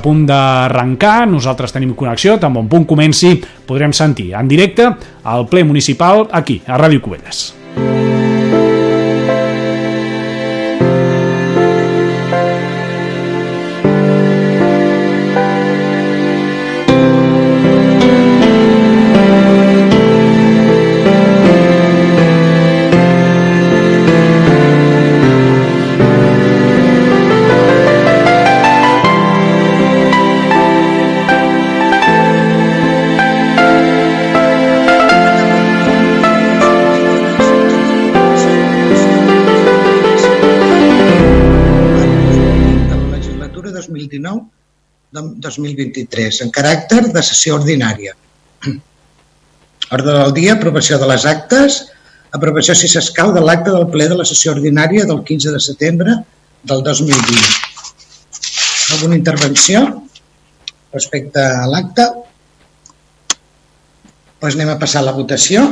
Punt d'arrencar, nosaltres tenim connexió, tan bon punt comenci, podrem sentir en directe el ple municipal aquí, a Ràdio Cubelles. de 2019-2023 en caràcter de sessió ordinària. Ordre del dia, aprovació de les actes, aprovació si s'escau de l'acte del ple de la sessió ordinària del 15 de setembre del 2020. Alguna intervenció respecte a l'acte? Doncs anem a passar a la votació.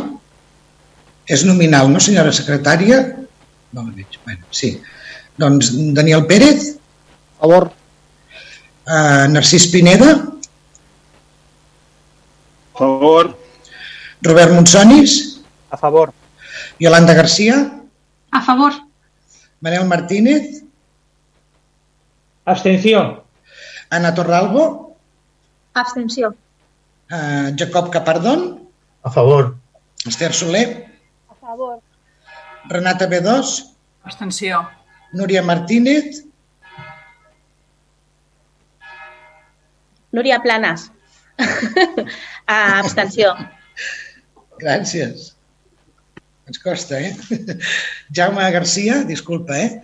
És nominal, no, senyora secretària? No la veig. Bueno, sí. Doncs Daniel Pérez, A favor. Eh, Narcís Pineda, A favor. Robert Monsonis, A favor. Yolanda Garcia, A favor. Manel Martínez, Abstención. Ana Torralbo, Abstenció. eh, Jacob Capardón, A favor. Esther Soler, A favor. Renata B2, Abstenció. Núria Martínez, Núria Planas. A abstenció. gràcies. Ens costa, eh? Jaume Garcia, disculpa, eh?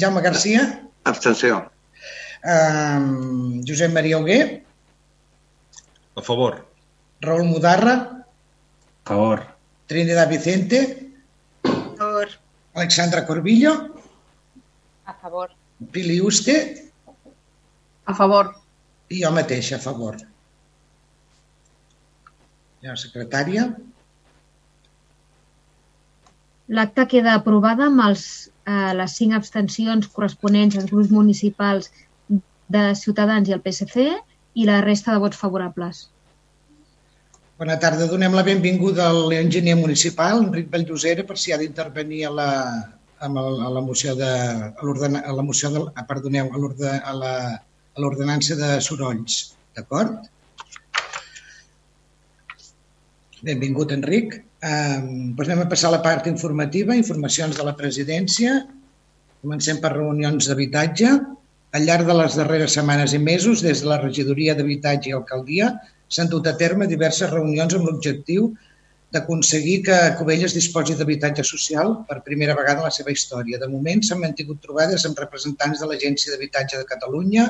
Jaume Garcia, Abstenció. eh, Josep Maria Hugué, A favor. Raül Mudarra, A favor. Trinidad Vicente, A favor. Alexandra Corbillo, A favor. Pili Uste A favor. I jo mateix, a favor. Ja, secretària. L'acta queda aprovada amb els, eh, les cinc abstencions corresponents als grups municipals de Ciutadans i el PSC i la resta de vots favorables. Bona tarda. Donem la benvinguda a l'enginyer municipal, Enric Valldosera, per si ha d'intervenir a la, a la moció de, a a la moció de, ah, perdoneu, a a la- l'ordenança de sorolls. D'acord? Benvingut, Enric. Um, doncs anem a passar a la part informativa, informacions de la presidència. Comencem per reunions d'habitatge. Al llarg de les darreres setmanes i mesos, des de la regidoria d'habitatge i alcaldia, s'han dut a terme diverses reunions amb l'objectiu d'aconseguir que Cubelles disposi d'habitatge social per primera vegada en la seva història. De moment s'han mantingut trobades amb representants de l'Agència d'Habitatge de Catalunya,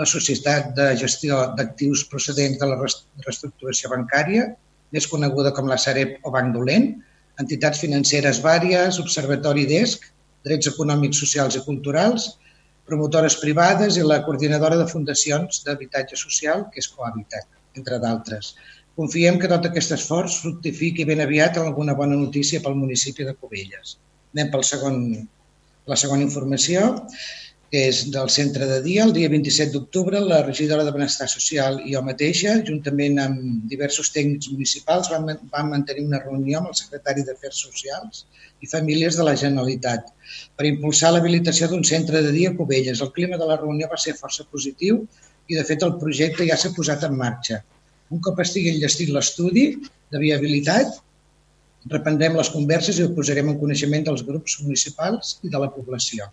la Societat de Gestió d'Actius procedents de la reestructuració bancària, més coneguda com la Sareb o Banc Dolent, entitats financeres vàries, Observatori DESC, Drets Econòmics, Socials i Culturals, promotores privades i la coordinadora de fundacions d'habitatge social, que és Cohabitat, entre d'altres. Confiem que tot aquest esforç fructifiqui ben aviat alguna bona notícia pel municipi de Cubelles. Anem pel segon, la segona informació, que és del centre de dia. El dia 27 d'octubre, la regidora de Benestar Social i jo mateixa, juntament amb diversos tècnics municipals, vam, vam mantenir una reunió amb el secretari d'Afers Socials i Famílies de la Generalitat per impulsar l'habilitació d'un centre de dia a Cubelles. El clima de la reunió va ser força positiu i, de fet, el projecte ja s'ha posat en marxa. Un cop estigui enllestit l'estudi de viabilitat, reprendrem les converses i ho posarem en coneixement dels grups municipals i de la població.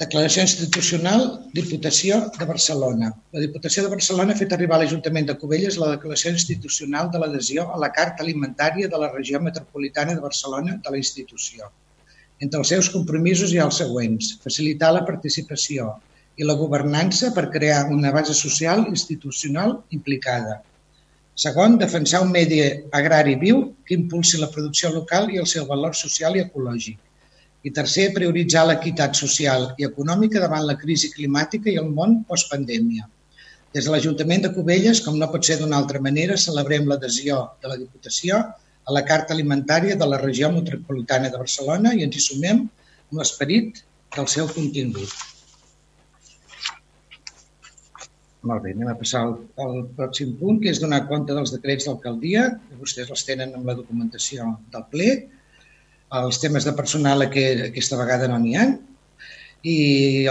Declaració institucional, Diputació de Barcelona. La Diputació de Barcelona ha fet arribar a l'Ajuntament de Cubelles la declaració institucional de l'adhesió a la Carta Alimentària de la Regió Metropolitana de Barcelona de la institució. Entre els seus compromisos hi ha els següents. Facilitar la participació i la governança per crear una base social institucional implicada. Segon, defensar un medi agrari viu que impulsi la producció local i el seu valor social i ecològic. I tercer, prioritzar l'equitat social i econòmica davant la crisi climàtica i el món postpandèmia. Des de l'Ajuntament de Cubelles, com no pot ser d'una altra manera, celebrem l'adhesió de la Diputació a la Carta Alimentària de la Regió Metropolitana de Barcelona i ens hi sumem amb l'esperit del seu contingut. Molt bé, anem a passar al, al pròxim punt, que és donar compte dels decrets d'alcaldia, que vostès els tenen amb la documentació del ple. Els temes de personal que aquesta vegada no n'hi ha. I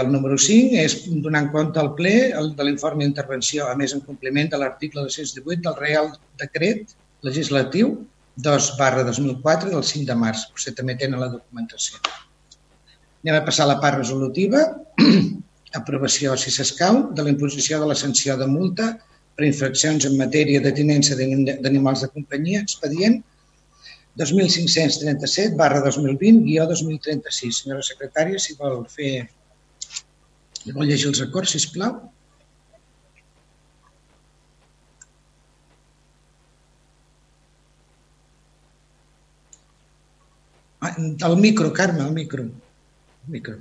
el número 5 és donar en compte al ple el de l'informe d'intervenció, a més en compliment de l'article 218 del Real Decret Legislatiu 2 barra 2004 del 5 de març. Vostè també tenen la documentació. Anem a passar a la part resolutiva. aprovació, si s'escau, de la imposició de la sanció de multa per infraccions en matèria de tinença d'animals de companyia, expedient 2537 barra 2020 guió 2036. Senyora secretària, si vol fer... Si vol llegir els acords, sisplau. Ah, el micro, Carme, el micro. El micro.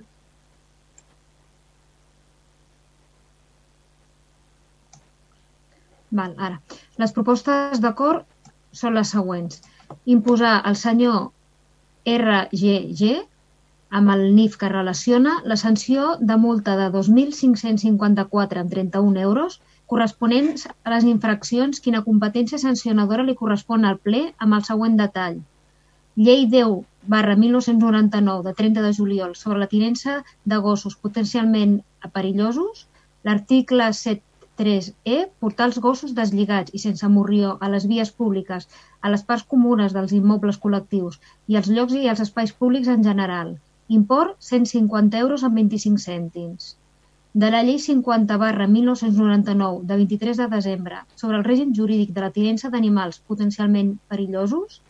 Val, ara. Les propostes d'acord són les següents. Imposar al senyor RGG, amb el NIF que relaciona, la sanció de multa de 2.554 en 31 euros corresponents a les infraccions quina competència sancionadora li correspon al ple amb el següent detall. Llei 10 barra 1999 de 30 de juliol sobre la tinença de gossos potencialment perillosos, l'article 7 3E. Portar els gossos deslligats i sense morrió a les vies públiques, a les parts comunes dels immobles col·lectius i als llocs i als espais públics en general. Import 150 euros amb 25 cèntims. De la Llei 50 barra 1999 de 23 de desembre sobre el règim jurídic de la tinença d'animals potencialment perillosos,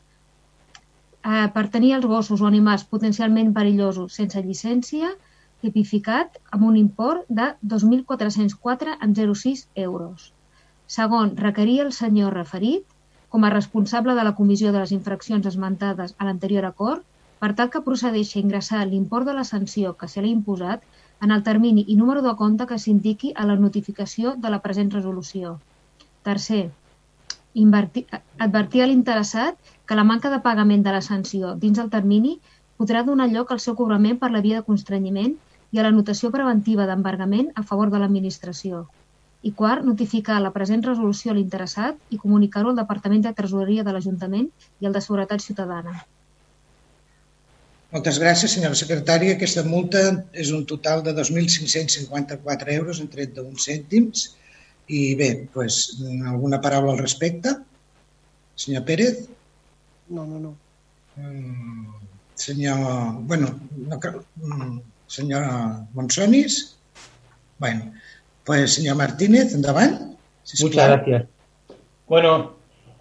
eh, per tenir els gossos o animals potencialment perillosos sense llicència, tipificat amb un import de 2.404,06 euros. Segon, requerir el senyor referit, com a responsable de la comissió de les infraccions esmentades a l'anterior acord, per tal que procedeixi a ingressar l'import de la sanció que se l'ha imposat en el termini i número de compte que s'indiqui a la notificació de la present resolució. Tercer, invertir, advertir a l'interessat que la manca de pagament de la sanció dins el termini podrà donar lloc al seu cobrament per la via de constrenyiment i a la notació preventiva d'embargament a favor de l'Administració. I quart, notificar la present resolució a l'interessat i comunicar-ho al Departament de Tresoreria de l'Ajuntament i al de Seguretat Ciutadana. Moltes gràcies, senyora secretària. Aquesta multa és un total de 2.554 euros en 31 cèntims. I bé, doncs, alguna paraula al respecte? Senyor Pérez? No, no, no. Mm, senyor... Bueno, no, mm, senyora Monsonis. Bueno, pues señor Martínez, endavant. Si Muchas gracias. Bueno,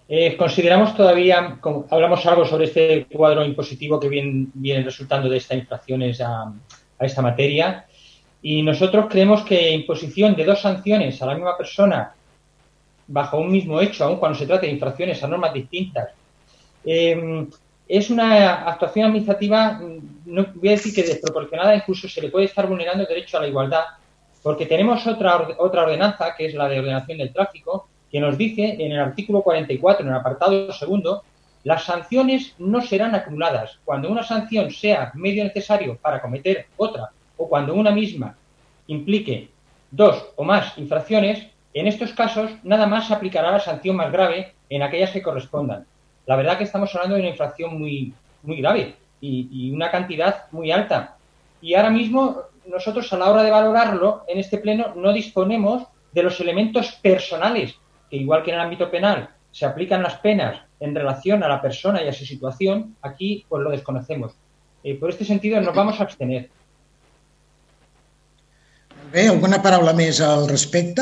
eh, consideramos todavía, hablamos algo sobre este cuadro impositivo que viene, resultando de estas infracciones a, a, esta materia y nosotros creemos que imposición de dos sanciones a la misma persona bajo un mismo hecho, aun cuando se trate de infracciones a normas distintas, eh, es una actuación administrativa, no voy a decir que desproporcionada, incluso se le puede estar vulnerando el derecho a la igualdad, porque tenemos otra, otra ordenanza, que es la de ordenación del tráfico, que nos dice en el artículo 44, en el apartado segundo, las sanciones no serán acumuladas. Cuando una sanción sea medio necesario para cometer otra o cuando una misma implique dos o más infracciones, en estos casos nada más se aplicará la sanción más grave en aquellas que correspondan la verdad que estamos hablando de una inflación muy, muy grave y, una cantidad muy alta. Y ahora mismo nosotros a la hora de valorarlo en este pleno no disponemos de los elementos personales, que igual que en el ámbito penal se aplican las penas en relación a la persona y a su situación, aquí pues lo desconocemos. Eh, por este sentido nos vamos a abstener. ¿Alguna palabra más al respecto?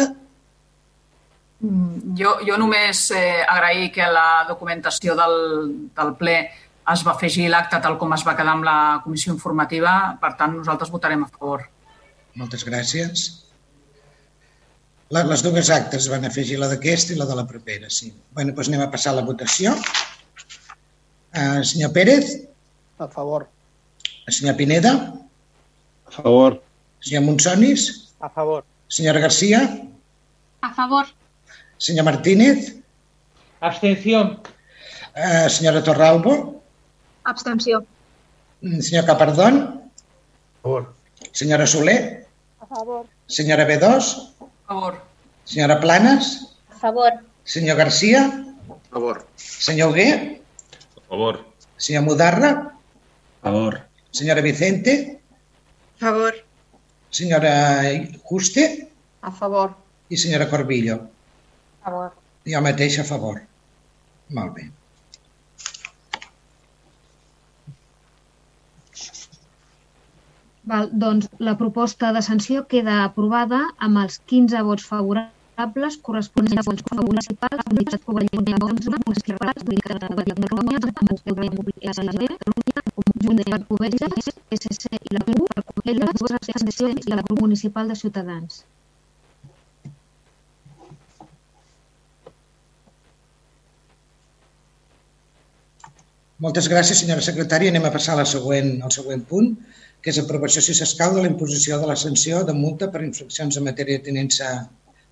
Mm, jo, jo només eh, agrair que la documentació del, del ple es va afegir l'acte tal com es va quedar amb la comissió informativa. Per tant, nosaltres votarem a favor. Moltes gràcies. Les dues actes van afegir la d'aquesta i la de la propera, sí. Bé, doncs anem a passar a la votació. Uh, senyor Pérez? A favor. Senyor Pineda? A favor. Senyor Monsonis? A favor. Senyora Garcia? A favor. Señor Martínez. Abstención. Uh, señora Torralbo. Abstenció. Mm, señor Capardón. A favor. Senyora Soler. A favor. Senyora B2. A favor. Senyora Planes? A favor. Senyor Garcia? A favor. Senyor Hugué? A favor. Senyor Mudarra? A favor. Senyora Vicente? A favor. Senyora Juste? A favor. I senyora Corbillo? A favor. Jo mateix a favor. Molt bé. Val, doncs la proposta de sanció queda aprovada amb els 15 vots favorables corresponents a vots municipals, unitats cobrament de 11, municipals, ubicats a Catalunya, amb el Govern Públic SG, conjunt de Covelles, SC i la CUP, per Covelles, les dues abstencions i la grup municipal de Ciutadans. Moltes gràcies, senyora secretària. Anem a passar a la següent, al següent punt, que és aprovació, si s'escau, de la imposició de la sanció de multa per infraccions en matèria de tinença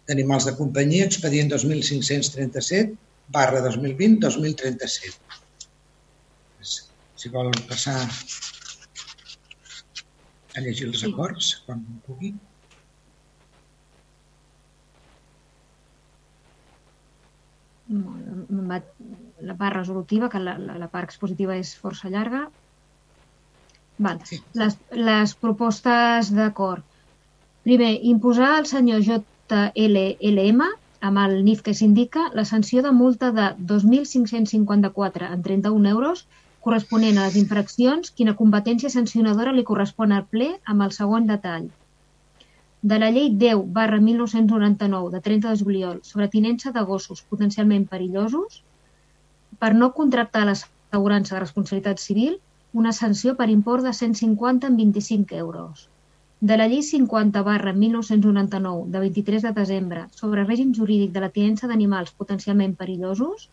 d'animals de companyia, expedient 2537 barra 2020-2037. Si vol passar a llegir els acords, quan pugui. Molt bé. La part resolutiva, que la, la, la part expositiva és força llarga. Val. Sí. Les, les propostes d'acord. Primer, imposar al senyor JLLM, amb el NIF que s'indica, la sanció de multa de 2.554 en 31 euros corresponent a les infraccions, quina competència sancionadora li correspon al ple amb el següent detall de la llei 10 barra 1999 de 30 de juliol sobre tinença de gossos potencialment perillosos per no contractar l'assegurança de responsabilitat civil una sanció per import de 150 en 25 euros. De la llei 50 barra 1999 de 23 de desembre sobre règim jurídic de la tinença d'animals potencialment perillosos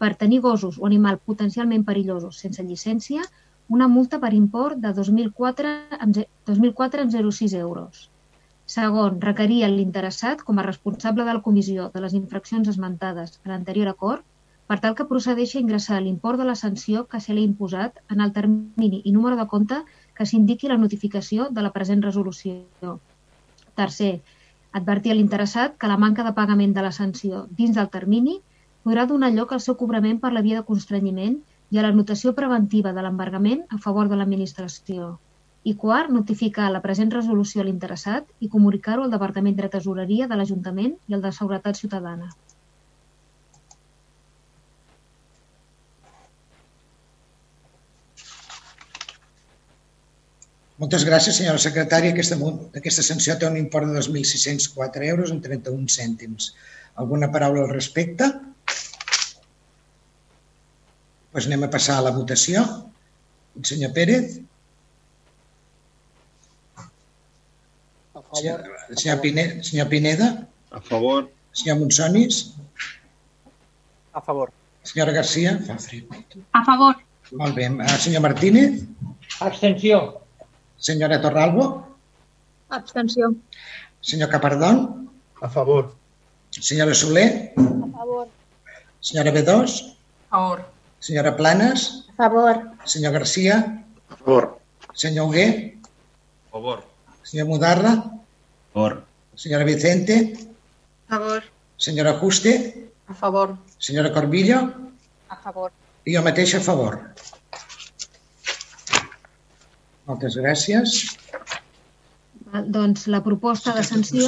per tenir gossos o animal potencialment perillosos sense llicència una multa per import de 2004 amb, ze- 2004 amb 0,6 euros. Segon, requerir a l'interessat com a responsable de la comissió de les infraccions esmentades a l'anterior acord per tal que procedeixi a ingressar l'import de la sanció que se li ha imposat en el termini i número de compte que s'indiqui la notificació de la present resolució. Tercer, advertir a l'interessat que la manca de pagament de la sanció dins del termini podrà donar lloc al seu cobrament per la via de constrenyiment i a la notació preventiva de l'embargament a favor de l'administració. I quart, notificar la present resolució a l'interessat i comunicar-ho al Departament de Tesoreria de l'Ajuntament i al de Seguretat Ciutadana. Moltes gràcies, senyora secretària. Aquesta, aquesta sanció té un import de 2.604 euros amb 31 cèntims. Alguna paraula al respecte? Doncs anem a passar a la votació. Senyor Pérez, A favor. senyor, senyor, Pineda, senyor Pineda, A favor. senyor Monsonis, A favor. senyora Garcia. A favor. Molt bé. Eh, Senyor Martínez, Abstenció. senyora Torralbo, Abstenció. senyor Capardón, A favor. senyora Soler, A favor. senyora B2, A favor. senyora Planes, A favor. senyor Garcia, A favor. senyor Hugué, A favor. Senyor Mudarra, A favor. senyora Vicente, A favor. senyora Juste, A favor. senyora Corbillo A favor. i jo mateix a favor. Moltes gràcies. Val, Doncs la proposta de sanció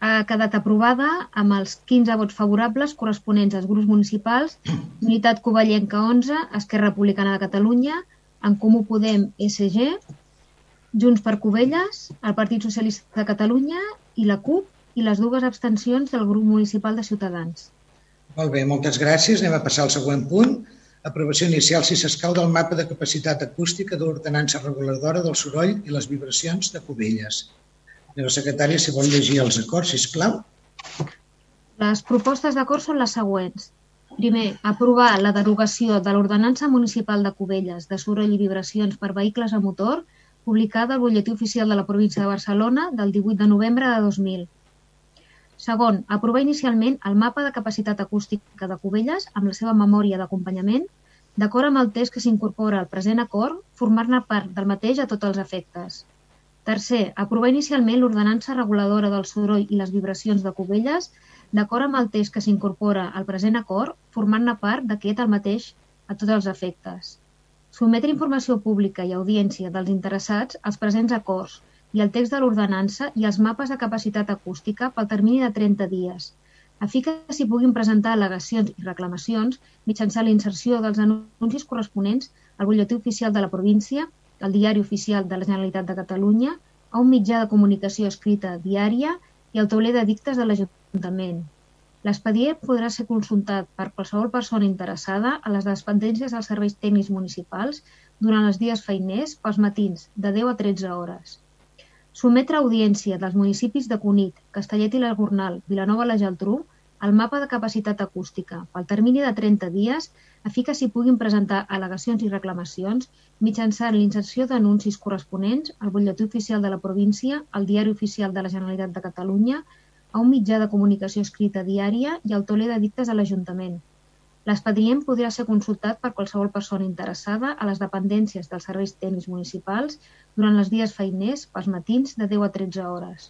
ha quedat aprovada amb els 15 vots favorables corresponents als grups municipals Unitat Covellenca 11, Esquerra Republicana de Catalunya, En Comú Podem SG, Junts per Covelles, el Partit Socialista de Catalunya i la CUP i les dues abstencions del grup municipal de Ciutadans. Molt bé, moltes gràcies. Anem a passar al següent punt. Aprovació inicial, si s'escau, del mapa de capacitat acústica de l'ordenança reguladora del soroll i les vibracions de Cubelles. Senyora secretària, si vol llegir els acords, si plau. Les propostes d'acord són les següents. Primer, aprovar la derogació de l'Ordenança Municipal de Cubelles de soroll i vibracions per vehicles a motor, publicada al Butlletí Oficial de la Província de Barcelona del 18 de novembre de 2000. Segon, aprovar inicialment el mapa de capacitat acústica de Cubelles amb la seva memòria d'acompanyament, d'acord amb el text que s'incorpora al present acord, formar-ne part del mateix a tots els efectes. Tercer, aprovar inicialment l'ordenança reguladora del soroll i les vibracions de Cubelles d'acord amb el text que s'incorpora al present acord, formant-ne part d'aquest el mateix a tots els efectes. Sometre informació pública i audiència dels interessats als presents acords i el text de l'ordenança i els mapes de capacitat acústica pel termini de 30 dies, a fi que s'hi puguin presentar al·legacions i reclamacions mitjançant la inserció dels anuncis corresponents al butlletí oficial de la província, al diari oficial de la Generalitat de Catalunya, a un mitjà de comunicació escrita diària i al tauler de dictes de l'Ajuntament. L'expedient podrà ser consultat per qualsevol persona interessada a les dependències dels serveis tècnics municipals durant els dies feiners pels matins, de 10 a 13 hores. Sometre a audiència dels municipis de Cunit, Castellet i la Gornal, Vilanova i la Geltrú, el mapa de capacitat acústica pel termini de 30 dies a fi que s'hi puguin presentar al·legacions i reclamacions mitjançant l'inserció d'anuncis corresponents al butlletí oficial de la província, al diari oficial de la Generalitat de Catalunya, a un mitjà de comunicació escrita diària i al toler de dictes a l'Ajuntament. L'expedient podrà ser consultat per qualsevol persona interessada a les dependències dels serveis tècnics municipals durant els dies feiners pels matins de 10 a 13 hores.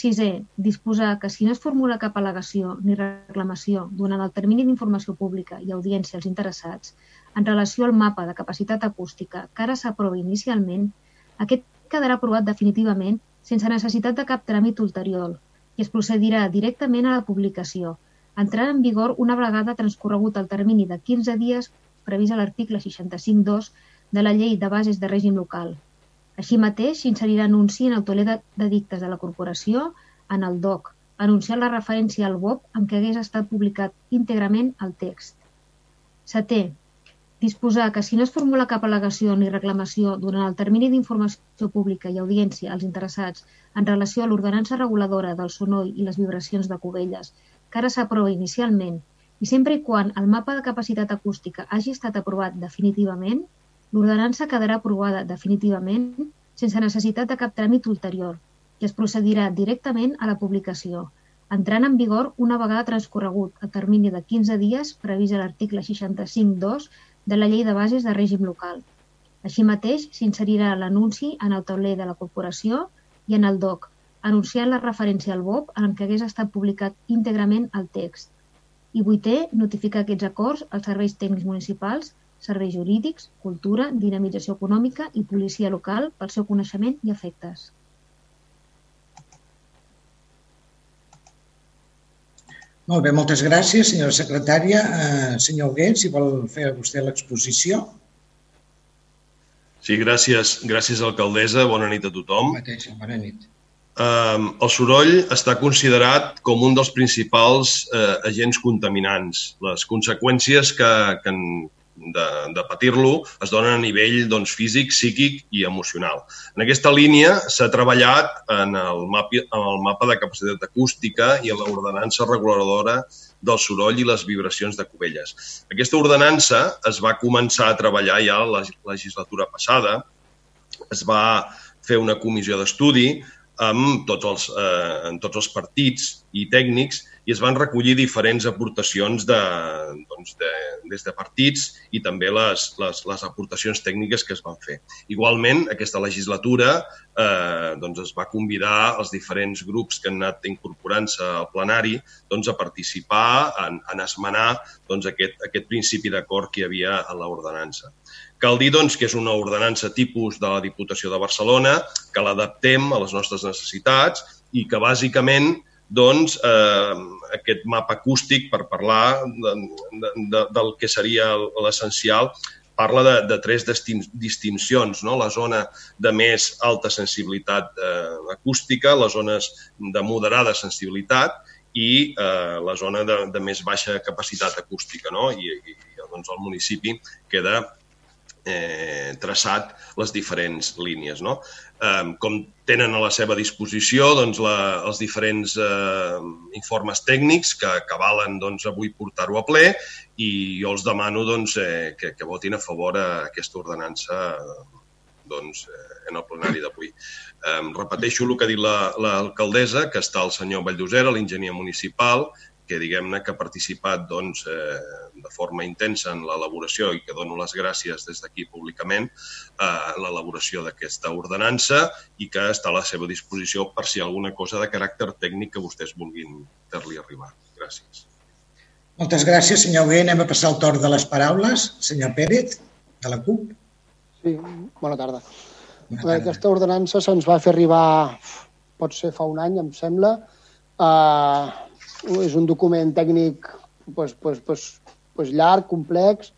Sisè, disposar que si no es formula cap al·legació ni reclamació durant el termini d'informació pública i audiència als interessats en relació al mapa de capacitat acústica que ara s'aprovi inicialment, aquest quedarà aprovat definitivament sense necessitat de cap tràmit ulterior i es procedirà directament a la publicació, entrant en vigor una vegada transcorregut el termini de 15 dies previst a l'article 65.2 de la Llei de Bases de Règim Local. Així mateix, s'inserirà anunci en el toler de, de dictes de la corporació en el DOC, anunciant la referència al BOP en què hagués estat publicat íntegrament el text. Setè, disposar que si no es formula cap al·legació ni reclamació durant el termini d'informació pública i audiència als interessats en relació a l'ordenança reguladora del sonoll i les vibracions de Cubelles, que ara s'aprova inicialment, i sempre i quan el mapa de capacitat acústica hagi estat aprovat definitivament, l'ordenança quedarà aprovada definitivament sense necessitat de cap tràmit ulterior i es procedirà directament a la publicació, entrant en vigor una vegada transcorregut el termini de 15 dies previst a l'article 65.2 de la Llei de Bases de Règim Local. Així mateix, s'inserirà l'anunci en el tauler de la corporació i en el DOC, anunciant la referència al BOP en què hagués estat publicat íntegrament el text. I vuitè, notificar aquests acords als serveis tècnics municipals, serveis jurídics, cultura, dinamització econòmica i policia local pel seu coneixement i efectes. Molt bé, moltes gràcies, senyora secretària. Eh, senyor Huguet, si vol fer vostè l'exposició. Sí, gràcies, gràcies alcaldessa. Bona nit a tothom. Mateix, bona nit. Eh, el soroll està considerat com un dels principals eh, agents contaminants. Les conseqüències que, que, de, de patir-lo es donen a nivell doncs, físic, psíquic i emocional. En aquesta línia s'ha treballat en el, mapi, en el mapa de capacitat acústica i en l'ordenança reguladora del soroll i les vibracions de Cubelles. Aquesta ordenança es va començar a treballar ja la legislatura passada, es va fer una comissió d'estudi amb tots els, eh, en tots els partits i tècnics i es van recollir diferents aportacions de, doncs de, des de partits i també les, les, les aportacions tècniques que es van fer. Igualment, aquesta legislatura eh, doncs es va convidar els diferents grups que han anat incorporant-se al plenari doncs, a participar en, en esmenar doncs, aquest, aquest principi d'acord que hi havia en l'ordenança. Cal dir doncs, que és una ordenança tipus de la Diputació de Barcelona, que l'adaptem a les nostres necessitats i que bàsicament doncs, eh, aquest mapa acústic, per parlar de, de, de, del que seria l'essencial, parla de, de tres distincions, no? la zona de més alta sensibilitat eh, acústica, les zones de moderada sensibilitat i eh, la zona de, de més baixa capacitat acústica. No? I, i doncs, el municipi queda eh, traçat les diferents línies. No? Eh, com tenen a la seva disposició doncs, la, els diferents eh, informes tècnics que, que valen doncs, avui portar-ho a ple i jo els demano doncs, eh, que, que votin a favor a aquesta ordenança doncs, eh, en el plenari d'avui. Eh, repeteixo el que ha dit l'alcaldessa, la, que està el senyor Valldosera, l'enginyer municipal, perquè diguem-ne que ha participat doncs, eh, de forma intensa en l'elaboració i que dono les gràcies des d'aquí públicament eh, en l'elaboració d'aquesta ordenança i que està a la seva disposició per si alguna cosa de caràcter tècnic que vostès vulguin fer-li arribar. Gràcies. Moltes gràcies, senyor Hugué. Anem a passar el torn de les paraules. Senyor Pérez, de la CUP. Sí, bona tarda. Bona Bé, tarda. aquesta ordenança se'ns va fer arribar, pot ser fa un any, em sembla. Uh, és un document tècnic pues, pues, pues, pues llarg, complex,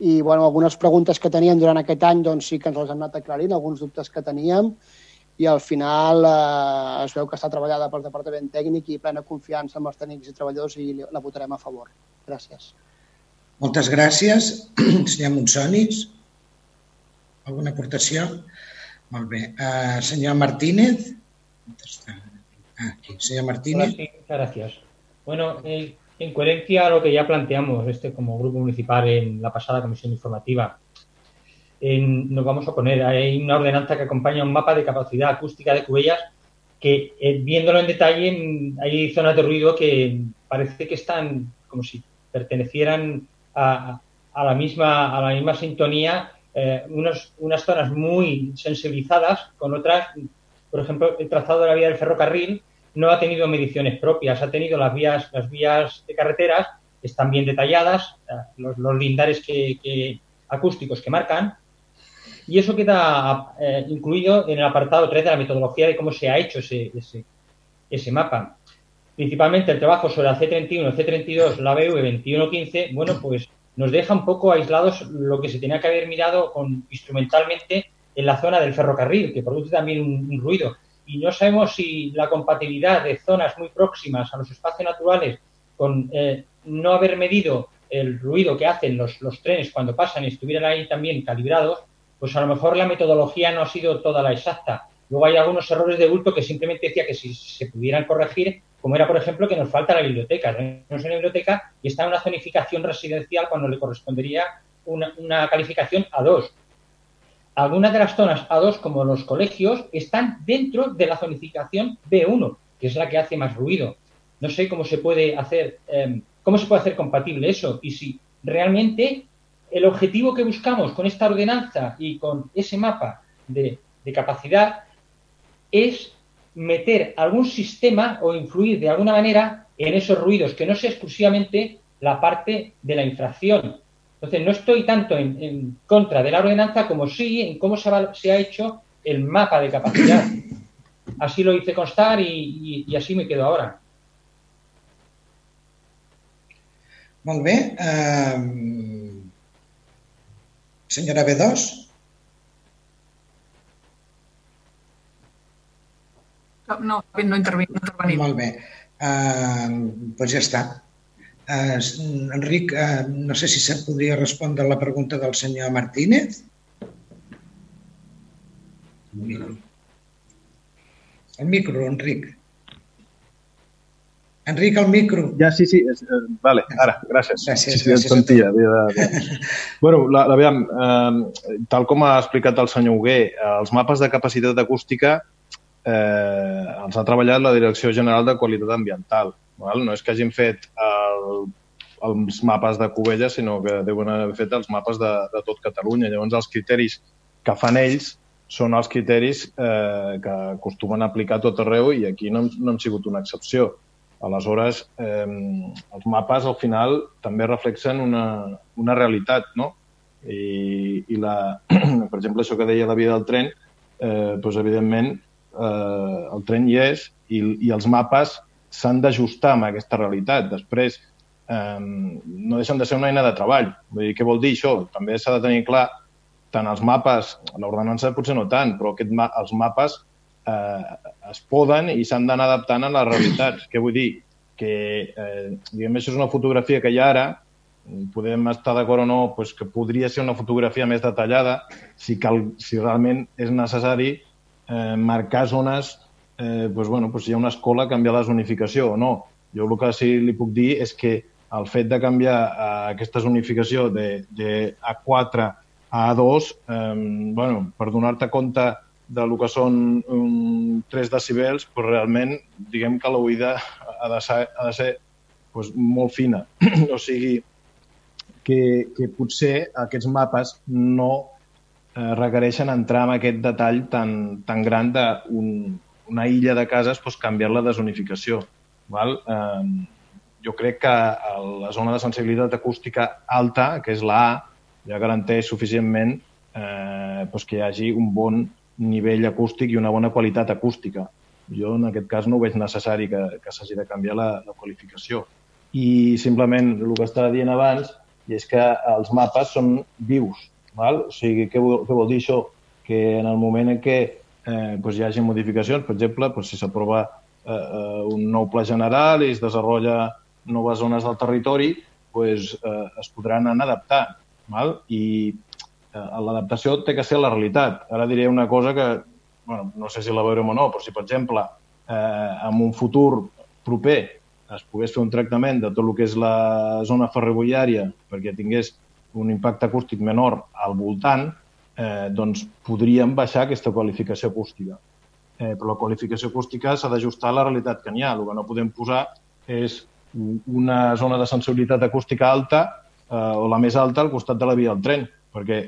i bueno, algunes preguntes que teníem durant aquest any doncs, sí que ens les han anat aclarint, alguns dubtes que teníem, i al final eh, es veu que està treballada pel Departament Tècnic i plena confiança amb els tècnics i treballadors i la votarem a favor. Gràcies. Moltes gràcies. Senyor Monsonis, alguna aportació? Molt bé. Uh, senyor Martínez. Ah, aquí. Senyor Hola, Martínez. sí, muchas gracias. Bueno, eh, en coherencia a lo que ya planteamos este como grupo municipal en la pasada comisión informativa, en- nos vamos a poner, hay una ordenanza que acompaña un mapa de capacidad acústica de Cubellas que, eh, viéndolo en detalle, hay zonas de ruido que parece que están como si pertenecieran a, a la, misma, a la misma sintonía, eh, unos- unas zonas muy sensibilizadas con otras, por ejemplo, el trazado de la vía del ferrocarril no ha tenido mediciones propias, ha tenido las vías, las vías de carreteras, están bien detalladas, eh, los, lindares acústicos que marcan, y eso queda eh, incluido en el apartado 3 de la metodología de cómo se ha hecho ese, mapa. Principalmente el trabajo sobre la C31, C32, la BV 2115, bueno, pues nos deja un poco aislados lo que se tenía que haber mirado con, instrumentalmente en la zona del ferrocarril, que produce también un ruido. Y no sabemos si la compatibilidad de zonas muy próximas a los espacios naturales con eh, no haber medido el ruido que hacen los, trenes cuando pasan y estuvieran ahí también calibrados, pues a lo mejor la metodología no ha sido toda la exacta. Luego hay algunos errores de bulto que simplemente decía que si se pudieran corregir, como era, por ejemplo, que nos falta la biblioteca. No es una biblioteca y está en una zonificación residencial cuando le correspondería una, una calificación A2. Algunas de las zonas A2, como los colegios, están dentro de la zonificación B1, que es la que hace más ruido. No sé cómo se puede hacer, eh, cómo se puede hacer compatible eso y si realmente el objetivo que buscamos con esta ordenanza y con ese mapa de capacidad es meter algún sistema o influir de alguna manera en esos ruidos, que no sea exclusivamente la parte de la infracción. Entonces, no estoy tanto en, en contra de la ordenanza como sí en cómo se, va- se ha hecho el mapa de capacidad. Así lo hice constar y, y- y así me quedo ahora. Molt bé. Uh, senyora B2. No, no, no intervinc, no intervenim. Molt bé. Uh, doncs ja està. Uh, Enric, uh, no sé si se podria respondre a la pregunta del senyor Martínez. El micro. El micro, Enric. Enric, el micro. Ja, sí, sí. És, eh, vale, ara, gràcies. Gràcies, sí, sí, gràcies et sentia. Havia de... bueno, la, la, aviam, eh, tal com ha explicat el senyor Hugué, eh, els mapes de capacitat acústica eh, els ha treballat la Direcció General de Qualitat Ambiental. Val? No és que hagin fet el, els mapes de Cubelles, sinó que deuen haver fet els mapes de, de tot Catalunya. Llavors, els criteris que fan ells són els criteris eh, que acostumen a aplicar tot arreu i aquí no, no hem sigut una excepció. Aleshores, eh, els mapes al final també reflexen una, una realitat, no? I, i la, per exemple, això que deia la via del tren, eh, doncs, evidentment, eh, el tren hi és i, i els mapes s'han d'ajustar amb aquesta realitat. Després, eh, no deixen de ser una eina de treball. Vull dir, què vol dir això? També s'ha de tenir clar tant els mapes, l'ordenança potser no tant, però aquest, ma- els mapes eh, es poden i s'han d'anar adaptant a les realitats. Què vull dir? Que, eh, diguem, això és una fotografia que hi ha ara, podem estar d'acord o no pues, que podria ser una fotografia més detallada si, cal, si realment és necessari eh, marcar zones eh, pues, bueno, pues, si hi ha una escola canviar la zonificació o no. Jo el que sí li puc dir és que el fet de canviar eh, aquesta zonificació de, de A4 a A2, eh, bueno, per donar-te compte de lo que són um, 3 decibels, però realment diguem que l'oïda ha, de ser, ha de ser doncs, molt fina. o sigui, que, que potser aquests mapes no eh, requereixen entrar en aquest detall tan, tan gran d'una un, illa de cases doncs, canviar la desunificació. Val? Eh, jo crec que la zona de sensibilitat acústica alta, que és la A, ja garanteix suficientment eh, doncs que hi hagi un bon nivell acústic i una bona qualitat acústica. Jo, en aquest cas, no veig necessari que, que s'hagi de canviar la, la qualificació. I simplement el que estava dient abans i és que els mapes són vius. Val? O sigui, què vol, què vol dir això? Que en el moment en què eh, doncs hi hagi modificacions, per exemple, doncs si s'aprova eh, eh, un nou pla general i es desenvolupa noves zones del territori, doncs, eh, es podran anar adaptant. Val? I eh, l'adaptació té que ser la realitat. Ara diré una cosa que, bueno, no sé si la veurem o no, però si, per exemple, eh, en un futur proper es pogués fer un tractament de tot el que és la zona ferroviària perquè tingués un impacte acústic menor al voltant, eh, doncs podríem baixar aquesta qualificació acústica. Eh, però la qualificació acústica s'ha d'ajustar a la realitat que n'hi ha. El que no podem posar és una zona de sensibilitat acústica alta eh, o la més alta al costat de la via del tren, perquè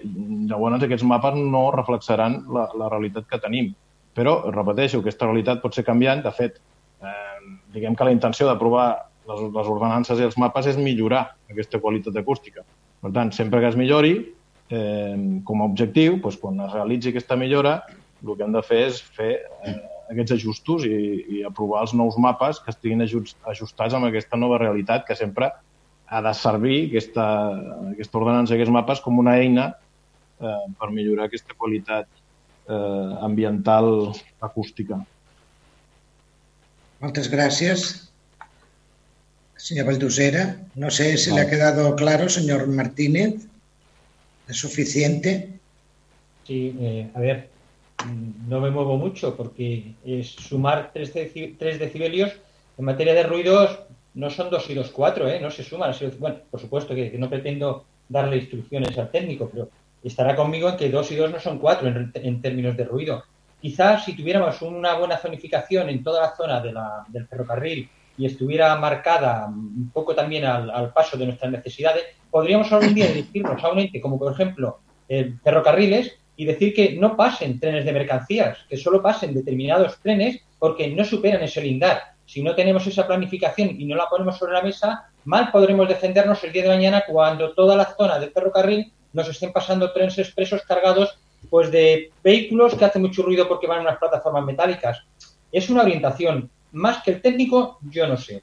llavors aquests mapes no reflexaran la, la realitat que tenim. Però, repeteixo, aquesta realitat pot ser canviant. De fet, eh, diguem que la intenció d'aprovar les, les ordenances i els mapes és millorar aquesta qualitat acústica. Per tant, sempre que es millori, eh, com a objectiu, doncs, quan es realitzi aquesta millora, el que hem de fer és fer eh, aquests ajustos i, i aprovar els nous mapes que estiguin ajustats amb aquesta nova realitat que sempre ha de servir aquesta, aquesta ordenança, aquests mapes, com una eina eh, per millorar aquesta qualitat eh, ambiental acústica. Moltes gràcies. Señor Valdusera, no sé si no. le ha quedado claro, señor Martínez. ¿Es suficiente? Sí, eh, a ver, no me muevo mucho porque es sumar 3, decibelios en materia de ruidos no son 2 y 2, 4, ¿eh? no se suman. Bueno, por supuesto que, no pretendo darle instrucciones al técnico, pero estará conmigo en que 2 y 2 no son 4 en, términos de ruido. Quizás si tuviéramos una buena zonificación en toda la zona del ferrocarril y estuviera marcada un poco también al, paso de nuestras necesidades, podríamos algún día dirigirnos a un ente como, por ejemplo, ferrocarriles y decir que no pasen trenes de mercancías, que solo pasen determinados trenes porque no superan ese lindar. Si no tenemos esa planificación y no la ponemos sobre la mesa, mal podremos defendernos el día de mañana cuando toda la zona del ferrocarril nos estén pasando trenes expresos cargados pues de vehículos que hacen mucho ruido porque van en unas plataformas metálicas. Es una orientación. Más que el técnico, yo no sé.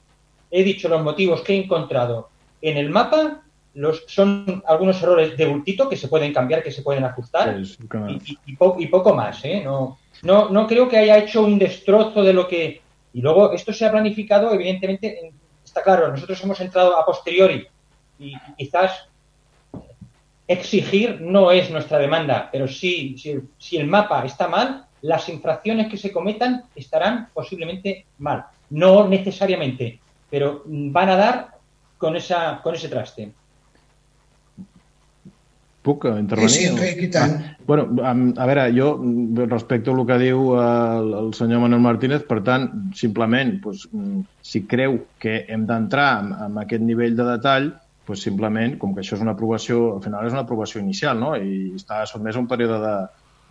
He dicho los motivos que he encontrado en el mapa los, son algunos errores de bultito que se pueden cambiar, que se pueden ajustar y, y, poco más. ¿eh? No, no, no creo que haya hecho un destrozo de lo que... Y luego esto se ha planificado, evidentemente, está claro, nosotros hemos entrado a posteriori y quizás exigir no es nuestra demanda, pero sí, si, si el mapa está mal, las infracciones que se cometan estarán posiblemente mal. No necesariamente, pero van a dar con, esa, con ese traste. Puc intervenir? Sí, sí, Enric, i tant. Ah, bueno, a veure, jo respecto el que diu el, el senyor Manuel Martínez, per tant, simplement, doncs, si creu que hem d'entrar en, en aquest nivell de detall, doncs simplement, com que això és una aprovació, al final és una aprovació inicial, no? i està sotmès a un període de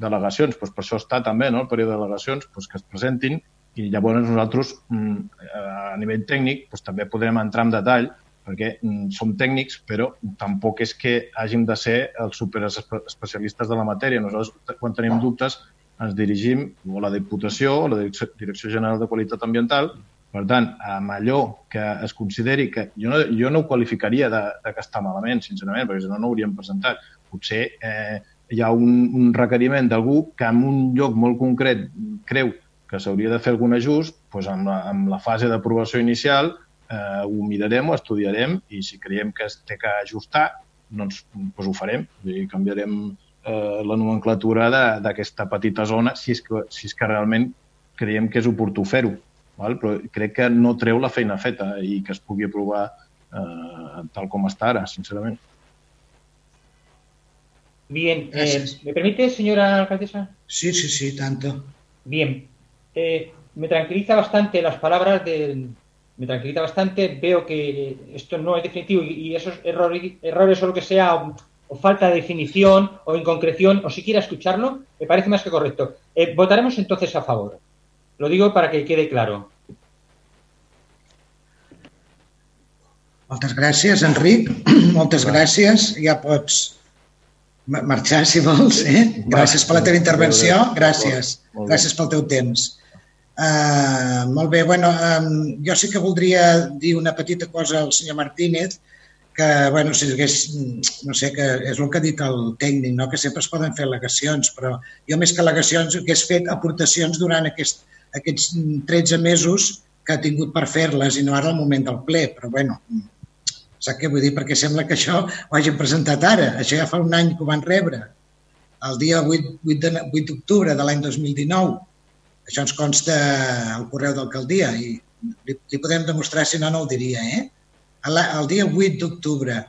delegacions, doncs per això està també no? el període de delegacions, doncs que es presentin i llavors nosaltres, a nivell tècnic, doncs també podrem entrar en detall perquè mm, som tècnics, però tampoc és que hàgim de ser els superespecialistes de la matèria. Nosaltres, quan tenim dubtes, ens dirigim a la Diputació a la Direcció General de Qualitat Ambiental. Per tant, amb allò que es consideri que... Jo no, jo no ho qualificaria de, de que està malament, sincerament, perquè si no, no ho hauríem presentat. Potser eh, hi ha un, un requeriment d'algú que en un lloc molt concret creu que s'hauria de fer algun ajust, doncs amb, la, amb la fase d'aprovació inicial eh, ho mirarem, ho estudiarem i si creiem que es té que ajustar, doncs, doncs ho farem. I canviarem eh, la nomenclatura d'aquesta petita zona si és, que, si és que realment creiem que és oportú fer-ho. Però crec que no treu la feina feta i que es pugui aprovar eh, tal com està ara, sincerament. Bien, eh, ¿me permite, señora alcaldesa? Sí, sí, sí, tanto. Bien, eh, me tranquiliza bastante las palabras del, me tranquiliza bastante. Veo que esto no es definitivo y, y esos errores, errores o lo que sea, o, o falta de definición o inconcreción, o siquiera escucharlo, me parece más que correcto. Eh, votaremos entonces a favor. Lo digo para que quede claro. Moltes gràcies, Enric. Moltes gràcies. Ja pots marxar, si vols. Eh? Gràcies per la teva intervenció. Gràcies. Gràcies pel teu temps. Uh, molt bé, bueno, um, jo sí que voldria dir una petita cosa al senyor Martínez, que, bueno, si hagués, no sé, que és el que ha dit el tècnic, no? que sempre es poden fer al·legacions, però jo més que al·legacions hagués fet aportacions durant aquest, aquests 13 mesos que ha tingut per fer-les i no ara al moment del ple, però bueno, sap què vull dir? Perquè sembla que això ho hagin presentat ara. Això ja fa un any que ho van rebre, el dia 8, 8 de- 8 d'octubre de l'any 2019. Això ens consta al correu d'alcaldia i li, li podem demostrar, si no, no ho diria. Eh? El, el dia 8 d'octubre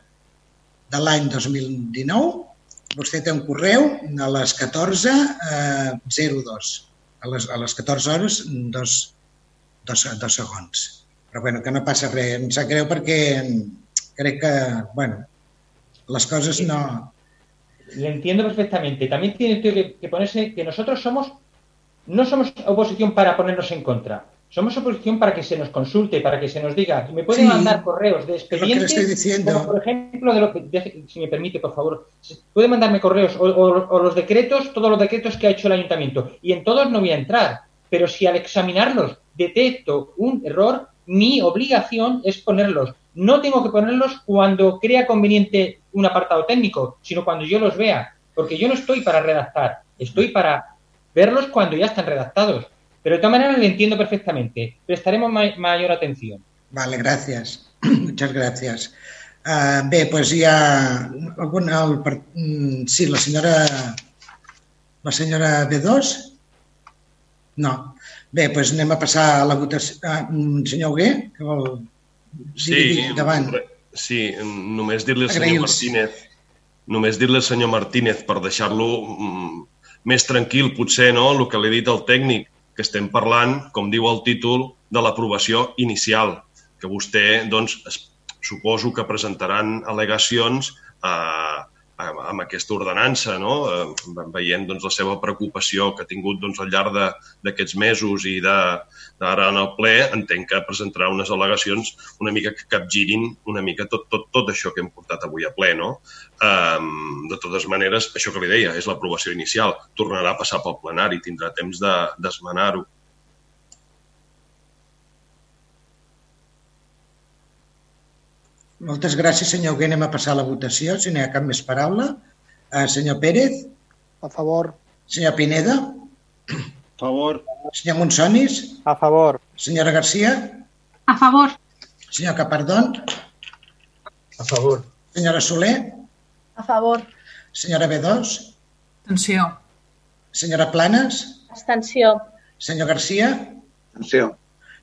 de l'any 2019 vostè té un correu a les 14.02, a, les, a les 14 hores, dos, dos, dos segons. Però bueno, que no passa res. Em sap greu perquè crec que, bueno, les coses no... Le entiendo perfectamente. También tiene que, que ponerse que nosotros somos, no somos oposición para ponernos en contra. Somos oposición para que se nos consulte, para que se nos diga. Me pueden Sí, mandar correos de expedientes, estoy diciendo. como por ejemplo, de lo que, de- si me permite, por favor, se- puede mandarme correos o, o- o los decretos, todos los decretos que ha hecho el ayuntamiento. Y en todos no voy a entrar. Pero si al examinarlos detecto un error, mi obligación es ponerlos. No tengo que ponerlos cuando crea conveniente un apartado técnico, sino cuando yo los vea. Porque yo no estoy para redactar, estoy para verlos cuando ya están redactados. Pero de todas maneras le entiendo perfectamente. Prestaremos ma- mayor atención. Vale, gràcies. Muchas gràcies. Uh, bé, doncs hi. El, per, mm, sí, la senyora... La senyora B2? No. Bé, doncs anem a passar a la votació. Vol Sí, davant? sí, només dir-li al senyor. Martínez només dir-li al senyor Martínez per deixar-lo mm, més tranquil, potser, no?, el que li he dit al tècnic, que estem parlant, com diu el títol, de l'aprovació inicial, que vostè, doncs, es, suposo que presentaran al·legacions eh, amb aquesta ordenança, no? Eh, veient doncs, la seva preocupació que ha tingut doncs, al llarg d'aquests mesos i d'ara en el ple, entenc que presentarà unes al·legacions una mica que capgirin una mica tot, tot, tot això que hem portat avui a ple, no? Um, de totes maneres, això que li deia, és l'aprovació inicial. Tornarà a passar pel plenari, tindrà temps de- Moltes gràcies, senyor Hugué. Anem a passar a la votació, si no hi ha cap més paraula. Uh, senyor Pérez? A favor. Senyor Pineda? A favor. Senyor Monsonis? A favor. Senyora Garcia? A favor. Senyor Capardón? A favor. Senyora Soler? A favor. Senyora B2? Atenció. Senyora Planes? Abstenció. Senyor Garcia? Atenció.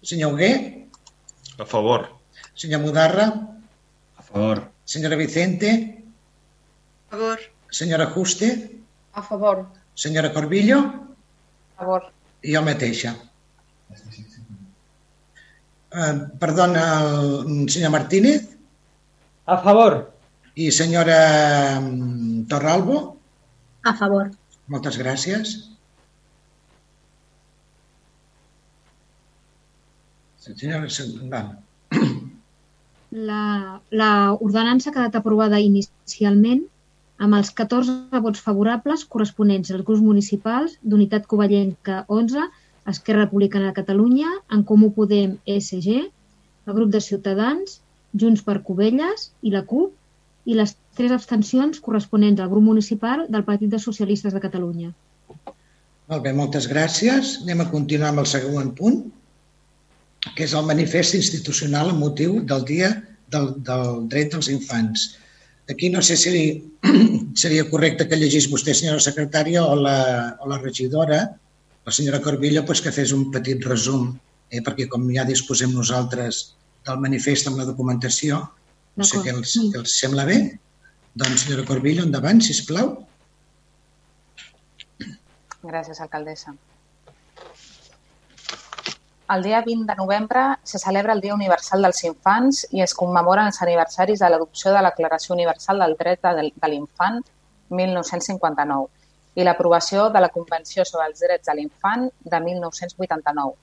Senyor Hugué? A favor. Senyor Mudarra? A favor. Senyora Vicente? A favor. Senyora Juste? A favor. Senyora Corbillo? A favor. I jo mateixa. Uh, perdona, el senyor Martínez A favor. i senyora mm, Torralbo. A favor. Moltes gràcies. Senyora, val. La, la ordenança ha quedat aprovada inicialment amb els 14 vots favorables corresponents als grups municipals d'Unitat Covellenca 11, Esquerra Republicana de Catalunya, En Comú Podem SG, el grup de Ciutadans, Junts per Covelles i la CUP, i les tres abstencions corresponents al grup municipal del Partit de Socialistes de Catalunya. Molt bé, moltes gràcies. Anem a continuar amb el següent punt, que és el manifest institucional amb motiu del Dia del, del Dret dels Infants. Aquí no sé si seria correcte que llegís vostè, senyora secretària, o la, o la regidora, la senyora Corbillo, pues, que fes un petit resum, eh, perquè com ja disposem nosaltres del manifest amb la documentació, no sé què els, què els sembla bé. Doncs, senyora Corbillo, endavant, si plau. Gràcies, alcaldessa. El dia 20 de novembre se celebra el Dia Universal dels Infants i es commemoren els aniversaris de l'adopció de la Declaració Universal del Dret de l'Infant 1959 i l'aprovació de la Convenció sobre els Drets de l'Infant de 1989,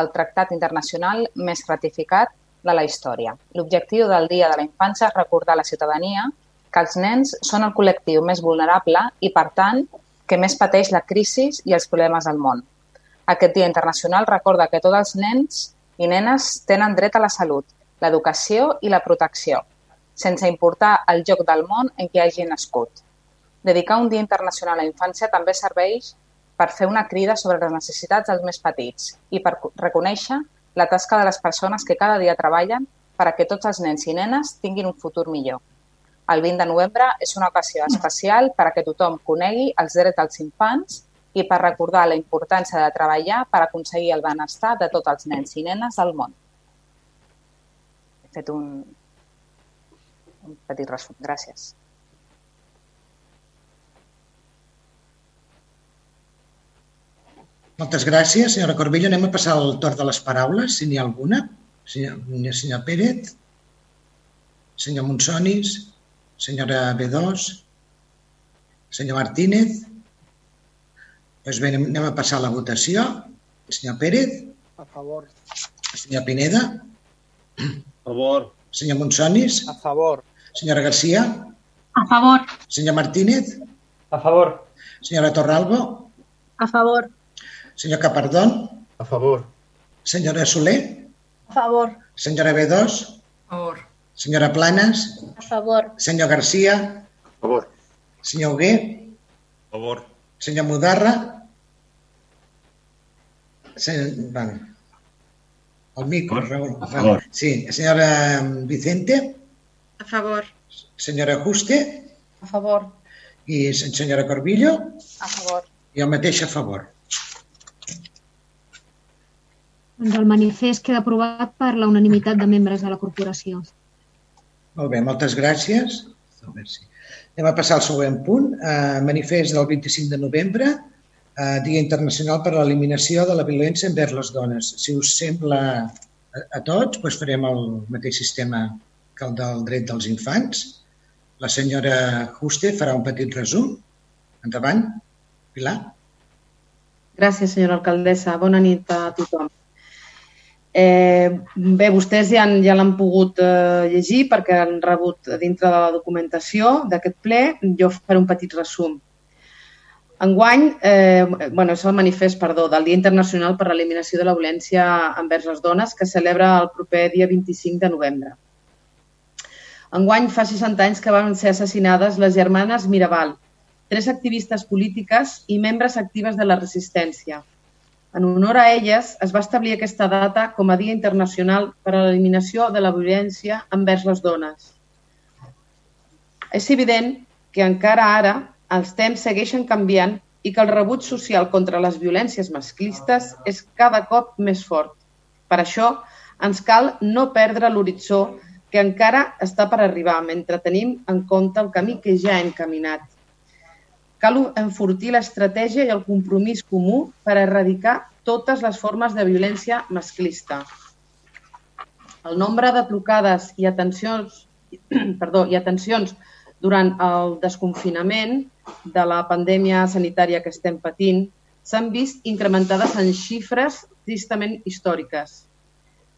el tractat internacional més ratificat de la història. L'objectiu del Dia de la Infància és recordar a la ciutadania que els nens són el col·lectiu més vulnerable i, per tant, que més pateix la crisi i els problemes del món. Aquest Dia Internacional recorda que tots els nens i nenes tenen dret a la salut, l'educació i la protecció, sense importar el lloc del món en què hagi nascut. Dedicar un Dia Internacional a la infància també serveix per fer una crida sobre les necessitats dels més petits i per reconèixer la tasca de les persones que cada dia treballen per a que tots els nens i nenes tinguin un futur millor. El 20 de novembre és una ocasió especial per a que tothom conegui els drets dels infants i per recordar la importància de treballar per aconseguir el benestar de tots els nens i nenes del món. He fet un, un petit resum. Gràcies. Moltes gràcies, senyora Corbillo. Anem a passar el torn de les paraules, si n'hi ha alguna. Senyor, senyor Pérez, senyor Monsonis, senyora B2, senyor Martínez, doncs bé, anem a passar a la votació. El senyor Pérez. A favor. El senyor Pineda. A favor. Senyor Monsonis. A favor. Senyora Garcia. A favor. Senyor Martínez. A favor. Senyora Torralbo. A favor. Senyor Capardón. A favor. Senyora Soler. A favor. Senyora B2. A favor. Senyora Planes. A favor. Senyor Garcia. A favor. Senyor Hugué. A favor. Senyor Mudarra. Sen... Vale. El micro, Raúl. A favor. Sí, senyora Vicente. A favor. Senyora Juste. A favor. I senyora Corbillo. A favor. I el mateix a favor. Doncs el manifest queda aprovat per la unanimitat de membres de la corporació. Molt bé, moltes gràcies. A veure si... Anem a passar al següent punt. Eh, manifest del 25 de novembre, eh, Dia Internacional per a l'Eliminació de la Violència envers les Dones. Si us sembla a, a tots, doncs farem el mateix sistema que el del dret dels infants. La senyora Juste farà un petit resum. Endavant. Pilar. Gràcies, senyora alcaldessa. Bona nit a tothom. Eh, bé, vostès ja, ja l'han pogut eh, llegir perquè han rebut dintre de la documentació d'aquest ple. Jo faré un petit resum. Enguany, eh, bueno, és el manifest, perdó, del Dia Internacional per l'Eliminació de la Violència envers les Dones que celebra el proper dia 25 de novembre. Enguany fa 60 anys que van ser assassinades les germanes Mirabal, tres activistes polítiques i membres actives de la resistència, en honor a elles, es va establir aquesta data com a Dia Internacional per a l'Eliminació de la Violència envers les dones. És evident que encara ara els temps segueixen canviant i que el rebuig social contra les violències masclistes és cada cop més fort. Per això, ens cal no perdre l'horitzó que encara està per arribar mentre tenim en compte el camí que ja hem caminat. Cal enfortir l'estratègia i el compromís comú per erradicar totes les formes de violència masclista. El nombre de trucades i atencions, perdó, i atencions durant el desconfinament de la pandèmia sanitària que estem patint s'han vist incrementades en xifres tristament històriques.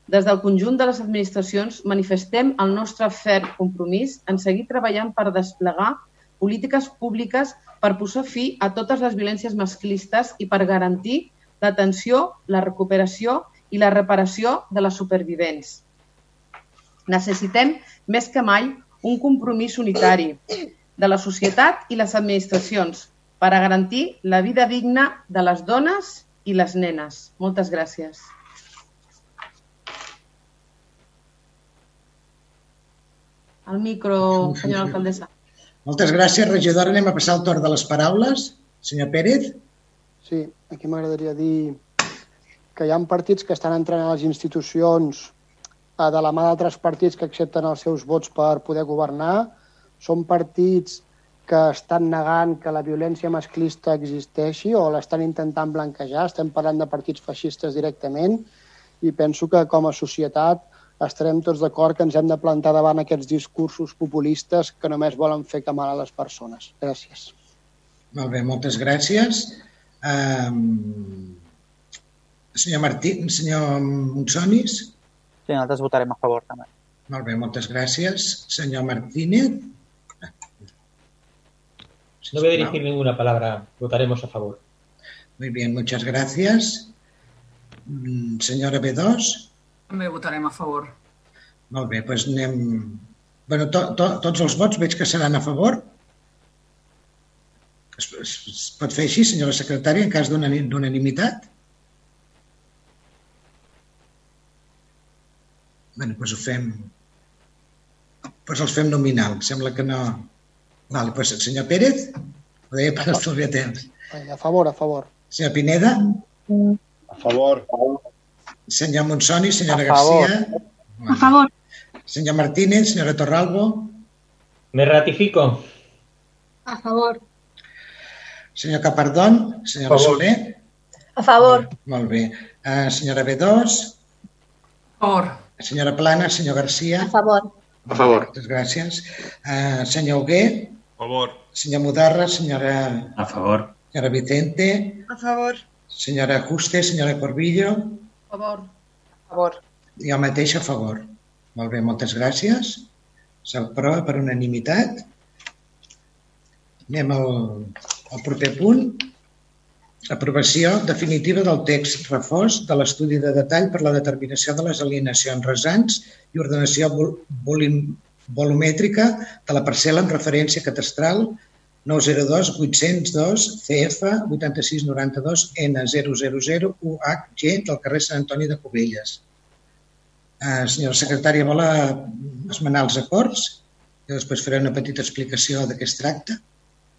Des del conjunt de les administracions manifestem el nostre ferm compromís en seguir treballant per desplegar polítiques públiques per posar fi a totes les violències masclistes i per garantir l'atenció, la recuperació i la reparació de les supervivents. Necessitem, més que mai, un compromís unitari de la societat i les administracions per a garantir la vida digna de les dones i les nenes. Moltes gràcies. Al micro, senyora alcaldessa. Moltes gràcies, regidora. Anem a passar el torn de les paraules. Senyor Pérez. Sí, aquí m'agradaria dir que hi ha partits que estan entrant a les institucions de la mà d'altres partits que accepten els seus vots per poder governar. Són partits que estan negant que la violència masclista existeixi o l'estan intentant blanquejar. Estem parlant de partits feixistes directament i penso que com a societat estarem tots d'acord que ens hem de plantar davant aquests discursos populistes que només volen fer que mal a les persones. Gràcies. Molt bé, moltes gràcies. Um, senyor Martí, senyor Monsonis? Sí, nosaltres votarem a favor també. Molt bé, moltes gràcies. Senyor Martínez? No voy a dirigir ninguna palabra. Votaremos a favor. Muy bien, muchas gracias. Mm, Senyora B2? També votarem a favor. Molt bé, doncs anem... Bueno, to, to, tots els vots veig que seran a favor. Es, es, es pot fer així, senyora secretària, en cas d'unanimitat? Bé, doncs ho fem... Doncs els fem nominal. Sembla que no... Vale, doncs senyor Pérez, ho deia per estalviar temps. A favor, a favor. Senyor Pineda? A favor. Senyor Monsoni, senyora A favor. García? A favor. Senyor Martínez, senyora Torralbo? Me ratifico. A favor. Senyor Capardón? Senyora. Soler? A favor. Molt bé. Uh, senyora B2? A favor. Senyora Plana, senyor Garcia? A favor. A favor. Moltes gràcies. Uh, senyor Hugué? A favor. Senyor Mudarra, senyora, A favor. senyora Vicente? A favor. Senyora Juste, senyora Corbillo? Favor. A favor. Jo mateix a favor. Molt bé, moltes gràcies. S'aprova per unanimitat. Anem al, al proper punt. Aprovació definitiva del text refós de l'estudi de detall per la determinació de les alineacions resants i ordenació vol, volim, volumètrica de la parcel·la en referència catastral 902 802 CF 8692 N000 UHG del carrer Sant Antoni de Cubelles. Eh, senyora secretària, vol esmenar els acords? Jo després faré una petita explicació de què es tracta.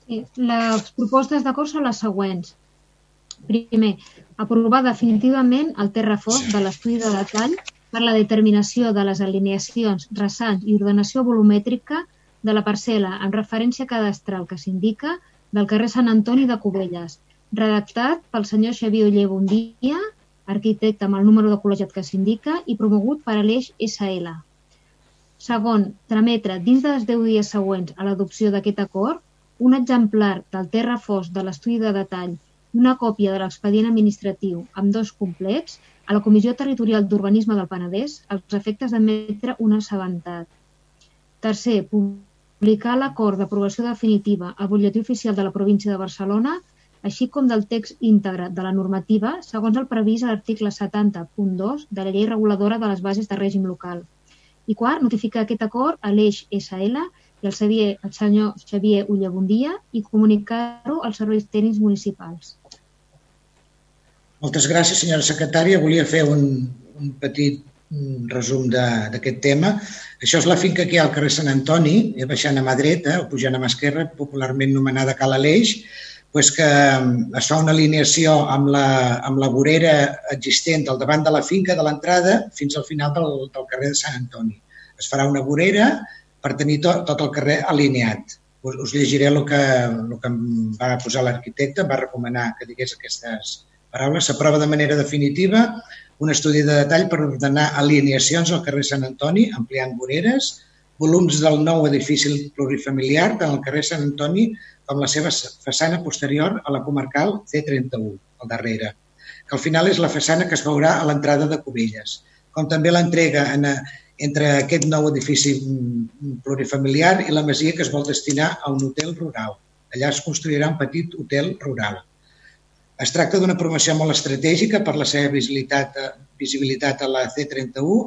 Sí, les propostes d'acord són les següents. Primer, aprovar definitivament el terrafós de l'estudi de detall per la determinació de les alineacions, ressants i ordenació volumètrica de la parcel·la en referència cadastral que s'indica del carrer Sant Antoni de Cubelles, redactat pel senyor Xavier Oller Bondia, arquitecte amb el número de col·legiat que s'indica i promogut per l'eix SL. Segon, trametre dins dels 10 dies següents a l'adopció d'aquest acord un exemplar del terrafós de l'estudi de detall i una còpia de l'expedient administratiu amb dos complets a la Comissió Territorial d'Urbanisme del Penedès als efectes d'emetre un assabentat. Tercer, l'acord d'aprovació definitiva al butlletí oficial de la província de Barcelona, així com del text íntegre de la normativa segons el previst a l'article 70.2 de la llei reguladora de les bases de règim local. I quart, notificar aquest acord a l'eix SL i al Xavier, el senyor Xavier Ullabundia i comunicar-ho als serveis tècnics municipals. Moltes gràcies, senyora secretària. Volia fer un, un petit mm, resum d'aquest tema. Això és la finca que hi ha al carrer Sant Antoni, eh, baixant a mà dreta o pujant a mà esquerra, popularment nomenada Cala Aleix, pues que mm, es fa una alineació amb la, amb la vorera existent del davant de la finca, de l'entrada, fins al final del, del carrer de Sant Antoni. Es farà una vorera per tenir tot, tot el carrer alineat. Us, us llegiré el que, el que em va posar l'arquitecte, va recomanar que digués aquestes paraules. S'aprova de manera definitiva un estudi de detall per ordenar alineacions al carrer Sant Antoni, ampliant voreres, volums del nou edifici plurifamiliar al carrer Sant Antoni com la seva façana posterior a la comarcal C31, al darrere, que al final és la façana que es veurà a l'entrada de Cubelles, com també l'entrega en, entre aquest nou edifici mm, plurifamiliar i la masia que es vol destinar a un hotel rural. Allà es construirà un petit hotel rural. Es tracta d'una promoció molt estratègica per la seva visibilitat, visibilitat a la C31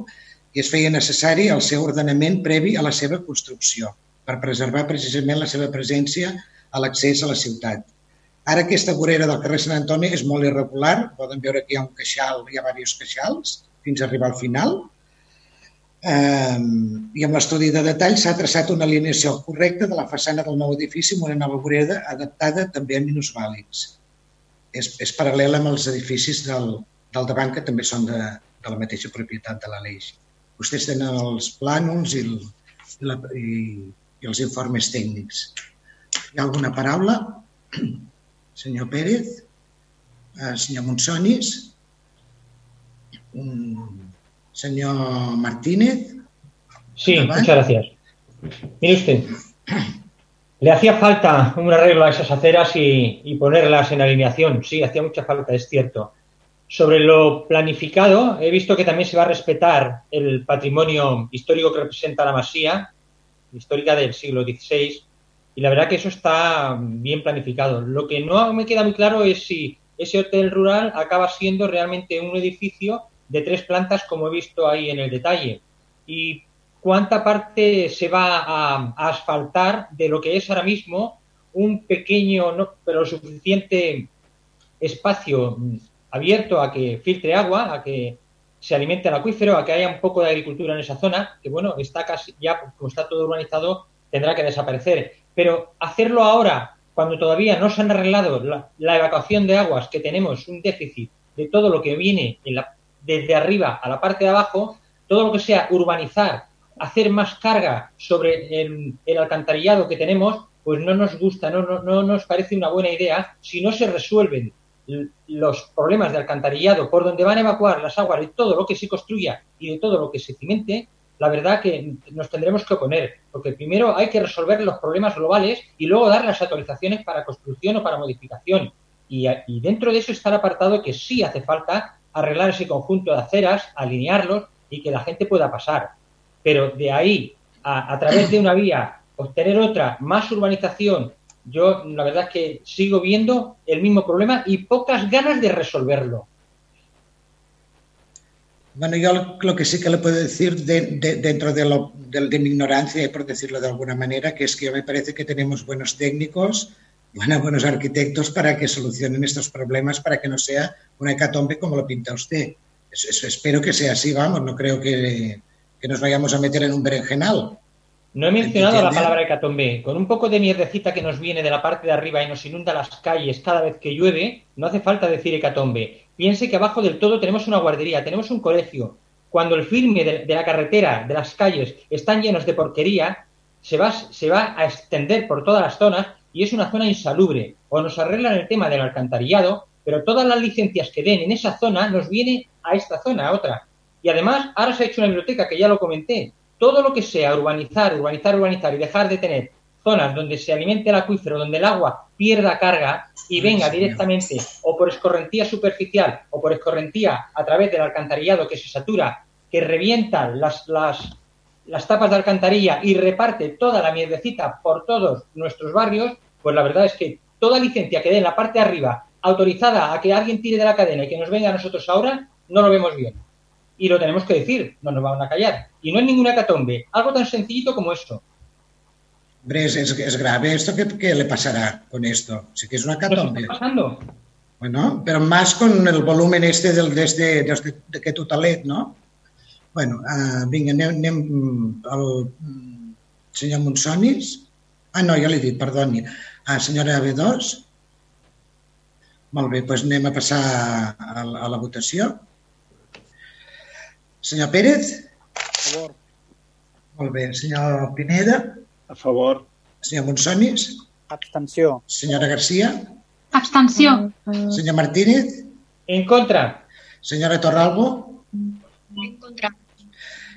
i es feia necessari el seu ordenament previ a la seva construcció per preservar precisament la seva presència a l'accés a la ciutat. Ara aquesta vorera del carrer Sant Antoni és molt irregular, poden veure que hi ha un queixal, hi ha diversos queixals, fins a arribar al final. Eh, I amb l'estudi de detall s'ha traçat una alineació correcta de la façana del nou edifici amb una nova vorera adaptada també a minusvàlids. És, és paral·lel amb els edificis del, del davant que també són de, de la mateixa propietat de l'Aleix. Vostès tenen els plànols i, el, i, la, i, i els informes tècnics. Hi ha alguna paraula? Senyor Pérez? Eh, senyor Monsonis? Mm, Señor Martínez. Sí, muchas gracias. Mire usted, le hacía falta un arreglo a esas aceras y, ponerlas en alineación. Sí, hacía mucha falta, es cierto. Sobre lo planificado, he visto que también se va a respetar el patrimonio histórico que representa la masía, histórica del siglo XVI, y la verdad que eso está bien planificado. Lo que no me queda muy claro es si ese hotel rural acaba siendo realmente un edificio de tres plantas, como he visto ahí en el detalle, y cuánta parte se va a, asfaltar de lo que es ahora mismo un pequeño, no, pero suficiente espacio abierto a que filtre agua, a que se alimente el acuífero, a que haya un poco de agricultura en esa zona, que bueno, está casi ya, como está todo urbanizado, tendrá que desaparecer. Pero hacerlo ahora, cuando todavía no se han arreglado la, la evacuación de aguas, que tenemos un déficit de todo lo que viene en la, desde arriba a la parte de abajo, todo lo que sea urbanizar, hacer más carga sobre el, alcantarillado que tenemos, pues no nos gusta, no, no, no nos parece una buena idea si no se resuelven los problemas de alcantarillado por donde van a evacuar las aguas de todo lo que se construya y de todo lo que se cimente, la verdad que nos tendremos que oponer, porque primero hay que resolver los problemas globales y luego dar las autorizaciones para construcción o para modificación. Y, y dentro de eso está el apartado que sí hace falta arreglar ese conjunto de aceras, alinearlos y que la gente pueda pasar. Pero de ahí a, a través de una vía obtener otra, más urbanización, yo la verdad es que sigo viendo el mismo problema y pocas ganas de resolverlo. Bueno, yo lo, que sí que le puedo decir de, de, dentro de, lo, de, mi ignorancia, por decirlo de alguna manera, que es que me parece que tenemos buenos técnicos, bueno, buenos arquitectos para que solucionen estos problemas, para que no sea una hecatombe como lo pinta usted. Eso, espero que sea así, vamos, no creo que, que nos vayamos a meter en un berenjenal. No he mencionado la palabra hecatombe. Con un poco de mierdecita que nos viene de la parte de arriba y nos inunda las calles cada vez que llueve, no hace falta decir hecatombe. Piense que abajo del todo tenemos una guardería, tenemos un colegio. Cuando el filme de, de la carretera, de las calles, están llenos de porquería, se va, se va a extender por todas las zonas y es una zona insalubre. O nos arreglan el tema del alcantarillado, pero todas las licencias que den en esa zona nos viene a esta zona, a otra. Y además, ahora se ha hecho una biblioteca, que ya lo comenté, todo lo que sea urbanizar, urbanizar, urbanizar y dejar de tener zonas donde se alimente el acuífero, donde el agua pierda carga y venga directamente o por escorrentía superficial o por escorrentía a través del alcantarillado que se satura, que revienta las, las, las tapas de alcantarilla y reparte toda la mierdecita por todos nuestros barrios, pues la verdad es que toda licencia que dé en la parte de arriba autorizada a que alguien tire de la cadena y que nos venga a nosotros ahora, no lo vemos bien y lo tenemos que decir, no nos van a callar. Y no es ninguna catombe, algo tan sencillito como esto. Hombre, es, es, grave esto, ¿qué, ¿qué, le pasará con esto? Sí que es una catombe. ¿Qué está pasando? Bueno, pero más con el volumen este del, desde, desde de aquest hotelet, no? Bueno, uh, vinga, anem, anem al senyor Monsonis. Ah, no, ja l'he dit, perdoni. Ah, senyora B2. Molt bé, doncs anem a passar a, a la votació. Senyor Pérez? A favor. Molt bé. Senyor Pineda? A favor. Senyor Monsonis? Abstenció. Senyora Garcia? Abstenció. Senyor Martínez? En contra. Senyora Torralbo? En contra.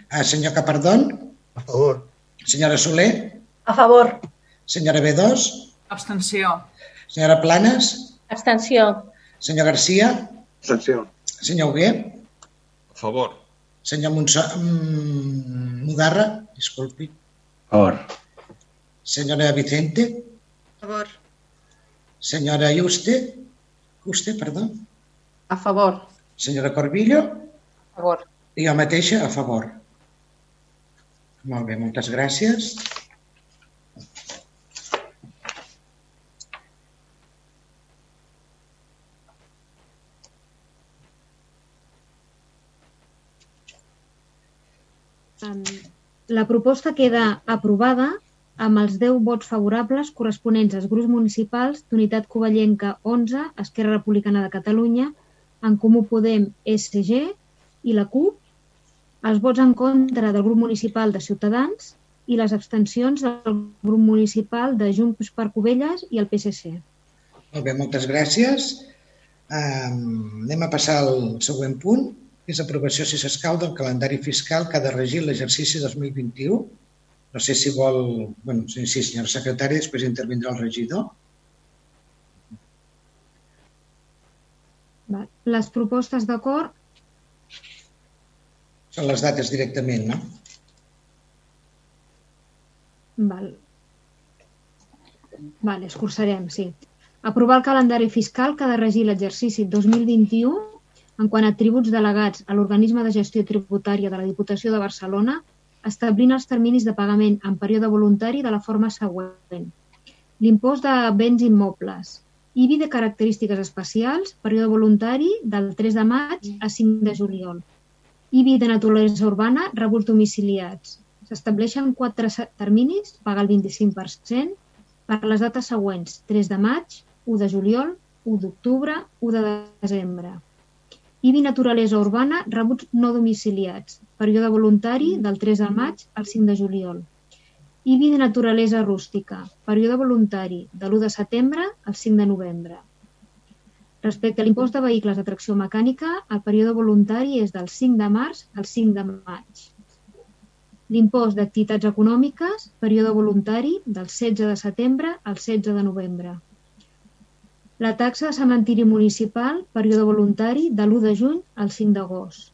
Ah, senyor Capardón? A favor. Senyora Soler? A favor. Senyora B2? Abstenció. Senyora Planes? Abstenció. Senyor Garcia? Abstenció. Senyor Hugué? A favor. Senyor Monso... Mm, Mudarra? Disculpi. A favor. Senyora Vicente? A favor. Senyora Juste? Juste, perdó. A favor. Senyora Corbillo? A favor. I jo mateixa a favor. Molt bé, moltes gràcies. La proposta queda aprovada amb els 10 vots favorables corresponents als grups municipals d'Unitat Covellenca 11, Esquerra Republicana de Catalunya, en Comú Podem, SG i la CUP, els vots en contra del grup municipal de Ciutadans i les abstencions del grup municipal de Junts per Covelles i el PSC. Molt bé, moltes gràcies. Um, anem a passar al següent punt. És aprovació, si s'escau, del calendari fiscal que ha de regir l'exercici 2021. No sé si vol... bueno, sí, sí, senyora secretària, després intervindrà el regidor. Val. Les propostes d'acord Són les dates directament, no? Val. Vale, escurçarem, sí. Aprovar el calendari fiscal que ha de regir l'exercici 2021 en quant a tributs delegats a l'organisme de gestió tributària de la Diputació de Barcelona, establint els terminis de pagament en període voluntari de la forma següent. L'impost de béns immobles, IBI de característiques especials, període voluntari del 3 de maig a 5 de juliol. IBI de naturalesa urbana, rebuts domiciliats. S'estableixen quatre terminis, paga el 25%, per les dates següents, 3 de maig, 1 de juliol, 1 d'octubre, 1 de desembre. IBI Naturalesa Urbana, rebuts no domiciliats, període voluntari del 3 de maig al 5 de juliol. IBI de Naturalesa Rústica, període voluntari de l'1 de setembre al 5 de novembre. Respecte a l'impost de vehicles de tracció mecànica, el període voluntari és del 5 de març al 5 de maig. L'impost d'activitats econòmiques, període voluntari del 16 de setembre al 16 de novembre. La taxa de cementiri municipal, període voluntari de l'1 de juny al 5 d'agost.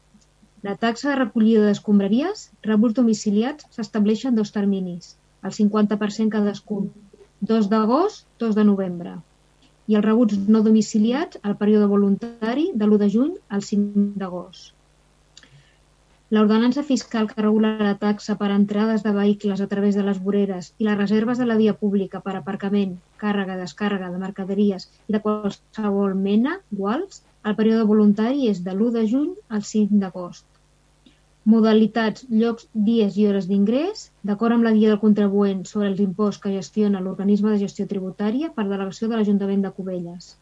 La taxa de recollida d'escombraries, rebuts domiciliats, s'estableixen dos terminis, el 50% cadascun, 2 d'agost, 2 de novembre. I els rebuts no domiciliats, el període voluntari de l'1 de juny al 5 d'agost. L'ordenança fiscal que regula la taxa per entrades de vehicles a través de les voreres i les reserves de la via pública per aparcament, càrrega, descàrrega de mercaderies i de qualsevol mena, iguals, el període voluntari és de l'1 de juny al 5 d'agost. Modalitats, llocs, dies i hores d'ingrés, d'acord amb la guia del contribuent sobre els imposts que gestiona l'organisme de gestió tributària per delegació de l'Ajuntament de Cubelles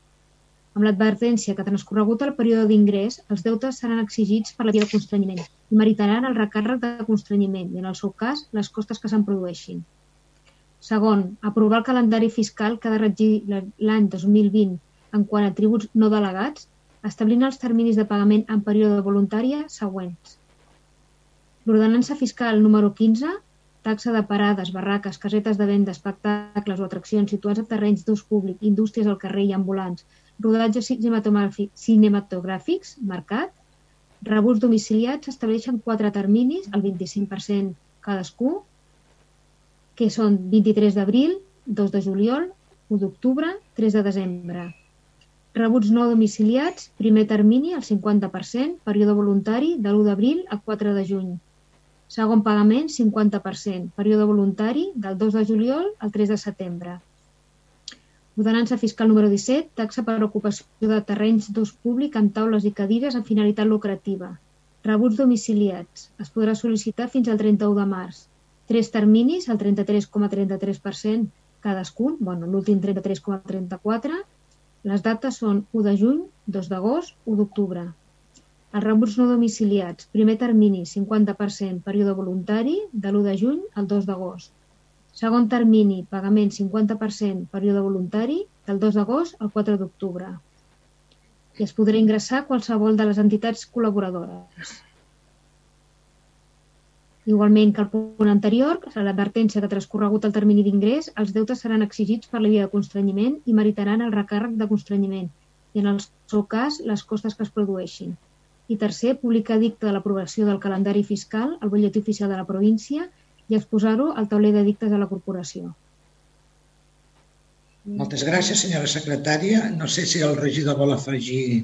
amb l'advertència que transcorregut el període d'ingrés, els deutes seran exigits per la via de constrenyiment i meritaran el recàrrec de constrenyiment i, en el seu cas, les costes que se'n produeixin. Segon, aprovar el calendari fiscal que ha de regir l'any 2020 en quant a tributs no delegats, establint els terminis de pagament en període voluntària següents. L'ordenança fiscal número 15, taxa de parades, barraques, casetes de venda, espectacles o atraccions situats a terrenys d'ús públic, indústries al carrer i ambulants, rodatges cinematogràfics, marcat, rebuts domiciliats estableixen quatre terminis, el 25% cadascú, que són 23 d'abril, 2 de juliol, 1 d'octubre, 3 de desembre. Rebuts no domiciliats, primer termini, el 50%, període voluntari de l'1 d'abril a 4 de juny. Segon pagament, 50%, període voluntari del 2 de juliol al 3 de setembre. Ordenança fiscal número 17, taxa per ocupació de terrenys d'ús públic amb taules i cadires amb finalitat lucrativa. Rebuts domiciliats. Es podrà sol·licitar fins al 31 de març. Tres terminis, el 33,33% cadascun, bueno, l'últim 33,34%. Les dates són 1 de juny, 2 d'agost, 1 d'octubre. Els rebuts no domiciliats. Primer termini, 50%, període voluntari, de l'1 de juny al 2 d'agost. Segon termini, pagament 50%, període voluntari, del 2 d'agost al 4 d'octubre. I es podrà ingressar qualsevol de les entitats col·laboradores. Igualment que el punt anterior, a l'advertència que transcorregut el termini d'ingrés, els deutes seran exigits per la via de constrenyiment i meritaran el recàrrec de constrenyiment i, en el seu cas, les costes que es produeixin. I tercer, publicar dicta de l'aprovació del calendari fiscal al butlletí oficial de la província i exposar-ho al tauler de dictes de la corporació. Moltes gràcies, senyora secretària. No sé si el regidor vol afegir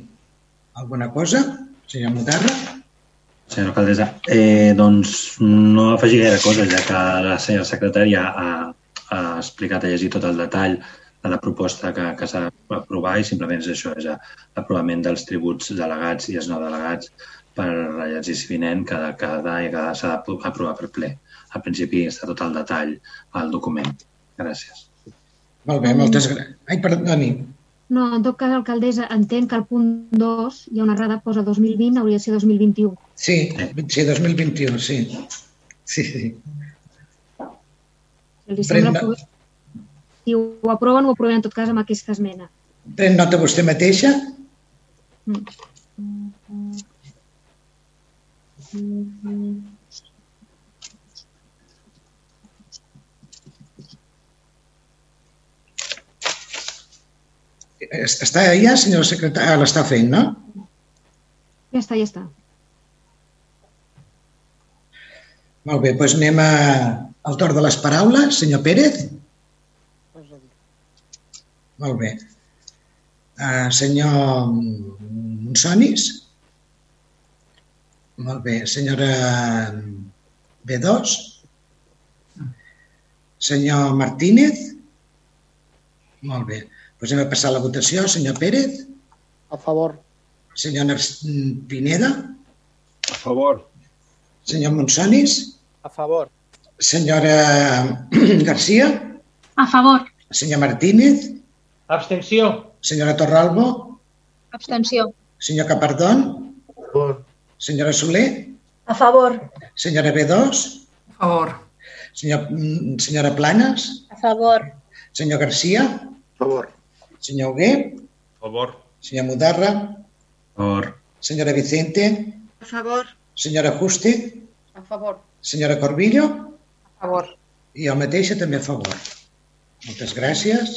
alguna cosa. Senyor Mutarra. Senyora alcaldessa, eh, doncs no afegir gaire cosa, ja que la senyora secretària ha, ha explicat, ha llegit tot el detall de la proposta que, que s'ha d'aprovar i simplement és això, és l'aprovament dels tributs delegats i els no delegats per l'exercici vinent que, que, que s'ha d'aprovar per ple al principi està tot el detall al document. Gràcies. Molt bé, moltes gràcies. Ai, perdoni. No, en tot cas, alcaldessa, entenc que al punt 2 hi ha una errada, posa 2020, hauria de ser 2021. Sí, sí, 2021, sí. Sí, sí. Si, sembla, Pren... si ho aproven, ho aproven en tot cas amb aquesta esmena. Pren nota vostè mateixa? Mm. Està ja, senyora secretària? Ah, l'està fent, no? Ja està, ja està. Molt bé, doncs anem a, al torn de les paraules. Senyor Pérez? Molt bé. Uh, senyor Monsonis? Molt bé. Senyora B2? Senyor Martínez? Molt bé. Anem a passar la votació. Senyor Pérez? A favor. Senyor Pineda? A favor. Senyor Monsonis? A favor. Senyora Garcia? A favor. Senyor Martínez? Abstenció. Senyora Torralbo? Abstenció. Senyor Capardón? A favor. Senyora Soler? A favor. Senyora B2? A favor. Senyor, mm, senyora Planes? A favor. Senyor Garcia? A favor. Senyor Hugué? A favor. Senyor Mudarra? A favor. Senyora Vicente? A favor. Senyora Juste? A favor. Senyora Corbillo? A favor. I jo mateixa també a favor. Moltes gràcies.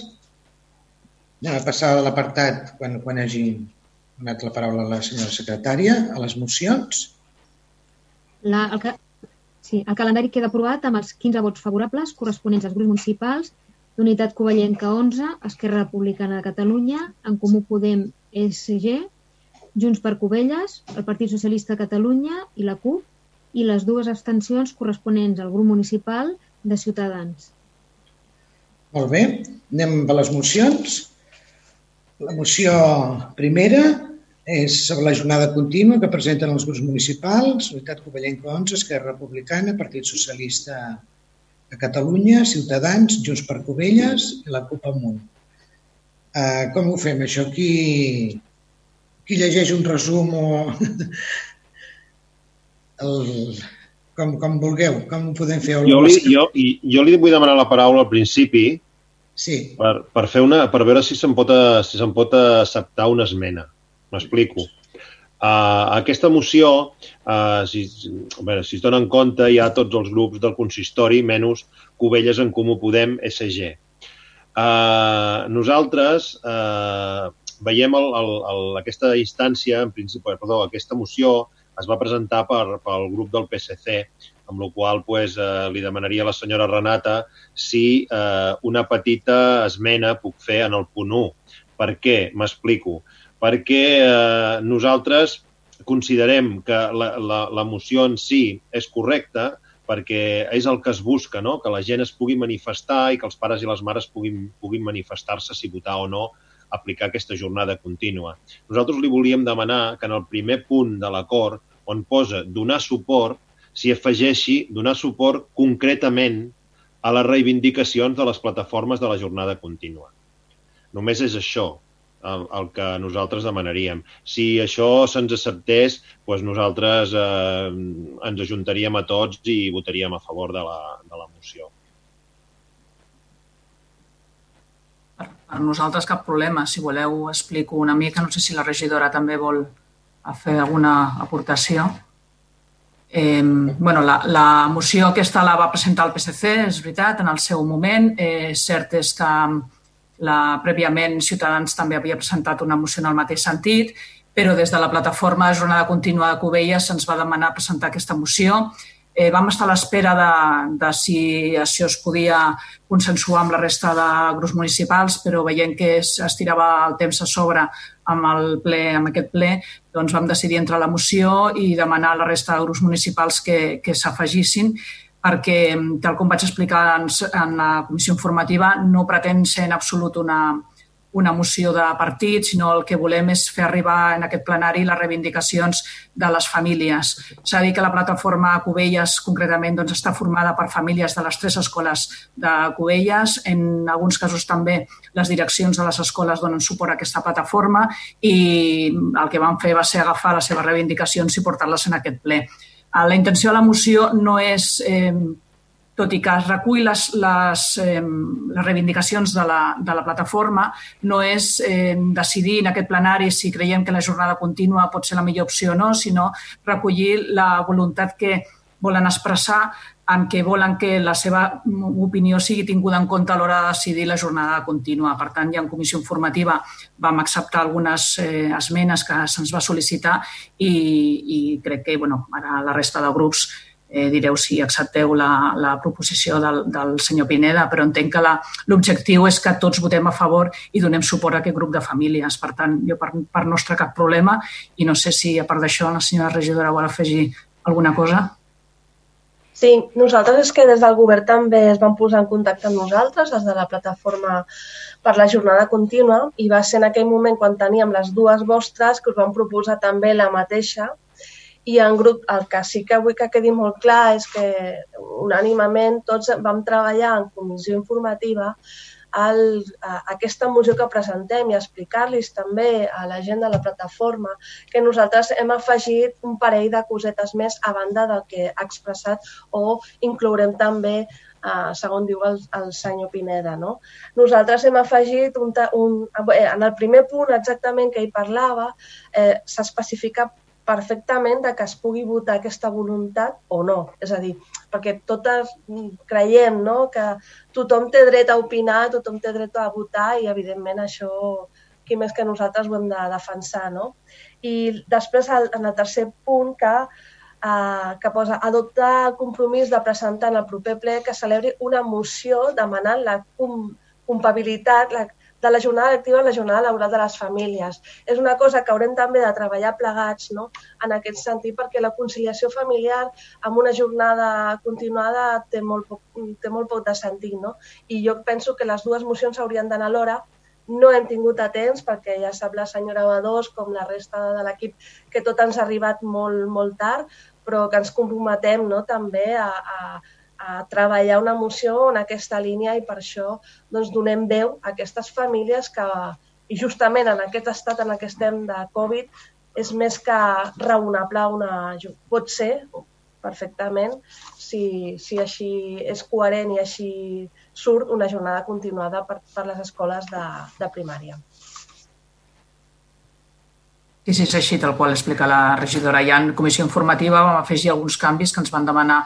Anem a passar a l'apartat quan, quan hagi donat la paraula a la senyora secretària, a les mocions. La, el, ca... sí, el calendari queda aprovat amb els 15 vots favorables corresponents als grups municipals d'Unitat Covellenca 11, Esquerra Republicana de Catalunya, En Comú Podem SG, Junts per Covelles, el Partit Socialista de Catalunya i la CUP, i les dues abstencions corresponents al grup municipal de Ciutadans. Molt bé, anem a les mocions. La moció primera és sobre la jornada contínua que presenten els grups municipals, Unitat Covellenca 11, Esquerra Republicana, Partit Socialista de Catalunya, Ciutadans, Junts per Covelles i la CUP Amunt. Uh, com ho fem, això? Qui, qui llegeix un resum o... El, com, com vulgueu, com ho podem fer? Jo li, jo, jo li vull demanar la paraula al principi Sí, per, per, fer una, per veure si se'n pot, a- si se'n pot acceptar una esmena. M'explico. Uh, aquesta moció, uh, si, a veure, si es dona en compte, hi ha tots els grups del consistori, menys Covelles en Comú Podem, SG. Uh, nosaltres uh, veiem el, el, el, aquesta instància, en principi, perdó, aquesta moció es va presentar per, pel grup del PSC, amb la qual pues, eh, li demanaria a la senyora Renata si eh, una petita esmena puc fer en el punt 1. Per què? M'explico. Perquè eh, nosaltres considerem que la, la, la moció en si és correcta perquè és el que es busca, no? que la gent es pugui manifestar i que els pares i les mares puguin, puguin manifestar-se si votar o no aplicar aquesta jornada contínua. Nosaltres li volíem demanar que en el primer punt de l'acord, on posa donar suport, s'hi afegeixi donar suport concretament a les reivindicacions de les plataformes de la jornada contínua. Només és això el, el que nosaltres demanaríem. Si això se'ns acceptés, doncs nosaltres eh, ens ajuntaríem a tots i votaríem a favor de la, de la moció. Per nosaltres cap problema. Si voleu explico una mica. No sé si la regidora també vol fer alguna aportació. Eh, bueno, la, la moció aquesta la va presentar el PSC, és veritat, en el seu moment. Eh, cert és que la, prèviament Ciutadans també havia presentat una moció en el mateix sentit, però des de la plataforma Jornada Contínua de Cubelles se'ns va demanar presentar aquesta moció. Eh, vam estar a l'espera de, de si això es podia consensuar amb la resta de grups municipals, però veient que es, es tirava el temps a sobre amb, el ple, amb aquest ple, doncs vam decidir entrar a la moció i demanar a la resta de grups municipals que, que s'afegissin perquè, tal com vaig explicar en, en la comissió informativa, no pretén ser en absolut una, una moció de partit, sinó el que volem és fer arribar en aquest plenari les reivindicacions de les famílies. S'ha dit que la plataforma Cubelles, concretament, doncs, està formada per famílies de les tres escoles de Cubelles. En alguns casos també les direccions de les escoles donen suport a aquesta plataforma i el que van fer va ser agafar les seves reivindicacions i portar-les en aquest ple. La intenció de la moció no és eh, tot i que es recull les, les, eh, les reivindicacions de la, de la plataforma, no és eh, decidir en aquest plenari si creiem que la jornada contínua pot ser la millor opció o no, sinó recollir la voluntat que volen expressar en què volen que la seva opinió sigui tinguda en compte a l'hora de decidir la jornada contínua. Per tant, ja en comissió informativa vam acceptar algunes eh, esmenes que se'ns va sol·licitar i, i crec que bueno, ara la resta de grups eh, direu si accepteu la, la proposició del, del senyor Pineda, però entenc que l'objectiu és que tots votem a favor i donem suport a aquest grup de famílies. Per tant, jo per, per nostre cap problema i no sé si a part d'això la senyora regidora vol afegir alguna cosa. Sí, nosaltres és que des del govern també es van posar en contacte amb nosaltres, des de la plataforma per la jornada contínua, i va ser en aquell moment quan teníem les dues vostres que us van proposar també la mateixa, i en grup, el que sí que vull que quedi molt clar és que unànimament tots vam treballar en comissió informativa el, a, aquesta moció que presentem i explicar-los també a la gent de la plataforma que nosaltres hem afegit un parell de cosetes més a banda del que ha expressat o inclourem també eh, segons diu el, el senyor Pineda. No? Nosaltres hem afegit un, un, en el primer punt exactament que hi parlava, eh, s'especifica perfectament de que es pugui votar aquesta voluntat o no. És a dir, perquè totes creiem no? que tothom té dret a opinar, tothom té dret a votar i, evidentment, això qui més que nosaltres ho hem de defensar. No? I després, en el tercer punt, que, eh, que posa adoptar el compromís de presentar en el proper ple que celebri una moció demanant la compabilitat, la, de la jornada lectiva en la jornada laboral de les famílies. És una cosa que haurem també de treballar plegats no? en aquest sentit perquè la conciliació familiar amb una jornada continuada té molt poc, té molt poc de sentit. No? I jo penso que les dues mocions haurien d'anar alhora no hem tingut a temps perquè ja sap la senyora Badós com la resta de l'equip que tot ens ha arribat molt, molt tard, però que ens comprometem no, també a, a, a treballar una moció en aquesta línia i per això doncs, donem veu a aquestes famílies que, i justament en aquest estat en què estem de Covid, és més que raonable una... Pot ser, perfectament, si, si així és coherent i així surt una jornada continuada per, per les escoles de, de primària. Sí, sí, és així, tal qual explica la regidora. Ja en comissió informativa vam afegir alguns canvis que ens van demanar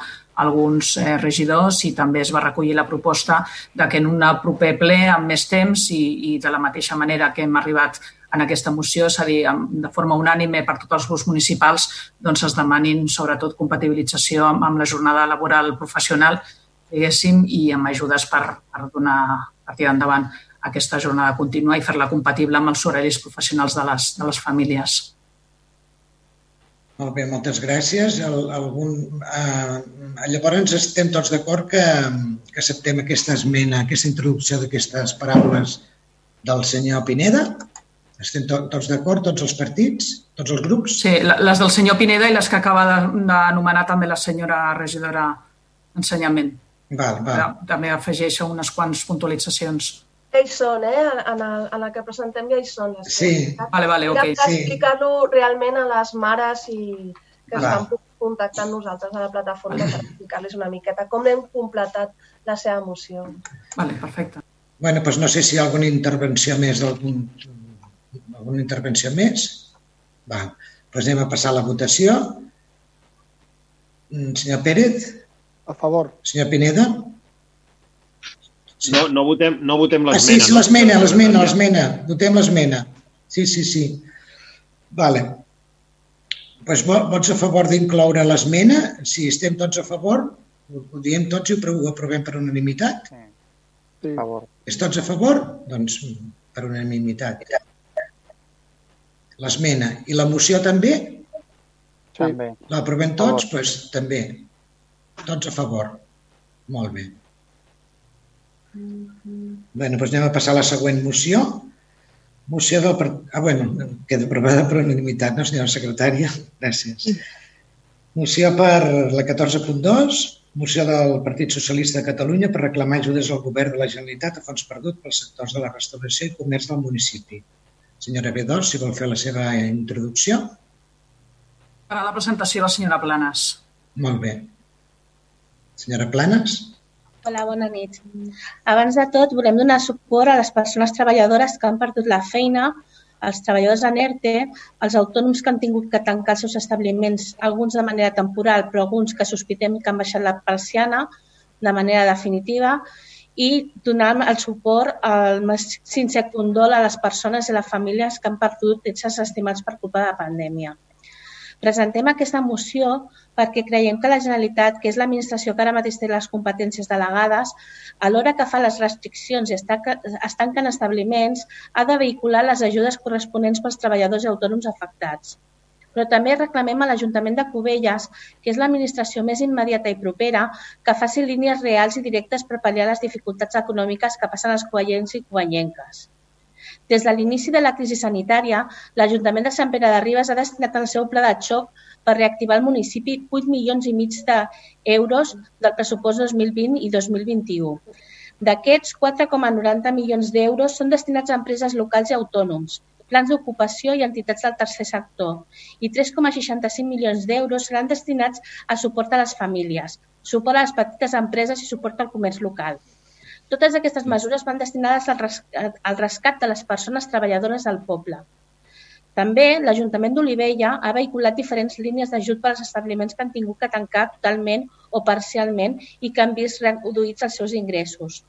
alguns eh, regidors i també es va recollir la proposta de que en un proper ple amb més temps i, i de la mateixa manera que hem arribat en aquesta moció, és a dir, de forma unànime per tots els grups municipals, doncs es demanin sobretot compatibilització amb, amb la jornada laboral professional, diguéssim, i amb ajudes per, per donar partida endavant aquesta jornada contínua i fer-la compatible amb els horaris professionals de les, de les famílies. Molt bé, moltes gràcies. El, algun, eh, llavors estem tots d'acord que, que acceptem aquesta esmena, aquesta introducció d'aquestes paraules del senyor Pineda? Estem to, tots d'acord, tots els partits, tots els grups? Sí, les del senyor Pineda i les que acaba d'anomenar també la senyora regidora d'Ensenyament. Val, val. També afegeixo unes quants puntualitzacions ja hi són, eh? En, el, en la que presentem ja hi són. Les sí. Vale, vale, ok. Hem d'explicar-ho sí. realment a les mares i que Va. estan contactant nosaltres a la plataforma per explicar-les una miqueta com hem completat la seva moció. Vale, perfecte. Bueno, doncs no sé si hi ha alguna intervenció més d'algun alguna intervenció més. Va, doncs anem a passar a la votació. Mm, senyor Pérez? A favor. Senyor Pineda? No, no votem, no votem l'esmena. Ah, sí, sí, l'esmena, l'esmena, l'esmena. Votem l'esmena. Sí, sí, sí. Vale. Pues vots a favor d'incloure l'esmena? Si estem tots a favor, ho diem tots i ho aprovem per unanimitat? Sí. A favor. És tots a favor? Doncs per unanimitat. L'esmena. I la moció també? També. L'aprovem tots? Doncs pues, també. Tots a favor. Molt bé. Bé, doncs anem a passar a la següent moció. Moció del... Ah, bueno, queda aprovada per unanimitat, no, senyora secretària? Gràcies. Moció per la 14.2, moció del Partit Socialista de Catalunya per reclamar ajudes al govern de la Generalitat a fons perdut pels sectors de la restauració i comerç del municipi. Senyora B2, si vol fer la seva introducció. Per a la presentació, la senyora Planes. Molt bé. Senyora Planes? Hola, bona nit. Abans de tot, volem donar suport a les persones treballadores que han perdut la feina, als treballadors en ERTE, als autònoms que han tingut que tancar els seus establiments, alguns de manera temporal, però alguns que sospitem que han baixat la persiana de manera definitiva, i donar el suport al més sincer condol a les persones i les famílies que han perdut éssers estimats per culpa de la pandèmia. Presentem aquesta moció perquè creiem que la Generalitat, que és l'administració que ara mateix té les competències delegades, a l'hora que fa les restriccions i es tanquen establiments, ha de vehicular les ajudes corresponents pels treballadors autònoms afectats. Però també reclamem a l'Ajuntament de Cubelles, que és l'administració més immediata i propera, que faci línies reals i directes per pal·liar les dificultats econòmiques que passen els covellencs i covellenques. Des de l'inici de la crisi sanitària, l'Ajuntament de Sant Pere de Ribes ha destinat al seu pla de xoc per reactivar el municipi 8 milions i mig d'euros del pressupost 2020 i 2021. D'aquests, 4,90 milions d'euros són destinats a empreses locals i autònoms, plans d'ocupació i entitats del tercer sector i 3,65 milions d'euros seran destinats a suport a les famílies, suport a les petites empreses i suport al comerç local. Totes aquestes mesures van destinades al rescat, al rescat de les persones treballadores del poble. També l'Ajuntament d'Olivella ha vehiculat diferents línies d'ajut per als establiments que han tingut que tancar totalment o parcialment i que han vist reduïts els seus ingressos.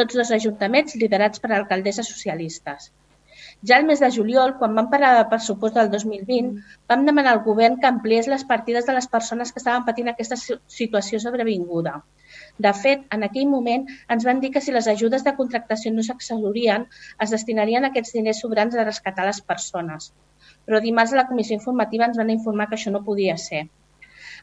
Tots dos ajuntaments liderats per alcaldesses socialistes. Ja el mes de juliol, quan vam parar el pressupost del 2020, vam demanar al govern que ampliés les partides de les persones que estaven patint aquesta situació sobrevinguda. De fet, en aquell moment ens van dir que si les ajudes de contractació no s'exhaurien, es destinarien aquests diners sobrants a rescatar les persones. Però dimarts a la comissió informativa ens van informar que això no podia ser.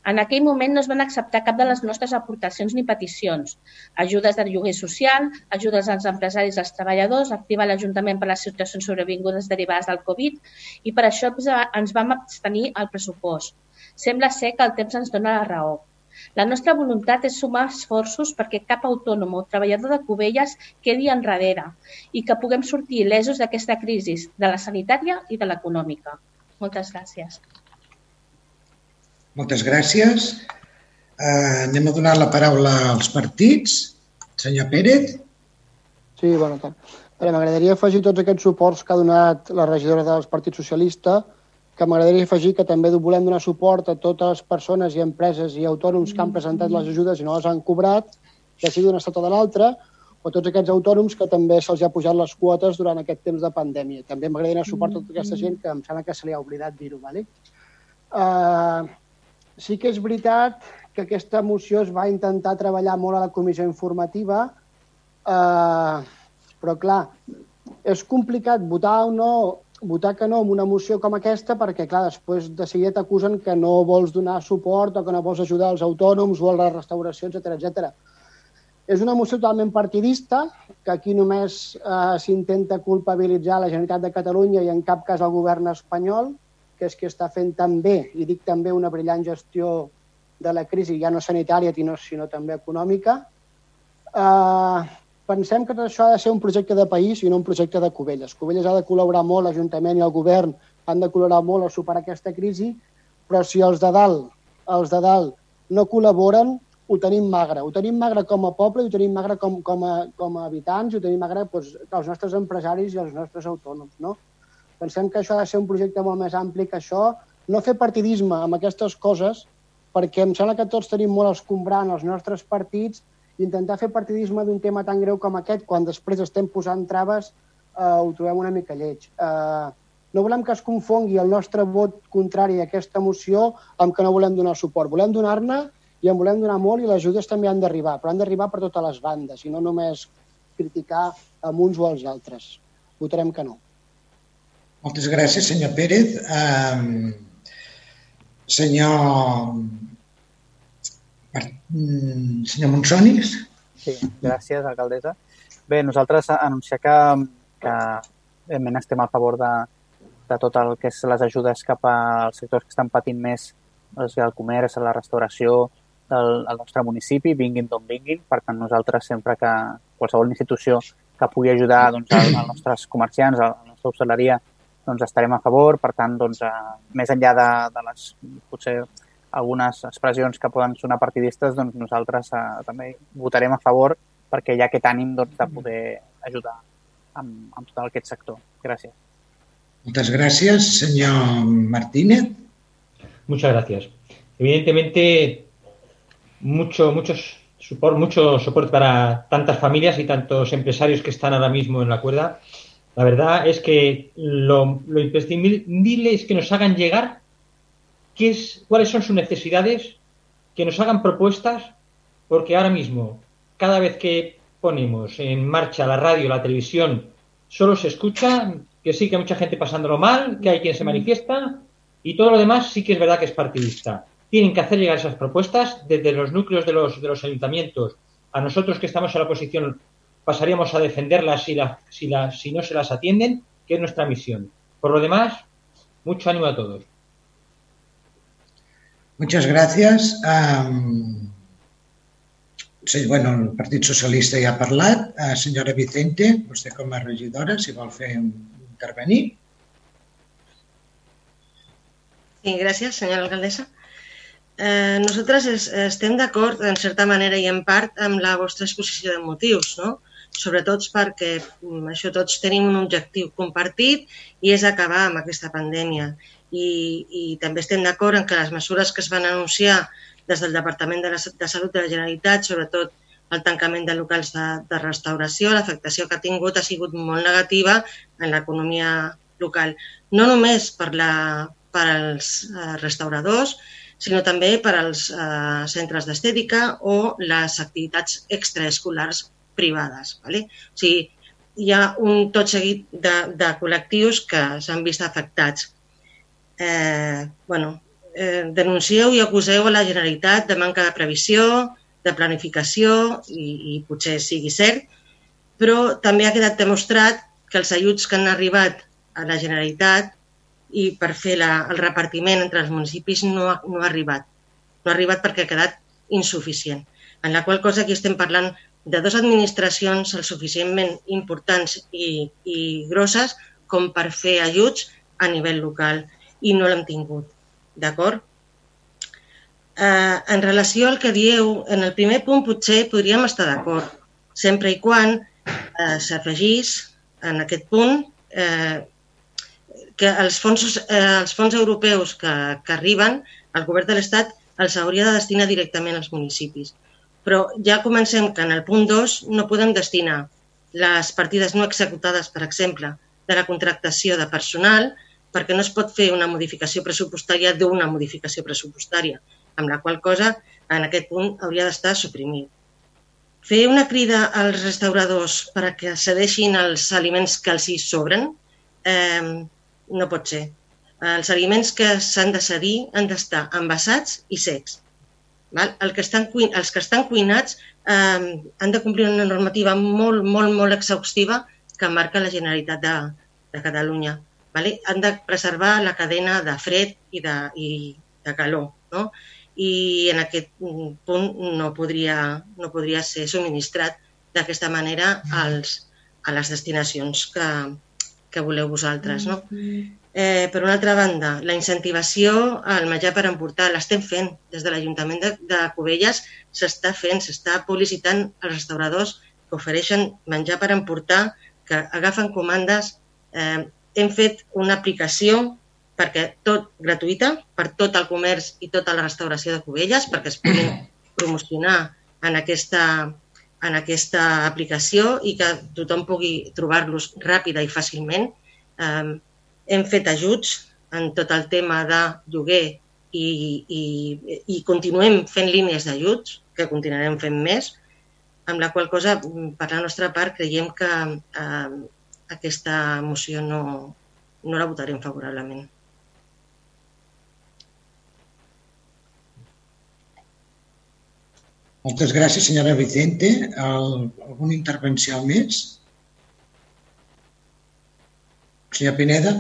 En aquell moment no es van acceptar cap de les nostres aportacions ni peticions. Ajudes de lloguer social, ajudes als empresaris i als treballadors, activar l'Ajuntament per les situacions sobrevingudes derivades del Covid i per això ens vam abstenir al pressupost. Sembla ser que el temps ens dona la raó. La nostra voluntat és sumar esforços perquè cap autònom o treballador de Cubelles quedi enrere i que puguem sortir il·lesos d'aquesta crisi, de la sanitària i de l'econòmica. Moltes gràcies. Moltes gràcies. Uh, anem a donar la paraula als partits. Senyor Pérez. Sí, bona tarda. M'agradaria afegir tots aquests suports que ha donat la regidora del Partit Socialista que m'agradaria afegir que també volem donar suport a totes les persones i empreses i autònoms que han presentat les ajudes i no les han cobrat, ja sigui d'un estat o de l'altre, o tots aquests autònoms que també se'ls ha pujat les quotes durant aquest temps de pandèmia. També m'agradaria donar suport a tota aquesta gent que em sembla que se li ha oblidat dir-ho. ¿vale? Uh, sí que és veritat que aquesta moció es va intentar treballar molt a la comissió informativa, uh, però clar, és complicat votar o no votar que no en una moció com aquesta perquè, clar, després de seguida t'acusen que no vols donar suport o que no vols ajudar els autònoms o a la restauració, etc etc. És una moció totalment partidista, que aquí només eh, s'intenta culpabilitzar la Generalitat de Catalunya i en cap cas el govern espanyol, que és qui està fent també, i dic també una brillant gestió de la crisi, ja no sanitària, sinó també econòmica. Eh, pensem que tot això ha de ser un projecte de país i no un projecte de Cubelles. Cubelles ha de col·laborar molt, l'Ajuntament i el govern han de col·laborar molt a superar aquesta crisi, però si els de dalt, els de dalt no col·laboren, ho tenim magre. Ho tenim magre com a poble, ho tenim magre com, com, a, com a habitants, ho tenim magre doncs, els nostres empresaris i els nostres autònoms. No? Pensem que això ha de ser un projecte molt més ampli que això, no fer partidisme amb aquestes coses, perquè em sembla que tots tenim molt escombrant els nostres partits intentar fer partidisme d'un tema tan greu com aquest, quan després estem posant traves, eh, ho trobem una mica lleig. Eh, no volem que es confongui el nostre vot contrari a aquesta moció amb que no volem donar suport. Volem donar-ne i en volem donar molt i les ajudes també han d'arribar, però han d'arribar per totes les bandes i no només criticar amb uns o els altres. Votarem que no. Moltes gràcies, senyor Pérez. Um, senyor Mm, senyor Monsonis. Sí, gràcies, alcaldessa. Bé, nosaltres anunciar que, que evidentment estem a favor de, de tot el que és les ajudes cap als sectors que estan patint més, doncs, el comerç, la restauració del, del nostre municipi, vinguin d'on vinguin. Per tant, nosaltres sempre que qualsevol institució que pugui ajudar doncs, als nostres comerciants, a la nostra hostaleria, doncs estarem a favor. Per tant, doncs, eh, més enllà de, de les potser algunes expressions que poden sonar partidistes, doncs nosaltres eh, també votarem a favor perquè hi ha aquest ànim doncs, de poder ajudar amb, amb tot aquest sector. Gràcies. Muchas gracias, señor Martínez. Muchas gracias. Evidentemente, mucho, muchos support, mucho soporte para tantas familias y tantos empresarios que están ahora mismo en la cuerda. La verdad es que lo, lo imprescindible es que nos hagan llegar cuáles son sus necesidades, que nos hagan propuestas, porque ahora mismo, cada vez que ponemos en marcha la radio, la televisión, solo se escucha que sí que hay mucha gente pasándolo mal, que hay quien se manifiesta y todo lo demás sí que es verdad que es partidista. Tienen que hacer llegar esas propuestas desde los núcleos de los, de los ayuntamientos. A nosotros que estamos en la oposición pasaríamos a defenderlas si, si, si no se las atienden, que es nuestra misión. Por lo demás, mucho ánimo a todos. Muchas gracias. Um, sí, bueno, el Partit Socialista ja ha parlat. Uh, senyora Vicente, vostè com a regidora, si vol fer intervenir. Sí, gràcies, senyora alcaldessa. Eh, nosaltres es, estem d'acord, en certa manera i en part, amb la vostra exposició de motius, no? sobretot perquè mm, això tots tenim un objectiu compartit i és acabar amb aquesta pandèmia. I, i també estem d'acord en que les mesures que es van anunciar des del Departament de, la, de Salut de la Generalitat, sobretot el tancament de locals de, de restauració, l'afectació que ha tingut ha sigut molt negativa en l'economia local. No només per, la, per als eh, restauradors, sinó també per als eh, centres d'estètica o les activitats extraescolars privades. Vale? O sigui, hi ha un tot seguit de, de col·lectius que s'han vist afectats. Eh, bueno, eh, denuncieu i acuseu a la Generalitat de manca de previsió, de planificació, i, i potser sigui cert, però també ha quedat demostrat que els ajuts que han arribat a la Generalitat i per fer la, el repartiment entre els municipis no ha, no ha arribat. No ha arribat perquè ha quedat insuficient. En la qual cosa aquí estem parlant de dues administracions el suficientment importants i, i grosses com per fer ajuts a nivell local i no l'hem tingut. D'acord? Eh, en relació al que dieu, en el primer punt potser podríem estar d'acord, sempre i quan eh, s'afegís en aquest punt eh, que els fons, eh, els fons europeus que, que arriben, el govern de l'Estat els hauria de destinar directament als municipis. Però ja comencem que en el punt 2 no podem destinar les partides no executades, per exemple, de la contractació de personal, perquè no es pot fer una modificació pressupostària d'una modificació pressupostària amb la qual cosa en aquest punt hauria d'estar suprimit. Fer una crida als restauradors per a que cedeixin els aliments que els hi sobren eh, no pot ser. Els aliments que s'han de cedir han d'estar envasats i secs. Val? El que estan, els que estan cuinats eh, han de complir una normativa molt, molt, molt exhaustiva que marca la Generalitat de, de Catalunya. Vale? Han de preservar la cadena de fred i de, i de calor. No? i en aquest punt no podria, no podria ser subministrat d'aquesta manera als, a les destinacions que, que voleu vosaltres. No? Eh, per una altra banda, la incentivació al menjar per emportar l'estem fent. Des de l'Ajuntament de, de Cubelles s'està fent, s'està publicitant els restauradors que ofereixen menjar per emportar, que agafen comandes. Eh, hem fet una aplicació perquè tot gratuïta per tot el comerç i tota la restauració de Cubelles, perquè es puguin promocionar en aquesta, en aquesta aplicació i que tothom pugui trobar-los ràpida i fàcilment. Eh, hem fet ajuts en tot el tema de lloguer i, i, i continuem fent línies d'ajuts, que continuarem fent més, amb la qual cosa, per la nostra part, creiem que eh, aquesta moció no, no la votarem favorablement. Moltes gràcies, senyora Vicente. El, alguna intervenció més? Senyor Pineda?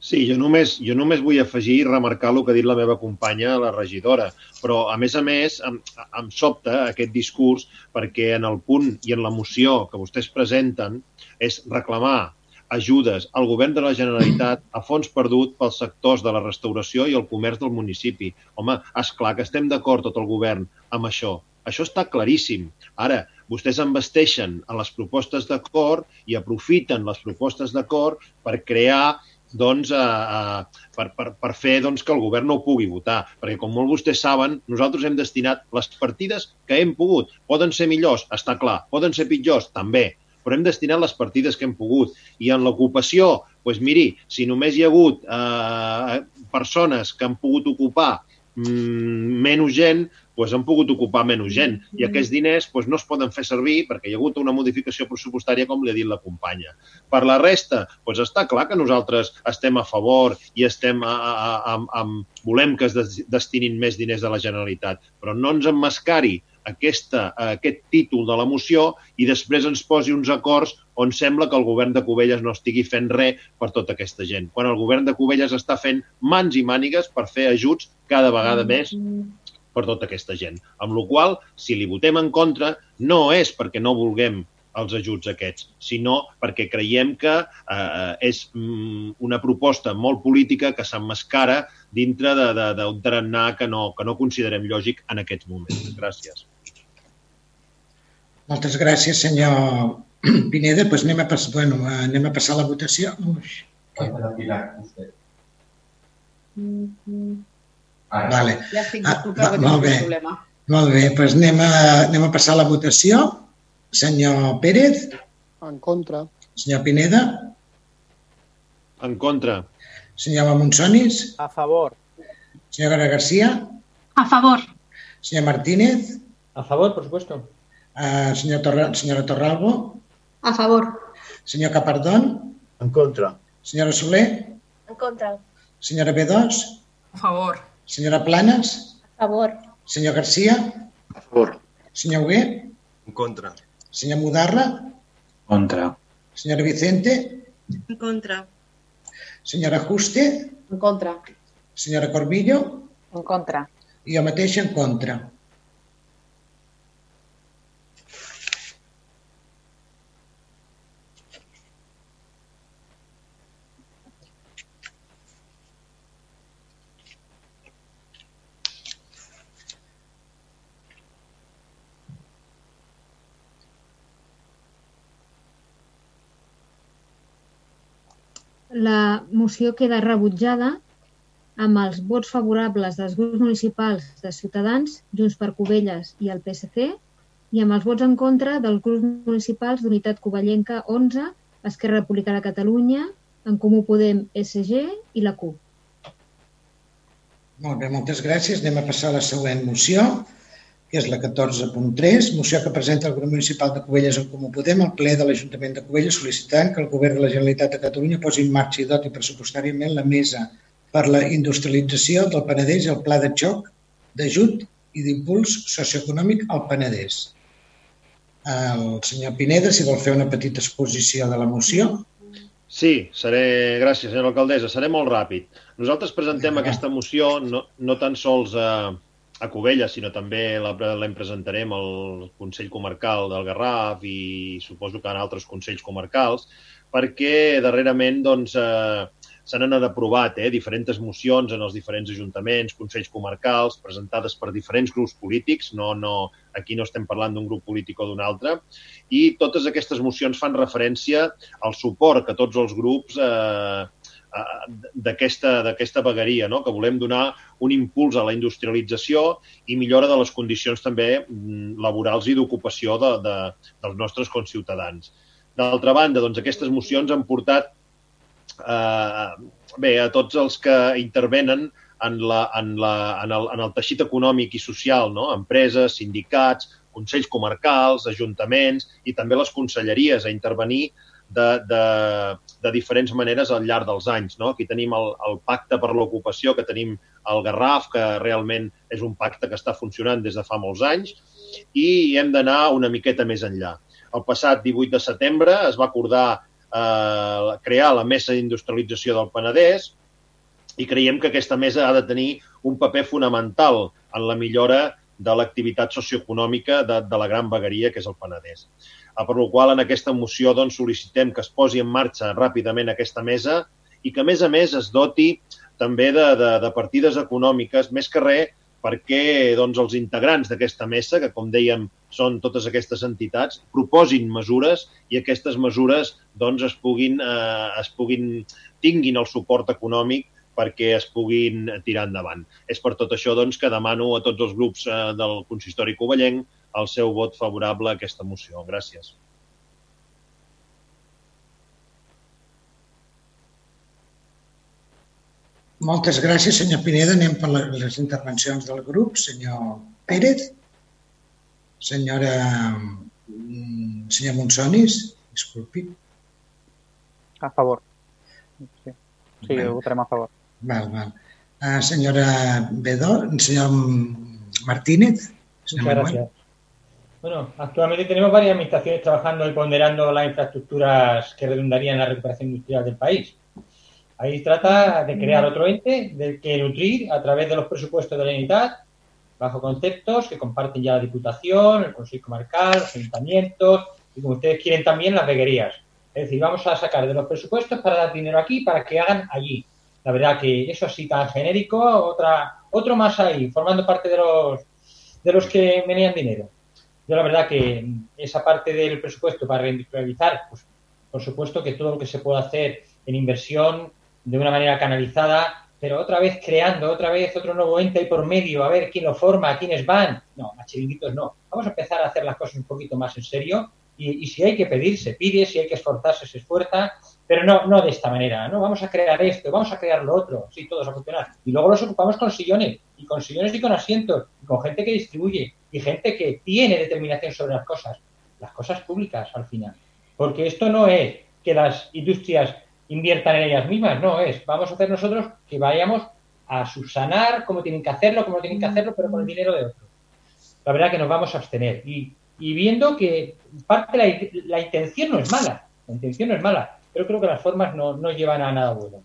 Sí, jo només, jo només vull afegir i remarcar el que ha dit la meva companya, la regidora, però a més a més em, em sobta aquest discurs perquè en el punt i en la moció que vostès presenten és reclamar ajudes al govern de la Generalitat a fons perdut pels sectors de la restauració i el comerç del municipi. Home, és clar que estem d'acord tot el govern amb això. Això està claríssim. Ara, vostès embesteixen a les propostes d'acord i aprofiten les propostes d'acord per crear doncs, eh, per, per, per fer doncs, que el govern no ho pugui votar. Perquè, com molt vostès saben, nosaltres hem destinat les partides que hem pogut. Poden ser millors, està clar. Poden ser pitjors, també però hem destinat les partides que hem pogut. I en l'ocupació, doncs miri, si només hi ha hagut eh, persones que han pogut ocupar mm, menys gent, doncs han pogut ocupar menys gent. I aquests diners doncs, no es poden fer servir perquè hi ha hagut una modificació pressupostària, com li ha dit la companya. Per la resta, doncs està clar que nosaltres estem a favor i estem a, a, a, a, volem que es destinin més diners de la Generalitat, però no ens emmascari aquesta, aquest títol de la moció i després ens posi uns acords on sembla que el govern de Cubelles no estigui fent res per tota aquesta gent. Quan el govern de Cubelles està fent mans i mànigues per fer ajuts cada vegada més per tota aquesta gent. Amb la qual si li votem en contra, no és perquè no vulguem els ajuts aquests, sinó perquè creiem que eh, és mm, una proposta molt política que s'emmascara dintre d'un tarannà que no, que no considerem lògic en aquests moments. Gràcies. Moltes gràcies, senyor Pineda. Pues anem, a passar, bueno, anem a passar la votació. Ui. Vale. Ja estic Ah, disculpeu, que tinc molt un bé. problema. Molt bé, doncs anem a, anem a passar la votació. Senyor Pérez, En contra. senyor Pineda, En contra. senyor Monsonis, A favor. senyora García, A favor. senyor Martínez, A favor, por supuesto. eh, senyor Torra, senyora Torralbo, A favor. senyor Capardón, En contra. senyora Soler, En contra. senyora B2, A favor. Senyora Planes, A favor. senyor García, A favor. senyor Hugué, En contra. senyor Mudarra, Contra. senyora Vicente, En contra. senyora Juste, En contra. senyora Corbillo En contra. i jo mateix en contra. La moció queda rebutjada amb els vots favorables dels grups municipals de Ciutadans, Junts per Covelles i el PSC, i amb els vots en contra dels grups municipals d'Unitat Covellenca 11, Esquerra Republicana de Catalunya, En Comú Podem, SG i la CUP. Molt bé, moltes gràcies. Anem a passar a la següent moció, que és la 14.3, moció que presenta el grup municipal de Cubelles en Comú Podem al ple de l'Ajuntament de Cubelles sol·licitant que el govern de la Generalitat de Catalunya posi en marxa i doti pressupostàriament la mesa per la industrialització del Penedès i el pla de xoc d'ajut i d'impuls socioeconòmic al Penedès. El senyor Pineda, si vol fer una petita exposició de la moció. Sí, seré... Gràcies, senyora alcaldessa. Seré molt ràpid. Nosaltres presentem aquesta moció no, no tan sols a, a Cubelles, sinó també la presentarem al Consell Comarcal del Garraf i suposo que en altres consells comarcals, perquè darrerament doncs, eh, se n'han aprovat eh, diferents mocions en els diferents ajuntaments, consells comarcals, presentades per diferents grups polítics, no, no, aquí no estem parlant d'un grup polític o d'un altre, i totes aquestes mocions fan referència al suport que tots els grups eh, d'aquesta vegueria, no? que volem donar un impuls a la industrialització i millora de les condicions també mm, laborals i d'ocupació de, de, dels nostres conciutadans. D'altra banda, doncs, aquestes mocions han portat eh, bé, a tots els que intervenen en, la, en, la, en, el, en el teixit econòmic i social, no? empreses, sindicats, consells comarcals, ajuntaments i també les conselleries a intervenir de, de, de diferents maneres al llarg dels anys. No? Aquí tenim el, el pacte per l'ocupació que tenim al Garraf, que realment és un pacte que està funcionant des de fa molts anys i hem d'anar una miqueta més enllà. El passat 18 de setembre es va acordar eh, crear la Mesa d'Industrialització del Penedès i creiem que aquesta mesa ha de tenir un paper fonamental en la millora de l'activitat socioeconòmica de, de la gran vegueria que és el Penedès. Ah, per la qual en aquesta moció doncs, sol·licitem que es posi en marxa ràpidament aquesta mesa i que, a més a més, es doti també de, de, de partides econòmiques, més que res, perquè doncs, els integrants d'aquesta mesa, que com dèiem són totes aquestes entitats, proposin mesures i aquestes mesures doncs, es, puguin, eh, es puguin tinguin el suport econòmic perquè es puguin tirar endavant. És per tot això doncs, que demano a tots els grups eh, del consistori covellenc el seu vot favorable a aquesta moció. Gràcies. Moltes gràcies, senyor Pineda. Anem per les intervencions del grup. Senyor Pérez, senyora mm, senyor Monsonis, disculpi. A favor. Sí, sí Val. votarem a favor. Val, val. Uh, senyora Bedó, senyor Martínez. Senyor Muchas Manuel. Bueno, actualmente tenemos varias administraciones trabajando y ponderando las infraestructuras que redundarían en la recuperación industrial del país. Ahí trata de crear otro ente del que nutrir a través de los presupuestos de la unidad, bajo conceptos que comparten ya la Diputación, el Consejo Comarcal, los ayuntamientos y, como ustedes quieren, también las veguerías. Es decir, vamos a sacar de los presupuestos para dar dinero aquí para que hagan allí. La verdad que eso así tan genérico, otra, otro más ahí, formando parte de los, de los que menean dinero. Yo la verdad que esa parte del presupuesto para reindustrializar, pues por supuesto que todo lo que se pueda hacer en inversión de una manera canalizada, pero otra vez creando, otra vez otro nuevo ente por medio, a ver quién lo forma, quiénes van. No, a chiringuitos no. Vamos a empezar a hacer las cosas un poquito más en serio y, y si hay que pedir, se pide, si hay que esforzarse, se esfuerza, pero no, no de esta manera, no vamos a crear esto, vamos a crear lo otro, sí, todos a funcionar. Y luego los ocupamos con sillones, y con sillones y con asientos, y con gente que distribuye, y gente que tiene determinación sobre las cosas, las cosas públicas al final. Porque esto no es que las industrias inviertan en ellas mismas, no es, vamos a hacer nosotros que vayamos a subsanar cómo tienen que hacerlo, cómo tienen que hacerlo, pero con el dinero de otros. La verdad que nos vamos a abstener. Y, y viendo que parte la, la intención no es mala, la intención no es mala, pero creo que las formas no, no llevan a nada bueno.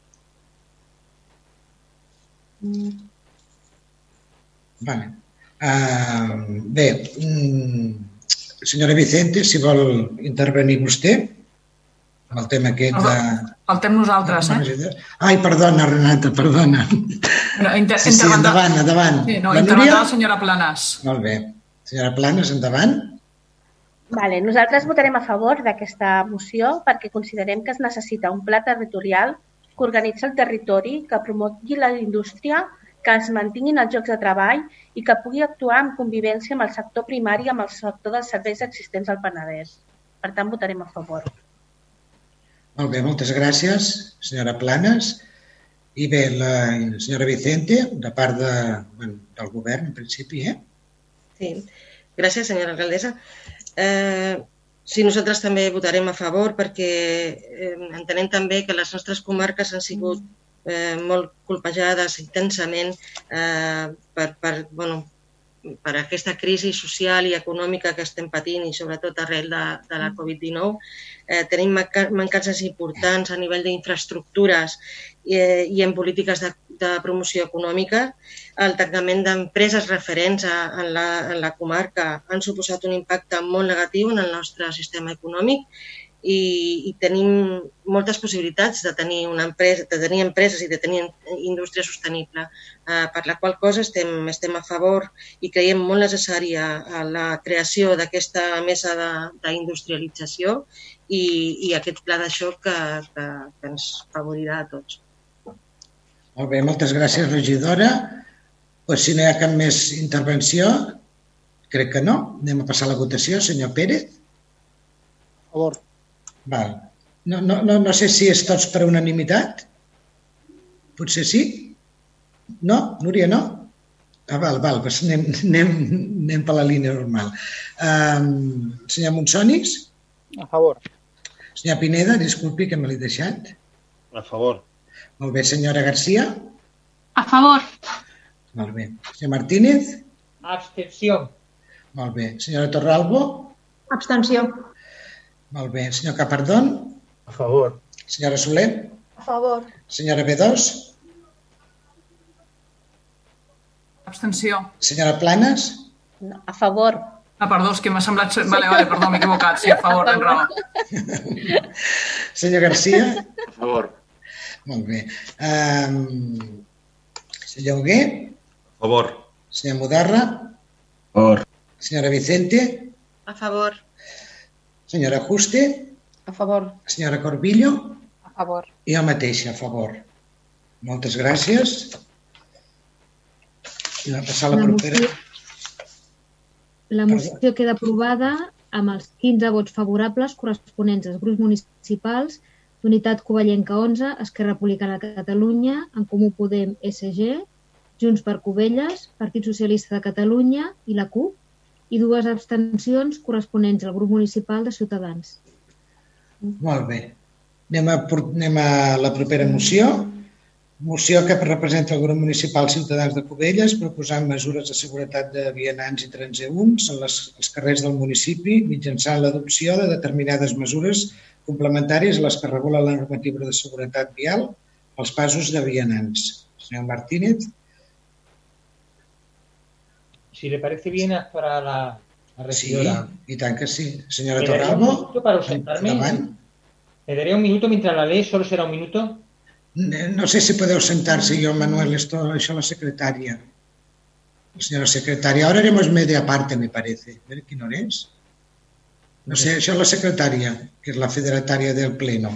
Vale. Uh, bé, mm, senyora Vicente, si vol intervenir vostè amb el tema aquest de... Faltem nosaltres, eh? Ai, perdona, Renata, perdona. No, inter Sí, sí, endavant, endavant. Sí, no, La la senyora Planes. Molt bé. Senyora Planes, endavant. Vale, nosaltres votarem a favor d'aquesta moció perquè considerem que es necessita un pla territorial que organitzi el territori, que promogui la indústria, que es mantinguin els llocs de treball i que pugui actuar en convivència amb el sector primari i amb el sector dels serveis existents al Penedès. Per tant, votarem a favor. Molt bé, moltes gràcies, senyora Planes. I bé, la senyora Vicente, de part de, bueno, del govern, en principi, eh? Sí, gràcies, senyora alcaldessa. Eh, sí, nosaltres també votarem a favor perquè eh, entenem també que les nostres comarques han sigut eh, molt colpejades intensament eh, per, per, bueno, per aquesta crisi social i econòmica que estem patint i sobretot arrel de, de la Covid-19. Eh, tenim manca- mancances importants a nivell d'infraestructures i, eh, i en polítiques de, de promoció econòmica. El tancament d'empreses referents a, en, la, en la comarca han suposat un impacte molt negatiu en el nostre sistema econòmic i, i tenim moltes possibilitats de tenir una empresa, de tenir empreses i de tenir indústria sostenible, eh, per la qual cosa estem, estem a favor i creiem molt necessària a la creació d'aquesta mesa de- d'industrialització i, i aquest pla de xoc que, que, que ens favorirà a tots. Molt bé, moltes gràcies, regidora. Pues, si no hi ha cap més intervenció, crec que no. Anem a passar a la votació. Senyor Pérez? A favor. Val. No, no, no, no sé si és tots per unanimitat. Potser sí? No? Núria, no? Ah, val, val, doncs anem, anem, anem per la línia normal. Um, senyor Monsonis? A favor. Senyor Pineda, disculpi que me l'he deixat. A favor. Molt bé, senyora Garcia? A favor. Molt bé. Senyor Martínez? Abstenció. Molt bé. Senyora Torralbo? Abstenció. Molt bé. Senyor Capardón? A favor. Senyora Soler? A favor. Senyora B2? Abstenció. Senyora Planes? No, a favor. Ah, perdó, és que m'ha semblat... Vale, vale, perdó, m'he equivocat. Sí, a favor, tens raó. Senyor Garcia? A favor. Molt bé. Um, senyor Hugué? A favor. Senyor Mudarra? A favor. Senyora Vicente? A favor. Senyora Juste? A favor. Senyora Corbillo? A favor. I jo mateix, a favor. Moltes gràcies. I va passar la La propera. moció, la moció queda aprovada amb els 15 vots favorables corresponents als grups municipals d'Unitat Covellenca 11, Esquerra Republicana de Catalunya, En Comú Podem, SG, Junts per Covelles, Partit Socialista de Catalunya i la CUP, i dues abstencions corresponents al grup municipal de Ciutadans. Molt bé. Anem a, anem a la propera moció. Moció que representa el grup municipal Ciutadans de Cubelles proposant mesures de seguretat de vianants i transeunts en les, els carrers del municipi mitjançant l'adopció de determinades mesures complementàries a les que regula la normativa de seguretat vial als passos de vianants. Senyor Martínez, Si le parece bien, para la, la sí, regidora. i tant que sí. Senyora ¿Me daría un Torralbo, minuto para ausentarme? endavant. ¿Me daría un minuto mientras la ley? ¿Solo será un minuto? No sé si podeu sentar-se jo, Manuel, esto, això la secretària. Senyora secretària, ahora haremos media parte, me parece. A ver hora es. No sé, això és la secretària, que és la federatària del pleno.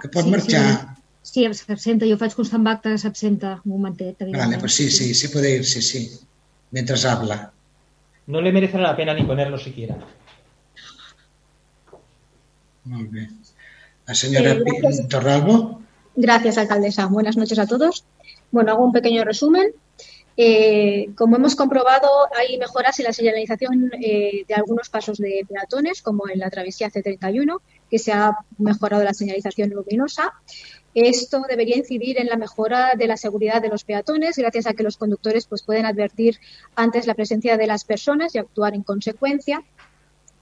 Que pot marxar. Sí, s'absenta. Jo faig constant acte que s'absenta un momentet. Vale, evidentment. pues sí, sí, sí puede ir, sí, sí. Mientras habla. No le merecerá la pena ni ponerlo siquiera. Molt bé. La senyora Eh, gracias. Torralbo. Gracias, alcaldesa. Buenas noches a todos. Bueno, hago un pequeño resumen. Eh, como hemos comprobado, hay mejoras en la señalización eh, de algunos pasos de peatones, como en la travesía C31, que se ha mejorado la señalización luminosa. Esto debería incidir en la mejora de la seguridad de los peatones, gracias a que los conductores pues, pueden advertir antes la presencia de las personas y actuar en consecuencia.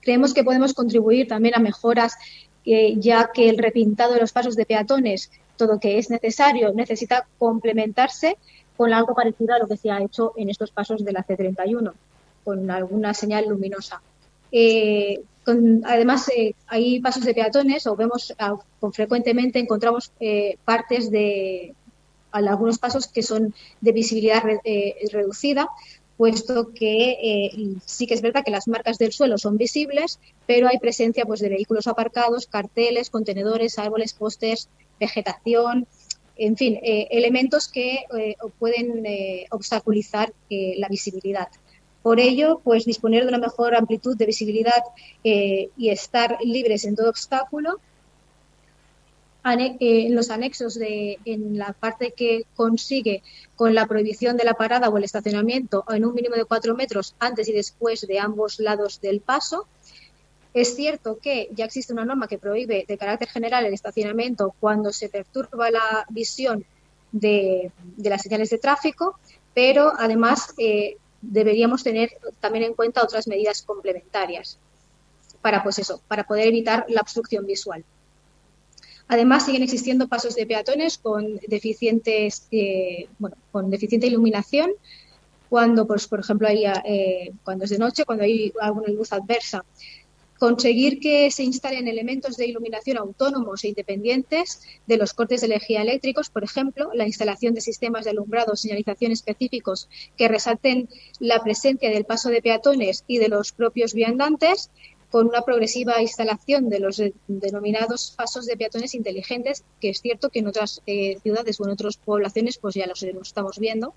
Creemos que podemos contribuir también a mejoras, eh, ya que el repintado de los pasos de peatones, todo que es necesario, necesita complementarse con algo parecido a lo que se ha hecho en estos pasos de la C31, con alguna señal luminosa. Eh, con- además, eh, hay pasos de peatones o vemos ah, con frecuentemente encontramos eh, partes de al- algunos pasos que son de visibilidad re- eh, reducida, puesto que sí que es verdad que las marcas del suelo son visibles, pero hay presencia pues, de vehículos aparcados, carteles, contenedores, árboles, pósters, vegetación, en fin, elementos que pueden obstaculizar la visibilidad. Por ello, pues disponer de una mejor amplitud de visibilidad eh, y estar libres en todo obstáculo ane- eh, los anexos de en la parte que consigue con la prohibición de la parada o el estacionamiento en un mínimo de cuatro metros antes y después de ambos lados del paso. Es cierto que ya existe una norma que prohíbe de carácter general el estacionamiento cuando se perturba la visión de, de las señales de tráfico, pero además eh, deberíamos tener también en cuenta otras medidas complementarias para, pues eso, para poder evitar la obstrucción visual. Además, siguen existiendo pasos de peatones con deficientes, eh, bueno, con deficiente iluminación. Cuando, pues, por ejemplo, hay, eh, cuando es de noche, cuando hay alguna luz adversa. Conseguir que se instalen elementos de iluminación autónomos e independientes de los cortes de energía eléctricos, por ejemplo, la instalación de sistemas de alumbrado o señalización específicos que resalten la presencia del paso de peatones y de los propios viandantes, con una progresiva instalación de los de- denominados pasos de peatones inteligentes, que es cierto que en otras eh, ciudades o en otras poblaciones pues ya los estamos viendo.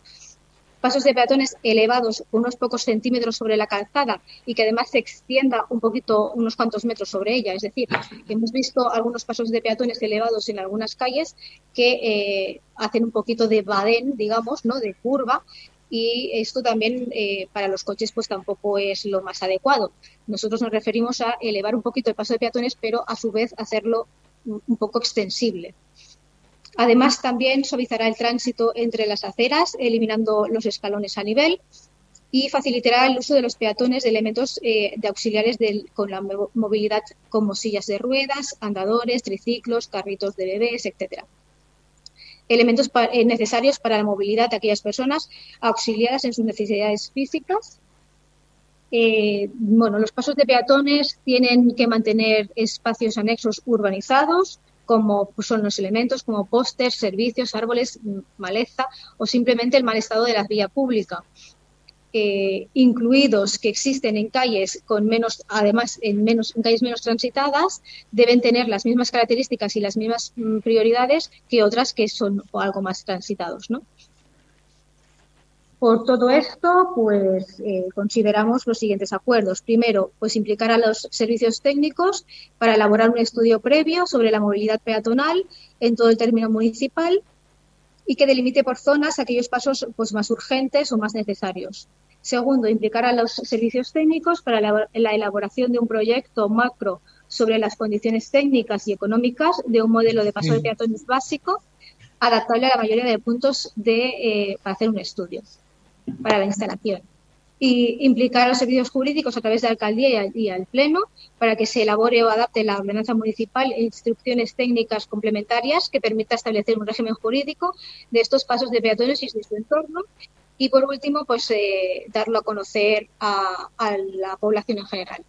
Pasos de peatones elevados unos pocos centímetros sobre la calzada y que además se extienda un poquito, unos cuantos metros sobre ella. Es decir, hemos visto algunos pasos de peatones elevados en algunas calles que eh, hacen un poquito de badén, digamos, ¿no? de curva, y esto también eh, para los coches pues tampoco es lo más adecuado. Nosotros nos referimos a elevar un poquito el paso de peatones, pero a su vez hacerlo un poco extensible. Además, también suavizará el tránsito entre las aceras, eliminando los escalones a nivel y facilitará el uso de los peatones de elementos eh, de auxiliares con la mo- movilidad como sillas de ruedas, andadores, triciclos, carritos de bebés, etcétera. Elementos eh, necesarios para la movilidad de aquellas personas auxiliadas en sus necesidades físicas. Eh, bueno, los pasos de peatones tienen que mantener espacios anexos urbanizados, como pues, son los elementos como pósters, servicios, árboles, maleza o simplemente el mal estado de la vía pública. Eh, incluidos que existen en calles con menos, además en, menos, en calles menos transitadas, deben tener las mismas características y las mismas mm, prioridades que otras que son algo más transitados, ¿no? Por todo esto, pues eh, consideramos los siguientes acuerdos. Primero, pues implicar a los servicios técnicos para elaborar un estudio previo sobre la movilidad peatonal en todo el término municipal y que delimite por zonas aquellos pasos pues, más urgentes o más necesarios. Segundo, implicar a los servicios técnicos para la elaboración de un proyecto macro sobre las condiciones técnicas y económicas de un modelo de paso de peatones básico adaptable a la mayoría de puntos de, eh, para hacer un estudio para la instalación. Y implicar a los servicios jurídicos a través de la alcaldía y al, pleno para que se elabore o adapte la ordenanza municipal e instrucciones técnicas complementarias que permita establecer un régimen jurídico de estos pasos de peatones y de su entorno y por último, pues eh, darlo a conocer a, a, la población en general.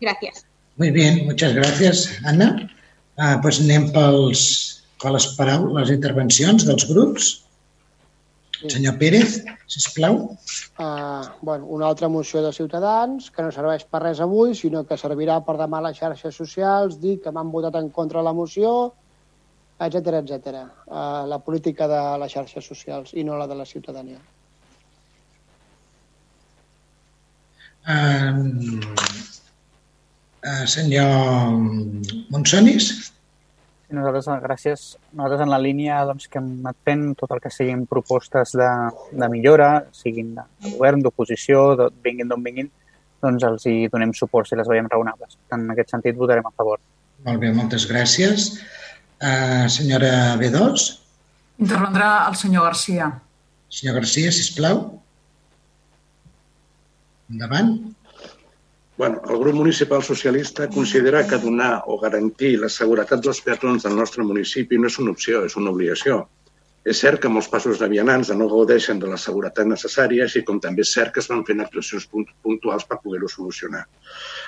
Gracias. Muy bien, muchas gracias, Anna. Ah, pues anem pels, per les paraules, les intervencions dels grups. Senyor Pérez, sisplau. Uh, bueno, una altra moció de Ciutadans que no serveix per res avui, sinó que servirà per demà a les xarxes socials, dir que m'han votat en contra la moció, etc etc. Uh, la política de les xarxes socials i no la de la ciutadania. Um, uh, senyor Monsonis. Nosaltres, gràcies, nosaltres en la línia doncs, que hem anat fent tot el que siguin propostes de, de millora, siguin de govern, d'oposició, vinguin d'on vinguin, doncs els hi donem suport si les veiem raonables. En aquest sentit votarem a favor. Molt bé, moltes gràcies. Uh, senyora B2. Intervendrà el senyor Garcia. Senyor Garcia, si plau. Endavant. Bueno, el grup municipal socialista considera que donar o garantir la seguretat dels peatons del nostre municipi no és una opció, és una obligació. És cert que molts passos de vianants no gaudeixen de la seguretat necessària, així com també és cert que es van fent actuacions puntuals per poder-ho solucionar.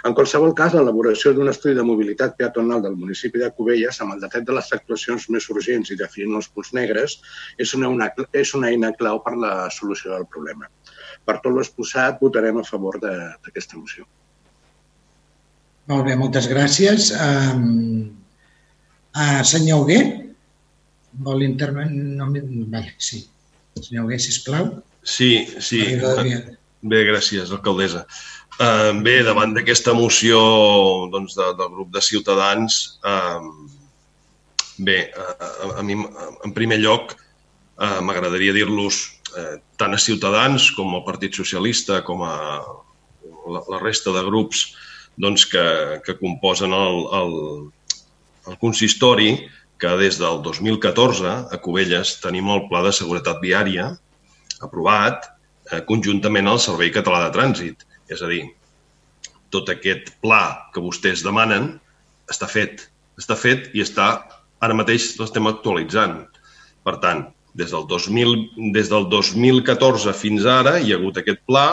En qualsevol cas, l'elaboració d'un estudi de mobilitat peatonal del municipi de Cubelles amb el detall de les actuacions més urgents i definint els punts negres és una, una, és una eina clau per la solució del problema. Per tot l'exposat, votarem a favor d'aquesta moció. Molt bé, moltes gràcies. Um, uh, senyor Huguet? Vol intervenir? No, vale, sí. Senyor Huguet, sisplau. Sí, sí. Bé, gràcies, alcaldessa. Uh, bé, davant d'aquesta moció doncs, de, del grup de Ciutadans, uh, bé, uh, a, a mi, en primer lloc, uh, m'agradaria dir-los uh, tant a Ciutadans com al Partit Socialista com a la, la resta de grups doncs, que, que composen el, el, el consistori que des del 2014 a Cubelles tenim el Pla de Seguretat Viària aprovat eh, conjuntament al Servei Català de Trànsit. És a dir, tot aquest pla que vostès demanen està fet. Està fet i està ara mateix l'estem actualitzant. Per tant, des del, 2000, des del 2014 fins ara hi ha hagut aquest pla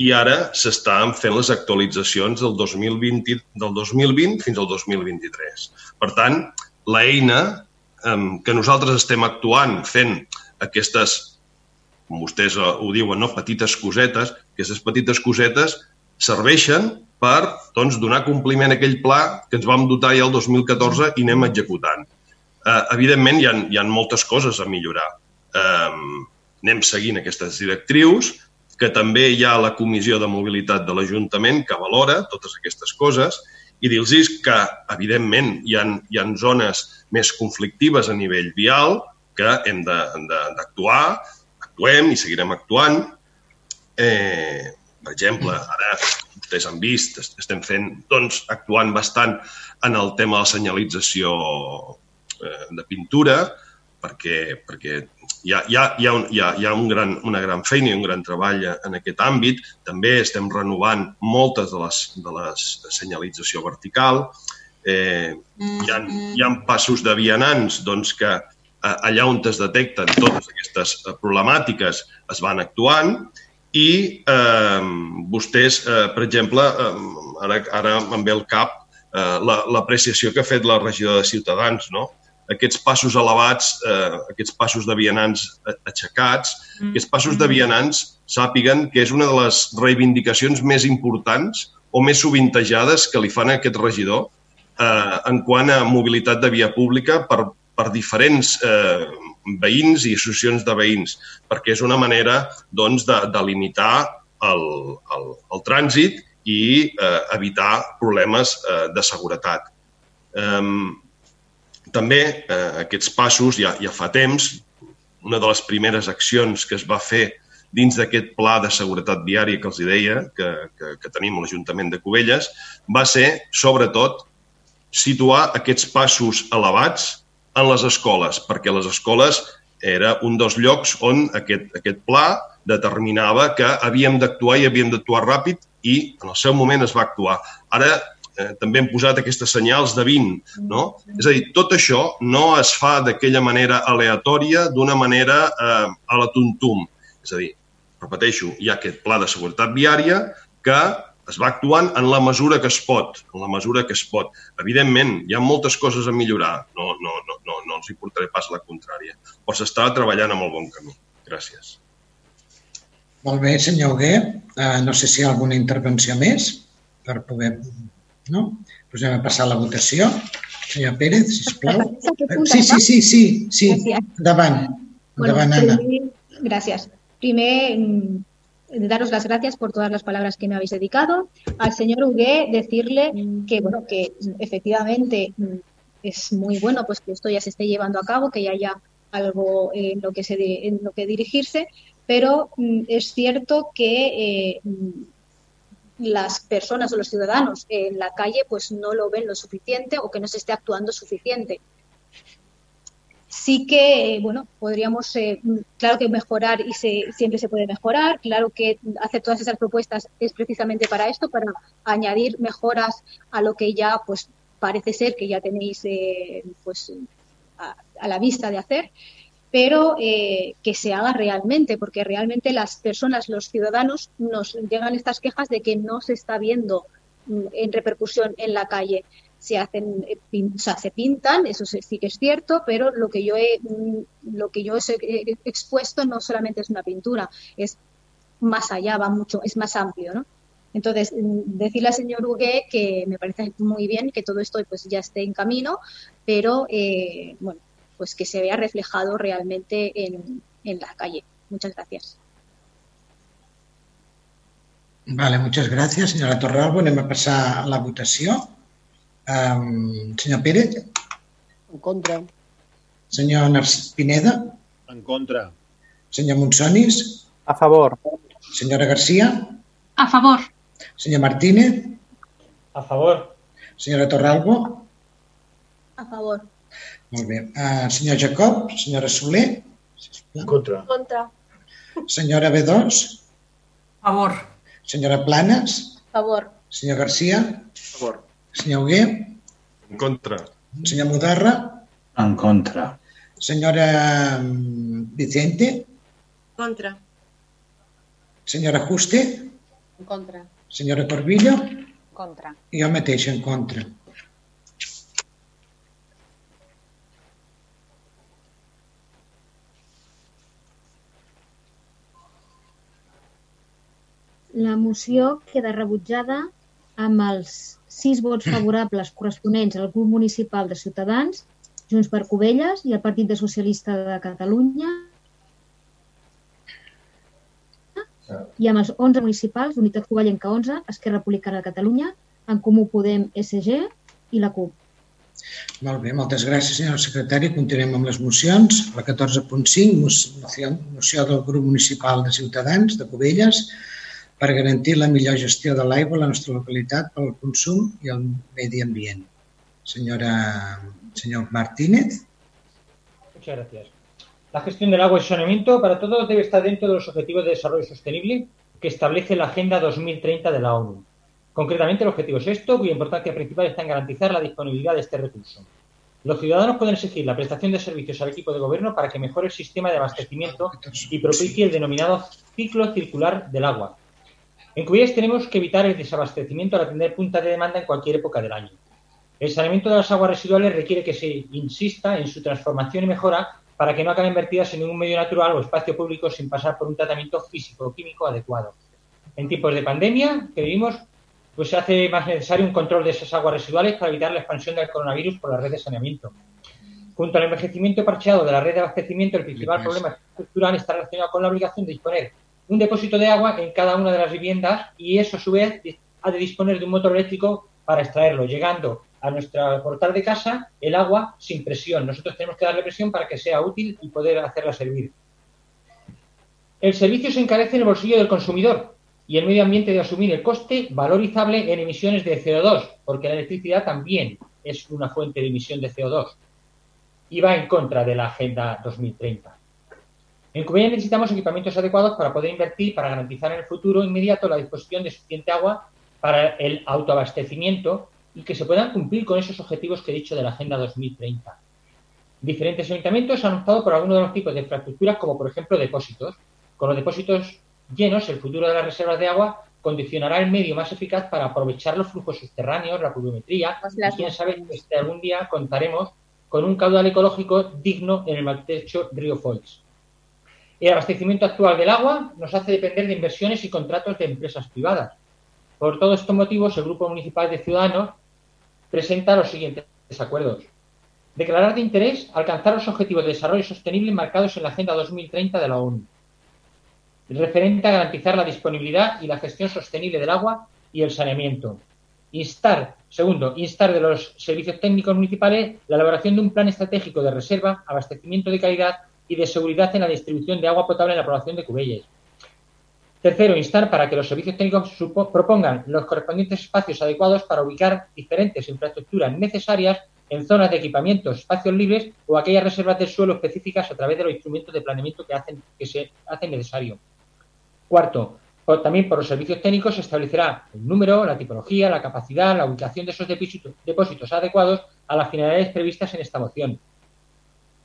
i ara s'estan fent les actualitzacions del 2020, del 2020 fins al 2023. Per tant, l'eina eh, que nosaltres estem actuant fent aquestes, com vostès ho diuen, no? petites cosetes, aquestes petites cosetes serveixen per doncs, donar compliment a aquell pla que ens vam dotar ja el 2014 i anem executant. Eh, evidentment, hi ha, hi ha moltes coses a millorar. Eh, anem seguint aquestes directrius, que també hi ha la Comissió de Mobilitat de l'Ajuntament que valora totes aquestes coses i dir-los que, evidentment, hi ha, hi ha zones més conflictives a nivell vial que hem d'actuar, actuem i seguirem actuant. Eh, per exemple, ara vostès han vist, estem fent, doncs, actuant bastant en el tema de la senyalització eh, de pintura, perquè, perquè hi ha, hi ha, hi ha, un, hi ha, hi ha un gran, una gran feina i un gran treball en aquest àmbit. També estem renovant moltes de les, de les senyalització vertical. Eh, hi, ha, hi ha passos de vianants doncs, que allà on es detecten totes aquestes problemàtiques es van actuant i eh, vostès, eh, per exemple, eh, ara, ara em ve al cap eh, l'apreciació la, que ha fet la regidora de Ciutadans, no? Aquests passos elevats, eh, aquests passos de vianants aixecats, mm. aquests passos de vianants sàpiguen que és una de les reivindicacions més importants o més sovintejades que li fan a aquest regidor eh, en quant a mobilitat de via pública per, per diferents eh, veïns i associacions de veïns, perquè és una manera doncs, de, de limitar el, el, el trànsit i eh, evitar problemes eh, de seguretat. Eh, també eh, aquests passos ja, ja fa temps, una de les primeres accions que es va fer dins d'aquest pla de seguretat viària que els deia, que, que, que tenim a l'Ajuntament de Cubelles, va ser, sobretot, situar aquests passos elevats en les escoles, perquè les escoles era un dels llocs on aquest, aquest pla determinava que havíem d'actuar i havíem d'actuar ràpid i en el seu moment es va actuar. Ara eh, també hem posat aquestes senyals de 20, no? És a dir, tot això no es fa d'aquella manera aleatòria, d'una manera eh, a la tuntum. És a dir, repeteixo, hi ha aquest pla de seguretat viària que es va actuant en la mesura que es pot, en la mesura que es pot. Evidentment, hi ha moltes coses a millorar, no, no, no, no, no els hi portaré pas la contrària, però s'està treballant amb el bon camí. Gràcies. Molt bé, senyor Hugué. Uh, no sé si hi ha alguna intervenció més per poder... No? Pues anem a passar la votació. Senyor Pérez, sisplau. Sí, sí, sí, sí, sí. Endavant. Endavant, Anna. Gràcies. Primer, mm, daros las gracias por todas las palabras que me habéis dedicado. Al señor Hugué decirle que, bueno, que efectivamente mm, es muy bueno pues que esto ya se esté llevando a cabo, que ya haya algo en lo que, se, en lo que dirigirse, pero mm, es cierto que eh, las personas o los ciudadanos en la calle pues no lo ven lo suficiente o que no se esté actuando suficiente. Sí que, bueno, podríamos, eh, claro que mejorar y se, siempre se puede mejorar, claro que hacer todas esas propuestas es precisamente para esto, para añadir mejoras a lo que ya, pues, parece ser que ya tenéis, eh, pues, a, la vista de hacer, pero eh, que se haga realmente, porque realmente las personas, los ciudadanos, nos llegan estas quejas de que no se está viendo mm, en repercusión en la calle se hacen, eh, o sea, se pintan, eso sí que es cierto, pero lo que yo he, mm, lo que yo he expuesto no solamente es una pintura, es más allá, va mucho, es más amplio, ¿no? Entonces, mm, decirle al señor Hugué que me parece muy bien que todo esto pues ya esté en camino, pero eh, bueno, pues que se vea reflejado realmente en, en la calle. Muchas gracias. Vale, muchas gracias, señora Torralbo. Anem a passar a la votació. Um, senyor Pérez? En contra. Senyor Narcís Pineda? En contra. Senyor Monsonis? A favor. Senyora Garcia? A favor. Senyor Martínez? A favor. Senyora Torralbo? A favor. Molt bé. Uh, senyor Jacob? Senyora Soler? En contra. Contra. Senyora B2? A favor. Senyora Planes? Favor. Senyor Garcia? Favor. Senyor Hugué? En contra. Senyor Mudarra? En contra. Senyora mm, Vicente? Contra. Senyora Juste? En contra. Senyora Corbillo? Contra. I jo mateix en contra. La moció queda rebutjada amb els sis vots favorables corresponents al grup municipal de Ciutadans, Junts per Covelles i el Partit de Socialista de Catalunya i amb els 11 municipals d'Unitat Covellenca 11, Esquerra Republicana de Catalunya, En Comú Podem, SG i la CUP. Molt bé, moltes gràcies, senyor secretari. Continuem amb les mocions. La 14.5, moció, del grup municipal de Ciutadans de Covelles per garantir la millor gestió de l'aigua a la nostra localitat pel consum i el medi ambient. Senyora, senyor Martínez. Muchas gracias. La gestión del agua y saneamiento para todos debe estar dentro de los Objetivos de Desarrollo Sostenible que establece la Agenda 2030 de la ONU. Concretamente, el objetivo sexto, cuya importancia principal está en garantizar la disponibilidad de este recurso. Los ciudadanos pueden exigir la prestación de servicios al equipo de gobierno para que mejore el sistema de abastecimiento y propicie el denominado ciclo circular del agua. En Cubelles tenemos que evitar el desabastecimiento al atender puntas de demanda en cualquier época del año. El saneamiento de las aguas residuales requiere que se insista en su transformación y mejora para que no acaben vertidas en ningún medio natural o espacio público sin pasar por un tratamiento físico o químico adecuado. En tiempos de pandemia que vivimos, pues se hace más necesario un control de esas aguas residuales para evitar la expansión del coronavirus por la red de saneamiento. Junto al envejecimiento parcheado de la red de abastecimiento, el principal problema estructural está relacionado con la obligación de disponer un depósito de agua en cada una de las viviendas y eso a su vez ha de disponer de un motor eléctrico para extraerlo, llegando a nuestra portal de casa el agua sin presión. Nosotros tenemos que darle presión para que sea útil y poder hacerla servir. El servicio se encarece en el bolsillo del consumidor y el medio ambiente de asumir el coste valorizable en emisiones de CO2, porque la electricidad también es una fuente de emisión de CO2 y va en contra de la Agenda 2030. En Cubella necesitamos equipamientos adecuados para poder invertir para garantizar en el futuro inmediato la disposición de suficiente agua para el autoabastecimiento y que se puedan cumplir con esos objetivos que he dicho de la Agenda 2030. Diferentes ayuntamientos han optado por algunos de los tipos de infraestructuras, como por ejemplo depósitos. Con los depósitos llenos, el futuro de las reservas de agua condicionará el medio más eficaz para aprovechar los flujos subterráneos, la pluviometría, y quién sabe si algún día contaremos con un caudal ecológico digno en el maltrecho río Foix. El abastecimiento actual del agua nos hace depender de inversiones y contratos de empresas privadas. Por todos estos motivos, el Grupo Municipal de Ciudadanos presenta los siguientes acuerdos. Declarar de interés alcanzar los objetivos de desarrollo sostenible marcados en la Agenda 2030 de la ONU. Referente a garantizar la disponibilidad y la gestión sostenible del agua y el saneamiento. Instar, segundo, instar de los servicios técnicos municipales la elaboración de un plan estratégico de reserva, abastecimiento de calidad y de seguridad en la distribución de agua potable en la población de Cubelles. Tercero, instar para que los servicios técnicos propongan los correspondientes espacios adecuados para ubicar diferentes infraestructuras necesarias en zonas de equipamiento, espacios libres o aquellas reservas del suelo específicas a través de los instrumentos de planeamiento que se hacen necesario. Cuarto, también por los servicios técnicos se establecerá el número, la tipología, la capacidad, la ubicación de esos depósitos adecuados a las finalidades previstas en esta moción.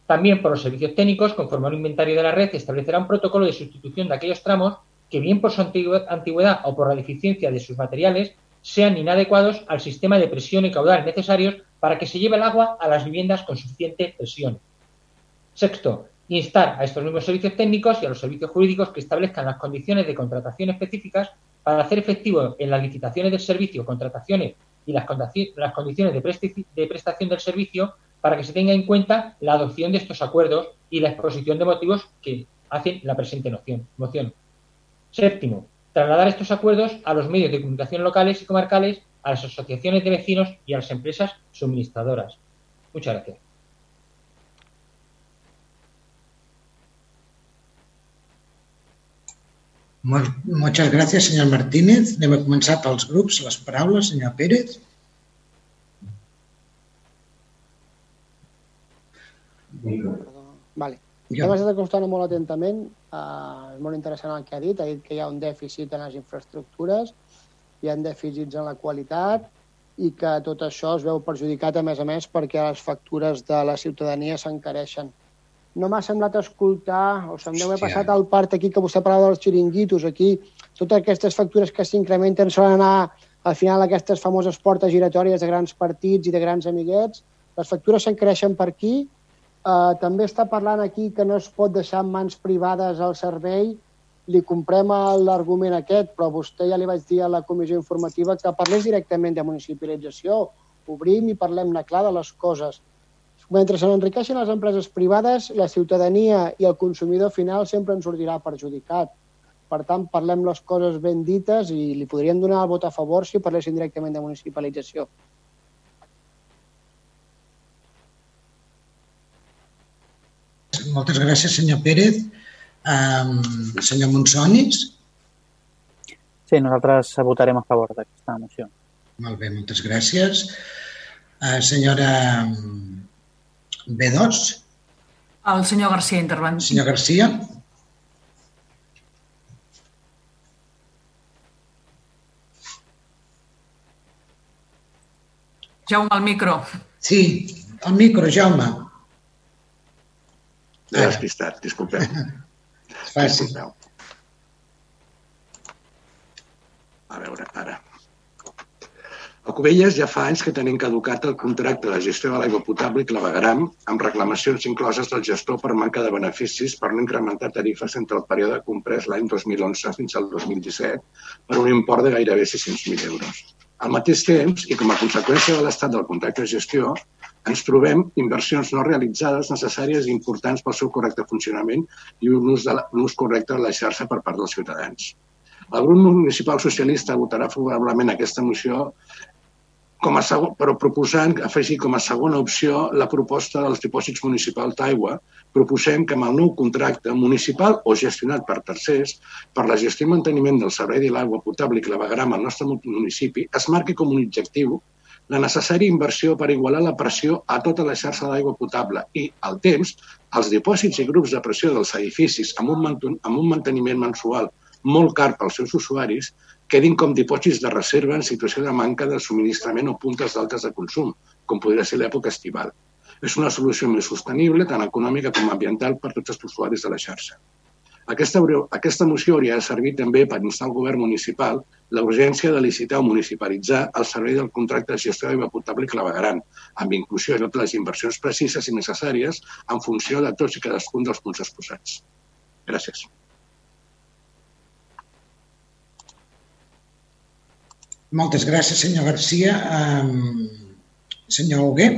También por los servicios técnicos, conforme al inventario de la red, establecerá un protocolo de sustitución de aquellos tramos que bien por su antigüedad o por la deficiencia de sus materiales sean inadecuados al sistema de presión y caudal necesarios para que se lleve el agua a las viviendas con suficiente presión. Sexto, instar a estos mismos servicios técnicos y a los servicios jurídicos que establezcan las condiciones de contratación específicas para hacer efectivo en las licitaciones del servicio, contrataciones y las, condiciones de prestación del servicio para que se tenga en cuenta la adopción de estos acuerdos y la exposición de motivos que hacen la presente moción. Séptimo, trasladar estos acuerdos a los medios de comunicación locales y comarcales, a las asociaciones de vecinos y a las empresas suministradoras. Muchas gracias. Muchas gracias, señor Martínez. Anem a començar pels grups. Les paraules, Pérez. Vale. Jo m'he estat acostant molt atentament. Uh, és molt interessant el que ha dit. Ha dit que hi ha un dèficit en les infraestructures, hi ha dèficits en la qualitat i que tot això es veu perjudicat, a més a més, perquè les factures de la ciutadania s'encareixen. No m'ha semblat escoltar, o se'm deu haver passat al part aquí que vostè parlava dels xiringuitos, aquí totes aquestes factures que s'incrementen solen anar al final aquestes famoses portes giratòries de grans partits i de grans amiguets, les factures s'encareixen per aquí, Uh, també està parlant aquí que no es pot deixar en mans privades el servei. Li comprem l'argument aquest, però vostè ja li vaig dir a la comissió informativa que parlés directament de municipalització. Obrim i parlem-ne clar de les coses. Mentre se n'enriqueixen les empreses privades, la ciutadania i el consumidor final sempre ens sortirà perjudicat. Per tant, parlem les coses ben dites i li podríem donar el vot a favor si parlessin directament de municipalització. Moltes gràcies, senyor Pérez. Um, senyor Monsonis? Sí, nosaltres votarem a favor d'aquesta moció. Molt bé, moltes gràcies. Uh, senyora B2? El senyor Garcia intervent. Senyor Garcia? Jaume, el micro. Sí, El micro, Jaume. M'he despistat, disculpeu. Fàcil. Disculpeu. A veure, ara. A Cubelles ja fa anys que tenim caducat el contracte de gestió de l'aigua potable i clavegaram amb reclamacions incloses del gestor per manca de beneficis per no incrementar tarifes entre el període comprès l'any 2011 fins al 2017 per un import de gairebé 600.000 euros. Al mateix temps, i com a conseqüència de l'estat del contracte de gestió, ens trobem inversions no realitzades necessàries i importants pel seu correcte funcionament i un ús, de la, un ús correcte de la xarxa per part dels ciutadans. El grup municipal socialista votarà favorablement aquesta moció com a segon, però proposant afegir com a segona opció la proposta dels dipòsits municipals d'aigua. Proposem que amb el nou contracte municipal o gestionat per tercers per la gestió i manteniment del servei de l'aigua potable i clavegram al nostre municipi es marqui com un objectiu la necessària inversió per igualar la pressió a tota la xarxa d'aigua potable i, al temps, els dipòsits i grups de pressió dels edificis amb un, amb un manteniment mensual molt car pels seus usuaris quedin com dipòsits de reserva en situació de manca de subministrament o puntes d'altes de consum, com podria ser l'època estival. És una solució més sostenible, tant econòmica com ambiental, per tots els usuaris de la xarxa. Aquesta, aquesta moció hauria de servir també per instar al govern municipal la urgència de licitar o municipalitzar el servei del contracte de gestió d'aigua potable i clavegaran, amb inclusió de totes les inversions precises i necessàries en funció de tots i cadascun dels punts exposats. Gràcies. Moltes gràcies, senyor Garcia. Um, senyor Hugué.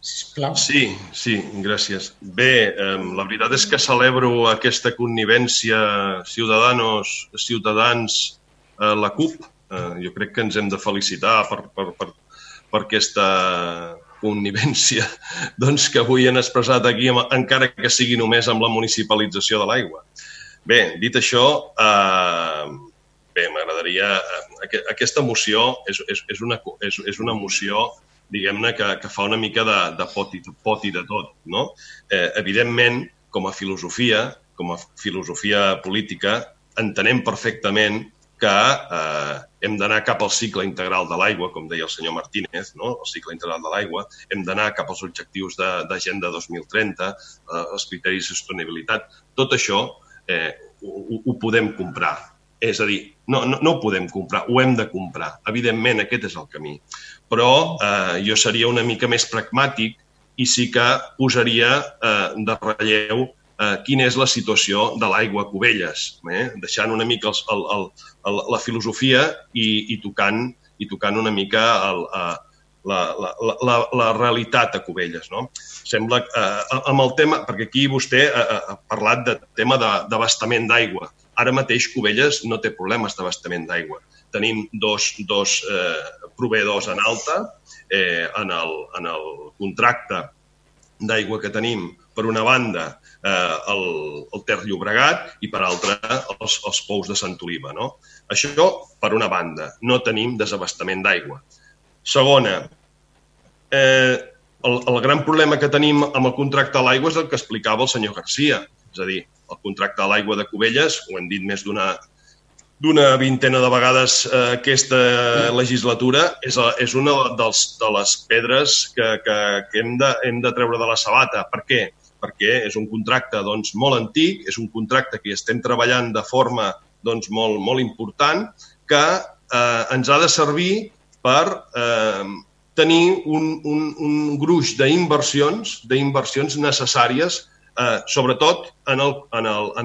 Sisplau. Sí, sí, gràcies. Bé, eh, la veritat és que celebro aquesta connivència Ciudadanos, Ciutadans, eh, la CUP. Eh, jo crec que ens hem de felicitar per, per, per, per aquesta connivència doncs, que avui han expressat aquí, encara que sigui només amb la municipalització de l'aigua. Bé, dit això, eh, bé, m'agradaria... Aquesta moció és, és, és, una, és, és una moció diguem-ne, que, que fa una mica de, de pot, i, pot i de tot. No? Eh, evidentment, com a filosofia, com a filosofia política, entenem perfectament que eh, hem d'anar cap al cicle integral de l'aigua, com deia el senyor Martínez, no? el cicle integral de l'aigua, hem d'anar cap als objectius d'Agenda 2030, eh, els criteris de sostenibilitat. Tot això eh, ho, ho podem comprar. És a dir, no, no, no ho podem comprar, ho hem de comprar. Evidentment, aquest és el camí. Però eh, jo seria una mica més pragmàtic i sí que posaria eh, de relleu eh, quina és la situació de l'aigua a Cubelles, eh? deixant una mica el, el, el, la filosofia i, i, tocant, i tocant una mica el, eh, la, la, la, la realitat a Cubelles. No? Sembla eh, amb el tema, perquè aquí vostè ha, ha parlat de tema d'abastament d'aigua. Ara mateix Cubelles no té problemes d'abastament d'aigua. Tenim dos, dos eh, proveïdors en alta eh, en, el, en el contracte d'aigua que tenim, per una banda, eh, el, el Ter Llobregat i per altra els, els pous de Sant Oliva. No? Això per una banda. No tenim desabastament d'aigua. Segona, eh, el, el gran problema que tenim amb el contracte a l'aigua és el que explicava el senyor Garcia. És a dir, el contracte a l'aigua de Cubelles, ho hem dit més d'una d'una vintena de vegades eh, aquesta legislatura, és, és una dels, de les pedres que, que, que hem, de, hem de treure de la sabata. Per què? Perquè és un contracte doncs, molt antic, és un contracte que estem treballant de forma doncs, molt, molt important, que eh, ens ha de servir per eh, tenir un, un, un gruix d'inversions d'inversions necessàries eh, sobretot en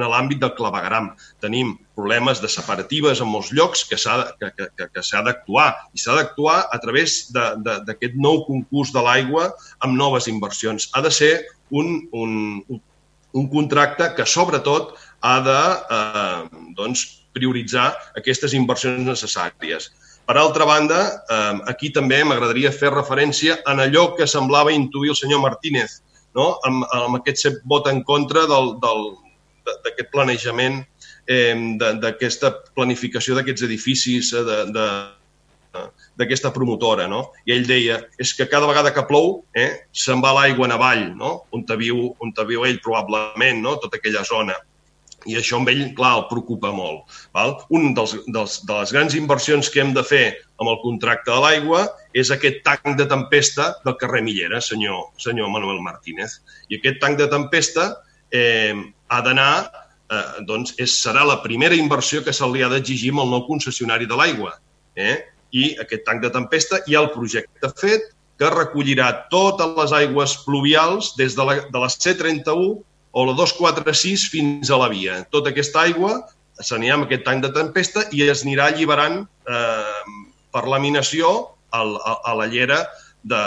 l'àmbit del clavegram. Tenim problemes de separatives en molts llocs que s'ha que, que, que d'actuar i s'ha d'actuar a través d'aquest nou concurs de l'aigua amb noves inversions. Ha de ser un, un, un contracte que sobretot ha de eh, doncs, prioritzar aquestes inversions necessàries. Per altra banda, eh, aquí també m'agradaria fer referència en allò que semblava intuir el senyor Martínez, no? amb, amb aquest vot en contra d'aquest planejament, eh, d'aquesta planificació d'aquests edificis, eh, de, de, d'aquesta promotora, no? I ell deia, és que cada vegada que plou, eh, se'n va l'aigua en avall, no? On te viu, on te viu ell probablement, no? Tota aquella zona. I això amb ell, clar, el preocupa molt. Val? Un dels, dels, de les grans inversions que hem de fer amb el contracte de l'aigua és aquest tanc de tempesta del carrer Millera, senyor, senyor Manuel Martínez. I aquest tanc de tempesta eh, ha d'anar, eh, doncs, és, serà la primera inversió que se li ha d'exigir amb el nou concessionari de l'aigua. Eh? I aquest tanc de tempesta hi ha el projecte fet que recollirà totes les aigües pluvials des de la, de la C31 o la 246 fins a la via. Tota aquesta aigua s'anirà amb aquest tanc de tempesta i es anirà alliberant eh, per laminació al, a, a la llera de,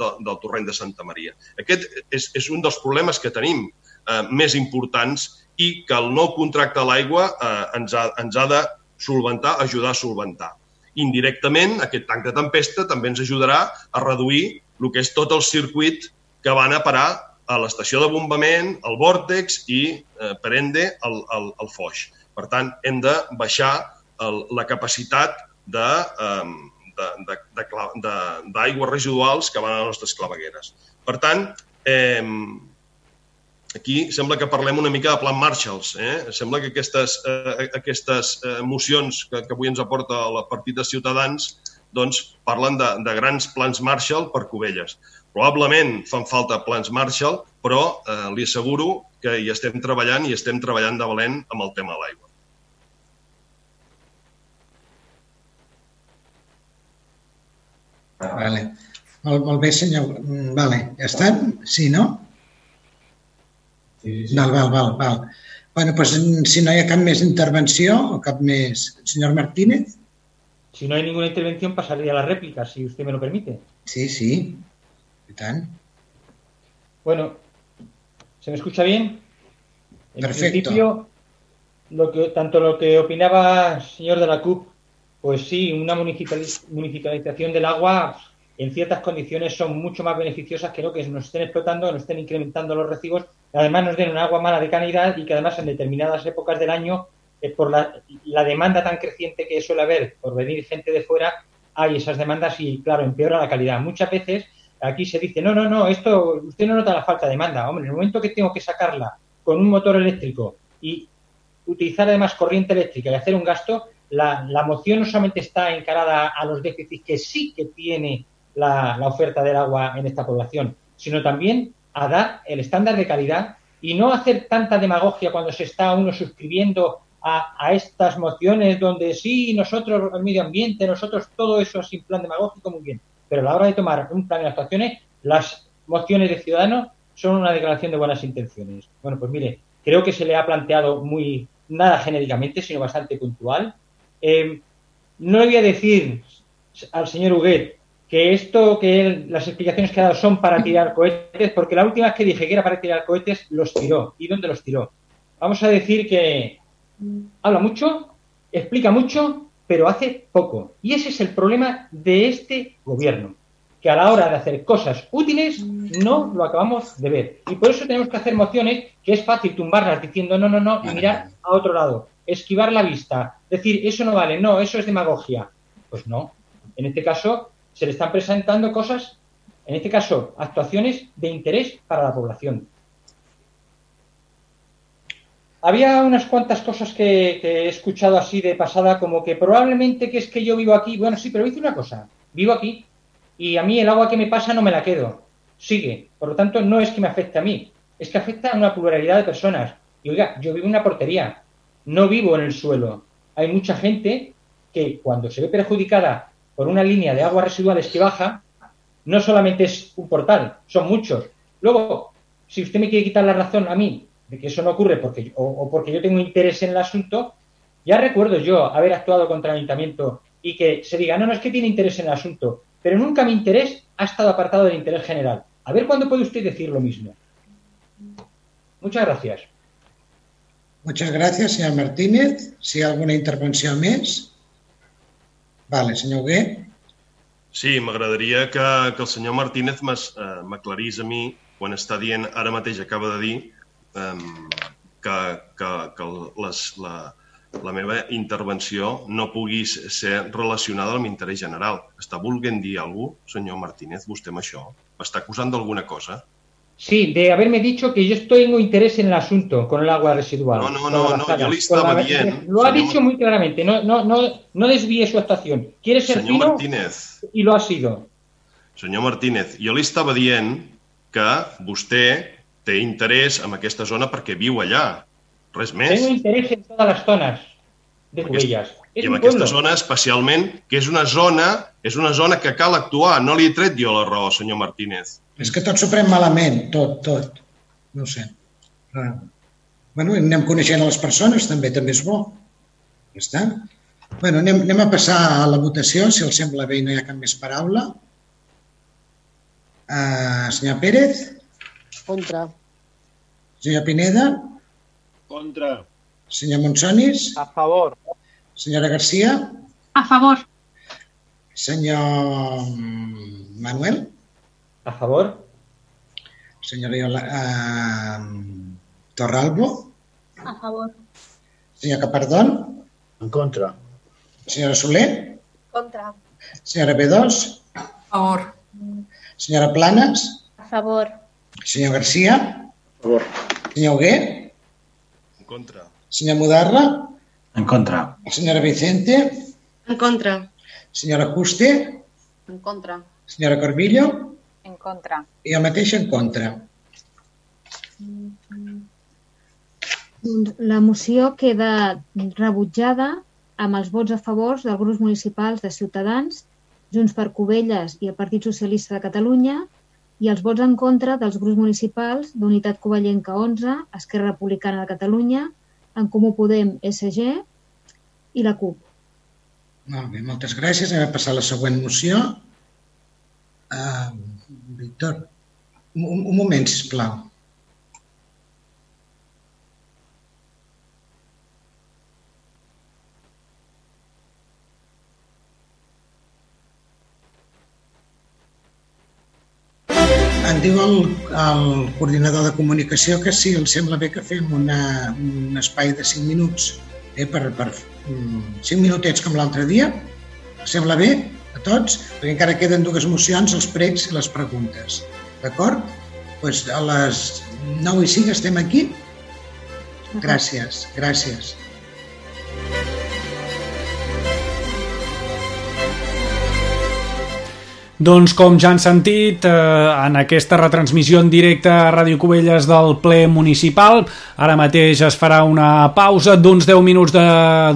de, del torrent de Santa Maria. Aquest és, és un dels problemes que tenim eh, més importants i que el nou contracte a l'aigua eh, ens, ha, ens ha de solventar, ajudar a solventar. Indirectament, aquest tanc de tempesta també ens ajudarà a reduir el que és tot el circuit que van a parar a l'estació de bombament, al vòrtex i, eh, per ende, al, al, al foix. Per tant, hem de baixar el, la capacitat de, d'aigües residuals que van a les nostres clavegueres. Per tant, eh, aquí sembla que parlem una mica de plan Marshalls. Eh? Sembla que aquestes, eh, aquestes eh, mocions que, que avui ens aporta el partit de Ciutadans doncs, parlen de, de grans plans Marshall per Cubelles. Probablement fan falta plans Marshall, però eh, li asseguro que hi estem treballant i estem treballant de valent amb el tema de l'aigua. Vale. Molt, molt bé, senyor. Mm, vale. Ja estan? Sí, no? Sí, sí. Val, val, val, val. Bueno, pues, si no hi ha cap més intervenció o cap més... Senyor Martínez? Si no hay ninguna intervención, pasaría a la réplica, si usted me lo permite. Sí, sí. Bueno, ¿se me escucha bien? En Perfecto. principio, lo que, tanto lo que opinaba el señor de la CUP, pues sí, una municipalización del agua en ciertas condiciones son mucho más beneficiosas que no que nos estén explotando, que nos estén incrementando los recibos, además nos den un agua mala de calidad y que además en determinadas épocas del año, eh, por la, la demanda tan creciente que suele haber por venir gente de fuera, hay esas demandas y, claro, empeora la calidad. Muchas veces aquí se dice, no, no, no, esto, usted no nota la falta de demanda. Hombre, en el momento que tengo que sacarla con un motor eléctrico y utilizar además corriente eléctrica y hacer un gasto, la, la moción no solamente está encarada a los déficits que sí que tiene la, oferta del agua en esta población, sino también a dar el estándar de calidad y no hacer tanta demagogia cuando se está uno suscribiendo a, a, estas mociones donde sí, nosotros el medio ambiente, nosotros todo eso sin plan demagógico, muy bien pero a la hora de tomar un plan de actuaciones, las mociones de Ciudadanos son una declaración de buenas intenciones. Bueno, pues mire, creo que se le ha planteado muy, nada genéricamente, sino bastante puntual. Eh, no le voy a decir al señor Huguet que esto, que él, las explicaciones que ha dado son para tirar cohetes, porque la última vez que dije que era para tirar cohetes, los tiró. ¿Y dónde los tiró? Vamos a decir que habla mucho, explica mucho, pero hace poco. Y ese es el problema de este gobierno, que a la hora de hacer cosas útiles no lo acabamos de ver. Y por eso tenemos que hacer mociones que es fácil tumbarlas diciendo no, no, no, y mirar a otro lado, esquivar la vista, decir eso no vale, no, eso es demagogia. Pues no. En este caso se le están presentando cosas, en este caso actuaciones de interés para la población. Había unas cuantas cosas que, he escuchado así de pasada, como que probablemente que es que yo vivo aquí. Bueno, sí, pero hice una cosa. Vivo aquí y a mí el agua que me pasa no me la quedo. Sigue. Por lo tanto, no es que me afecte a mí, es que afecta a una pluralidad de personas. Y oiga, yo vivo en una portería, no vivo en el suelo. Hay mucha gente que cuando se ve perjudicada por una línea de aguas residuales que baja, no solamente es un portal, son muchos. Luego, si usted me quiere quitar la razón a mí de que eso no ocurre porque, o, o, porque yo tengo interés en el asunto, ya recuerdo yo haber actuado contra el ayuntamiento y que se diga, no, no es que tiene interés en el asunto, pero nunca mi interés ha estado apartado del interés general. A ver cuándo puede usted decir lo mismo. Muchas gracias. Muchas gracias, señor Martínez. Si hay alguna intervenció més? Vale, senyor Huguet. Sí, m'agradaria que, que el senyor Martínez m'aclarís eh, a mi quan està dient, ara mateix acaba de dir, um, que, que, que les, la, la meva intervenció no pugui ser relacionada amb l'interès general. Està volent dir alguna cosa, senyor Martínez, vostè amb això? M'està acusant d'alguna cosa? Sí, de haberme dicho que yo tengo interés en el asunto con el agua residual. No, no, no, no, yo le estaba la- dient, Lo ha senyor dicho muy claramente, no, no, no, no desvíe su actuación. Quiere ser Senyor fino Martínez, y lo ha sido. senyor Martínez, jo li estava dient que vostè té interès en aquesta zona perquè viu allà. Res més. Tengo interés en todas las zonas de Cubellas. Es I en aquesta pueblo. zona especialment, que és una zona, és una zona que cal actuar. No li he tret jo la raó, senyor Martínez. És que tot s'ho pren malament, tot, tot. No ho sé. Bueno, anem coneixent a les persones, també també és bo. Ja està. Bueno, anem, anem a passar a la votació, si els sembla bé i no hi ha cap més paraula. Uh, senyor Pérez, Contra. Senyor Pineda, Contra. senyor Monsonis, A favor. senyora Garcia, A favor. senyor Manuel, A favor. senyora Iola, uh, Torralbo, A favor. senyor Capardón, En contra. senyora Soler, Contra. senyora B2, A favor. senyora Planes, A favor. senyor Garcia, A favor. senyor Hugué, En contra. senyor Mudarra, En contra. senyora Vicente, En contra. senyora Juste, En contra. senyora Corbillo En contra. i jo mateix en contra. Doncs la moció queda rebutjada amb els vots a favor dels grups municipals de Ciutadans, Junts per Cubelles i el Partit Socialista de Catalunya i els vots en contra dels grups municipals d'Unitat Covellenca 11, Esquerra Republicana de Catalunya, En Comú Podem, SG i la CUP. Molt bé, moltes gràcies. Anem a passar a la següent moció. Uh, Víctor, un, un moment, sisplau. Em diu el, el coordinador de comunicació que sí, els sembla bé que fem una, un espai de 5 minuts eh, per, per mm, 5 minutets com l'altre dia. Sembla bé a tots? Perquè encara queden dues mocions, els pregs i les preguntes. D'acord? Doncs a les 9 i 5 estem aquí. Gràcies, gràcies. Doncs com ja han sentit, eh, en aquesta retransmissió en directe a Ràdio Cubelles del ple municipal, ara mateix es farà una pausa d'uns 10 minuts de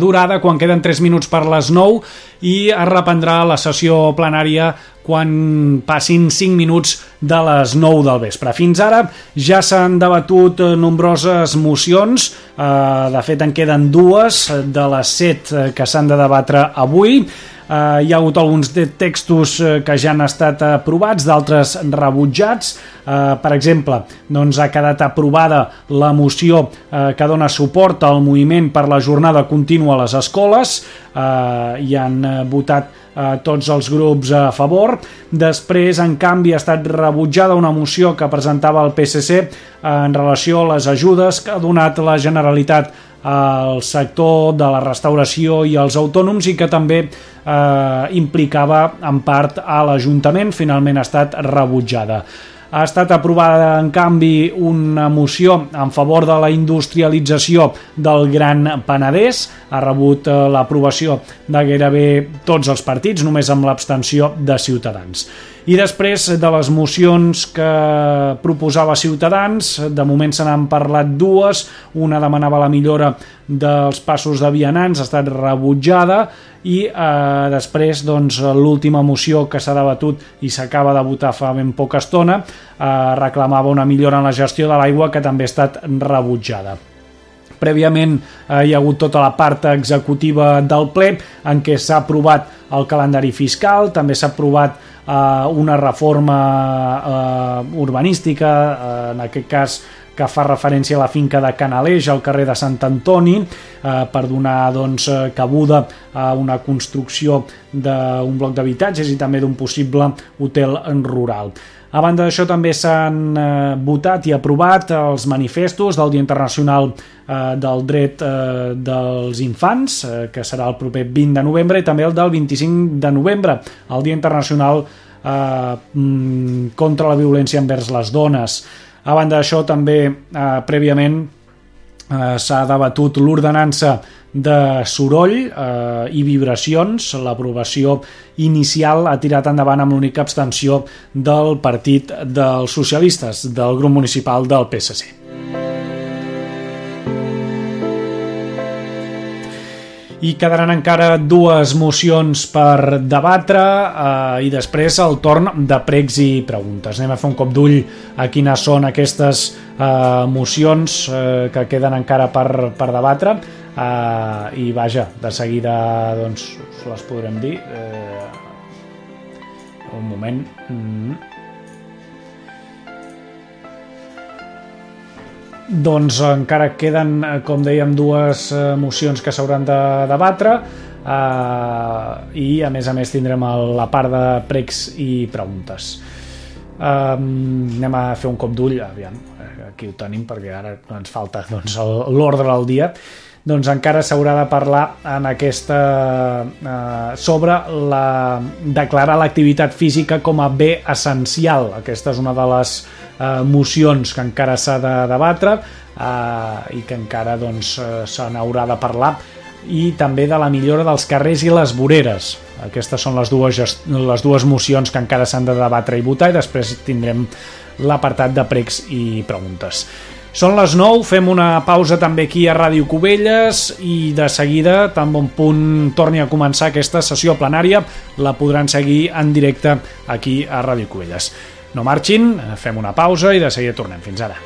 durada, quan queden 3 minuts per les 9, i es reprendrà la sessió plenària quan passin 5 minuts de les 9 del vespre. Fins ara ja s'han debatut eh, nombroses mocions, eh, de fet en queden dues de les 7 que s'han de debatre avui, Uh, hi ha hagut alguns textos uh, que ja han estat aprovats, d'altres rebutjats. Uh, per exemple, doncs ha quedat aprovada la moció uh, que dona suport al moviment per la jornada contínua a les escoles. Uh, hi han uh, votat uh, tots els grups a favor. Després, en canvi, ha estat rebutjada una moció que presentava el PSC en relació a les ajudes que ha donat la Generalitat al sector de la restauració i els autònoms i que també eh, implicava en part a l'Ajuntament, finalment ha estat rebutjada. Ha estat aprovada, en canvi, una moció en favor de la industrialització del Gran Penedès. Ha rebut eh, l'aprovació de gairebé tots els partits, només amb l'abstenció de Ciutadans. I després de les mocions que proposava Ciutadans, de moment se n'han parlat dues, una demanava la millora dels passos de vianants, ha estat rebutjada, i eh, després doncs, l'última moció que s'ha debatut i s'acaba de votar fa ben poca estona eh, reclamava una millora en la gestió de l'aigua que també ha estat rebutjada. Prèviament eh, hi ha hagut tota la part executiva del ple en què s'ha aprovat el calendari fiscal, també s'ha aprovat eh, una reforma eh, urbanística, eh, en aquest cas que fa referència a la finca de Canaleix al carrer de Sant Antoni eh, per donar doncs, eh, cabuda a una construcció d'un bloc d'habitatges i també d'un possible hotel rural. A banda d'això també s'han eh, votat i aprovat els manifestos del Dia Internacional eh, del Dret eh, dels Infants, eh, que serà el proper 20 de novembre, i també el del 25 de novembre, el Dia Internacional eh, contra la violència envers les dones. A banda d'això, també eh, prèviament eh, s'ha debatut l'ordenança de soroll eh, i vibracions. L'aprovació inicial ha tirat endavant amb l'única abstenció del Partit dels Socialistes, del grup municipal del PSC. I quedaran encara dues mocions per debatre eh, i després el torn de pregs i preguntes. Anem a fer un cop d'ull a quines són aquestes eh, mocions eh, que queden encara per, per debatre eh, i vaja, de seguida doncs, us les podrem dir. Eh, un moment... Mm. Doncs encara queden, eh, com dèiem, dues eh, mocions que s'hauran de debatre eh, i a més a més tindrem la part de pregs i preguntes. Eh, anem a fer un cop d'ull, aviam, eh, aquí ho tenim perquè ara ens falta doncs, l'ordre del dia doncs encara s'haurà de parlar en aquesta eh, sobre la, declarar l'activitat física com a bé essencial. Aquesta és una de les eh, mocions que encara s'ha de debatre eh, i que encara doncs, eh, se n'haurà de parlar i també de la millora dels carrers i les voreres. Aquestes són les dues, les dues mocions que encara s'han de debatre i votar i després tindrem l'apartat de pregs i preguntes. Són les 9, fem una pausa també aquí a Ràdio Cubelles i de seguida, tan bon punt torni a començar aquesta sessió plenària, la podran seguir en directe aquí a Ràdio Cubelles. No marxin, fem una pausa i de seguida tornem. Fins ara.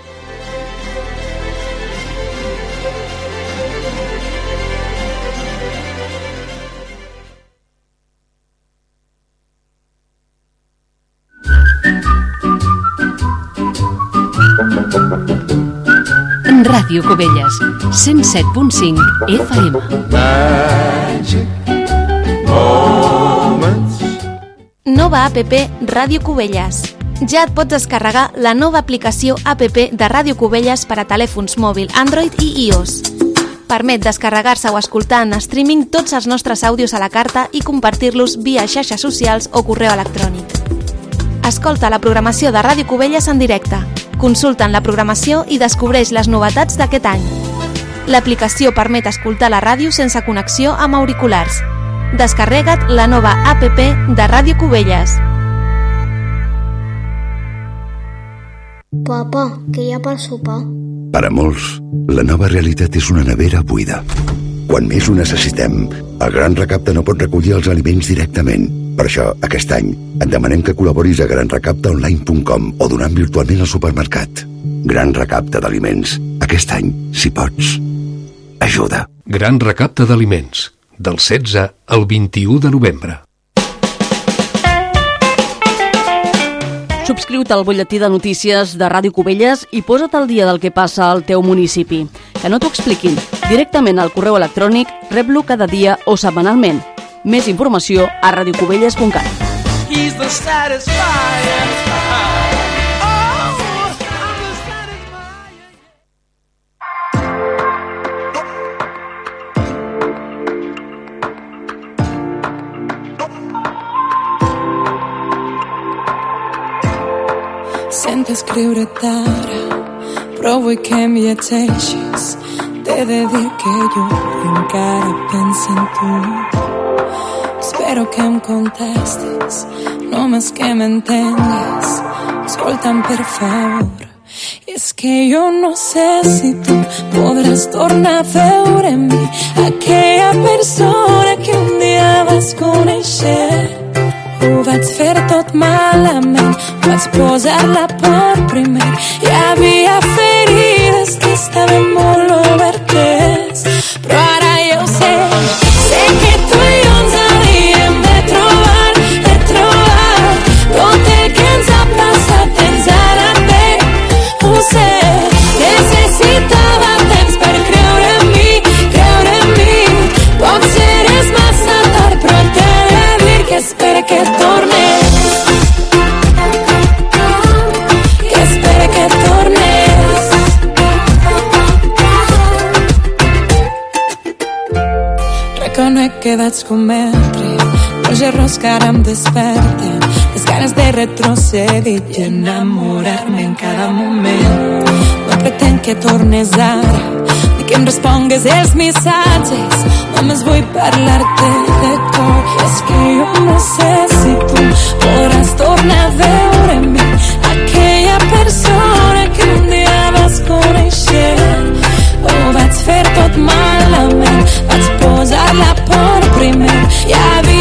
Ràdio Cubelles, 107.5 FM. Magic moments. Nova APP Ràdio Cubelles ja et pots descarregar la nova aplicació APP de Ràdio Cubelles per a telèfons mòbil Android i iOS. Permet descarregar-se o escoltar en streaming tots els nostres àudios a la carta i compartir-los via xarxes socials o correu electrònic. Escolta la programació de Ràdio Cubelles en directe. Consulta en la programació i descobreix les novetats d'aquest any. L'aplicació permet escoltar la ràdio sense connexió amb auriculars. Descarrega't la nova APP de Ràdio Cubelles. Papa, què hi ha per sopar? Per a molts, la nova realitat és una nevera buida. Quan més ho necessitem, el Gran Recapte no pot recollir els aliments directament. Per això, aquest any, et demanem que col·laboris a granrecaptaonline.com o donant virtualment al supermercat. Gran Recapte d'Aliments. Aquest any, si pots, ajuda. Gran Recapte d'Aliments. Del 16 al 21 de novembre. Subscriu-te al butlletí de notícies de Ràdio Cubelles i posa't al dia del que passa al teu municipi. Que no t'ho expliquin. Directament al correu electrònic, rep-lo cada dia o setmanalment. Més informació a radiocubelles.cat. He's the satisfier. Sento escriure't ara, però vull que em llegeixis. T'he de dir que jo encara penso en tu. Espero que em contestes, només que m'entengues. Escolta'm, per favor. És que jo no sé si tu podràs tornar a veure en mi aquella persona que un dia vas conèixer ho vaig fer tot malament, vaig posar-la per primer. Hi havia ferides que estaven molt obertes, però ara jo sé, sé que que espera que tornes. Que tornes. Reconec que cometre molts errors que ara em desperten. Les ganas de retroceder y enamorarme en cada momento. No pretén que tornes ara que em respongues els missatges. Només vull parlar-te de cor. És que jo no sé si tu podràs tornar a veure en mi aquella persona que un dia vas conèixer. Ho vaig fer tot malament, vaig posar la por primer. Hi havia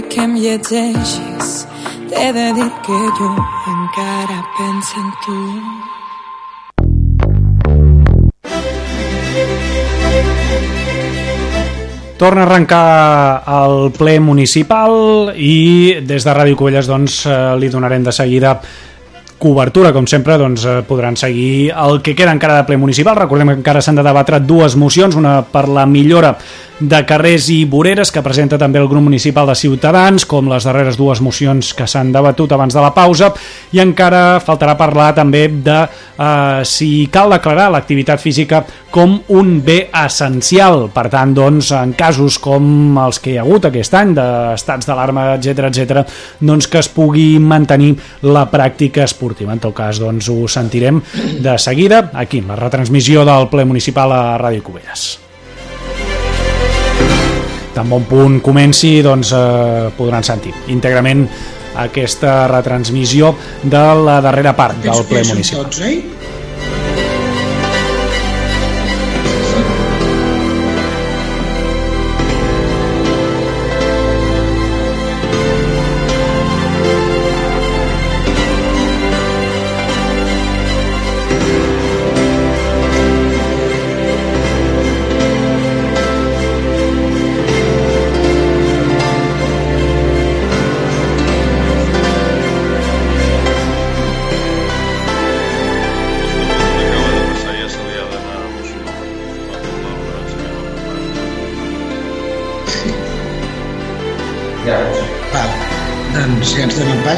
però vull que em llegeixis. T'he de dir que jo encara penso en tu. Torna a arrencar el ple municipal i des de Ràdio Covelles doncs, eh, li donarem de seguida cobertura, com sempre, doncs, eh, podran seguir el que queda encara de ple municipal. Recordem que encara s'han de debatre dues mocions, una per la millora de carrers i voreres, que presenta també el grup municipal de Ciutadans, com les darreres dues mocions que s'han debatut abans de la pausa, i encara faltarà parlar també de eh, si cal declarar l'activitat física com un bé essencial. Per tant, doncs, en casos com els que hi ha hagut aquest any, d'estats d'alarma, etc etc, doncs que es pugui mantenir la pràctica esportiva. En tot cas, doncs, ho sentirem de seguida aquí, la retransmissió del ple municipal a Ràdio Cubelles. Tan bon punt comenci, doncs eh, podran sentir íntegrament aquesta retransmissió de la darrera part del ple municipal. Tots, eh?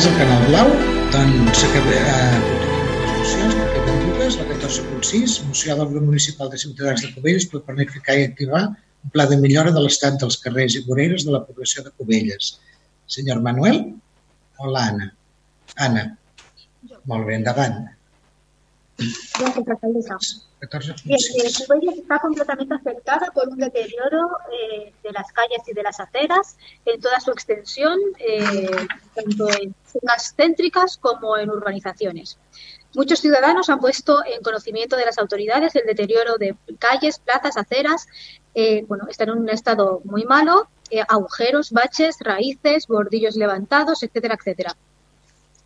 Pas al canal blau, doncs eh, dues, la 14.6, moció del grup municipal de Ciutadans de Cubelles per planificar i activar un pla de millora de l'estat dels carrers i voreres de la població de Cubelles. Senyor Manuel o l'Anna? Anna. Molt bé, endavant. Gracias, alcaldesa. 14.6. Bien, eh, está completamente afectada por un deterioro eh, de las calles y de las aceras en toda su extensión, eh, tanto en zonas céntricas como en urbanizaciones. Muchos ciudadanos han puesto en conocimiento de las autoridades el deterioro de calles, plazas, aceras. eh, bueno, están en un estado muy malo, eh, agujeros, baches, raíces, bordillos levantados, etcétera, etcétera.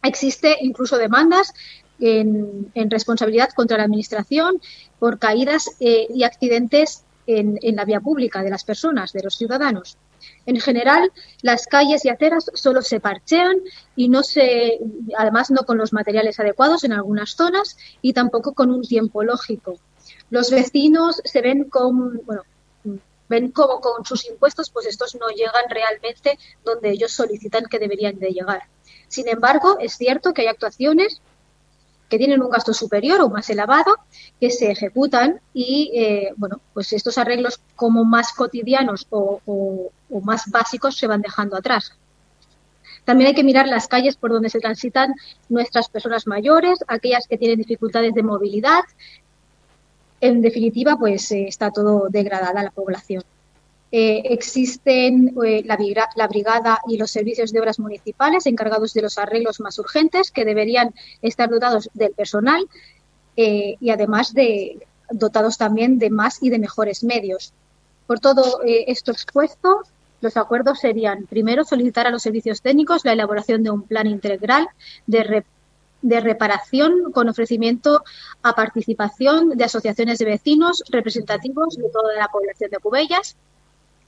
Existe incluso demandas en, responsabilidad contra la Administración por caídas eh, y accidentes en, en la vía pública de las personas, de los ciudadanos. En general, las calles y aceras solo se parchean y no se, además no con los materiales adecuados en algunas zonas y tampoco con un tiempo lógico. Los vecinos se ven con, bueno, ven como con sus impuestos, pues estos no llegan realmente donde ellos solicitan que deberían de llegar. Sin embargo, es cierto que hay actuaciones que tienen un gasto superior o más elevado que se ejecutan y eh, bueno, pues estos arreglos como más cotidianos o, más básicos se van dejando atrás. También hay que mirar las calles por donde se transitan nuestras personas mayores, aquellas que tienen dificultades de movilidad. En definitiva, pues eh, está todo degradada la población. Eh, existen eh, la, brigada y los servicios de obras municipales encargados de los arreglos más urgentes que deberían estar dotados del personal eh, y además de dotados también de más y de mejores medios. Por todo esto expuesto, los acuerdos serían, primero, solicitar a los servicios técnicos la elaboración de un plan integral de, de reparación con ofrecimiento a participación de asociaciones de vecinos representativos de toda la población de Cubellas,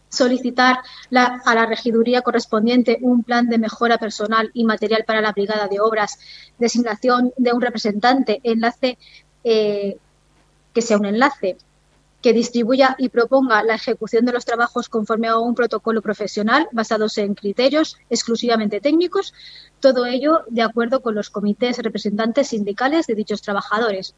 solicitar a la regiduría correspondiente un plan de mejora personal y material para la brigada de obras, designación de un representante, enlace eh, que sea un enlace que distribuya y proponga la ejecución de los trabajos conforme a un protocolo profesional basados en criterios exclusivamente técnicos, todo ello de acuerdo con los comités representantes sindicales de dichos trabajadores.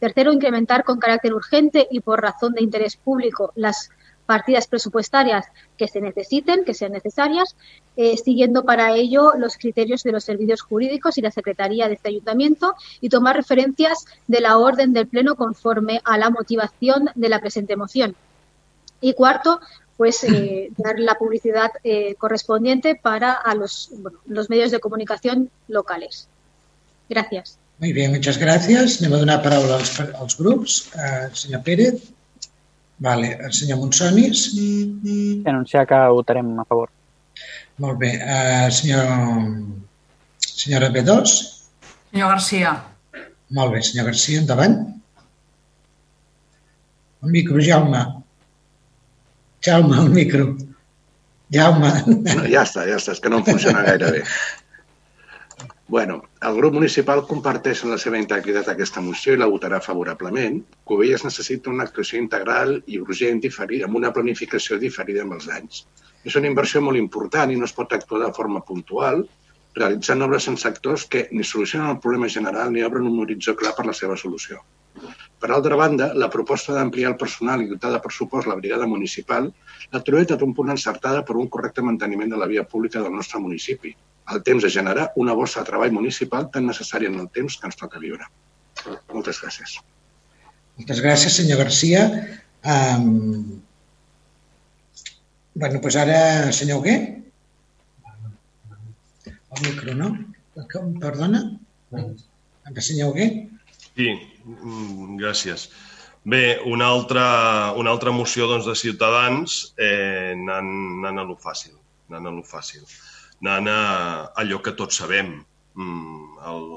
Tercero, incrementar con carácter urgente y por razón de interés público las partidas presupuestarias que se necesiten, que sean necesarias, eh, siguiendo para ello los criterios de los servicios jurídicos y la Secretaría de este Ayuntamiento y tomar referencias de la orden del Pleno conforme a la motivación de la presente moción. Y cuarto, pues eh, dar la publicidad eh, correspondiente para a los, los medios de comunicación locales. Gracias. Muy bien, muchas gracias. Anem a donar paraula als, als grups. Uh, senyor Pérez. Vale. El senyor Monsonis? Anunciar que votarem a favor. Molt bé. Uh, senyor... Senyora B2? Senyor Garcia. Molt bé, senyor Garcia, endavant. El micro, Jaume. Jaume, el micro. Jaume. No, ja està, ja està, és que no em funciona gaire bé. Bueno, el grup municipal comparteix en la seva integritat aquesta moció i la votarà favorablement. Covelles necessita una actuació integral i urgent diferida, amb una planificació diferida amb els anys. És una inversió molt important i no es pot actuar de forma puntual, realitzant obres en sectors que ni solucionen el problema general ni obren un horitzó clar per la seva solució. Per altra banda, la proposta d'ampliar el personal i dotar de pressupost la brigada municipal la trobem tot un punt encertada per un correcte manteniment de la via pública del nostre municipi, el temps de generar una bossa de treball municipal tan necessària en el temps que ens toca viure. Moltes gràcies. Moltes gràcies, senyor Garcia. Um... bueno, doncs ara, senyor Hugué. El micro, no? Perdona? El senyor Hugué? Sí, gràcies. Bé, una altra, una altra moció doncs, de Ciutadans eh, anant a lo fàcil. Anant a lo fàcil anant a allò que tots sabem. Mm, el,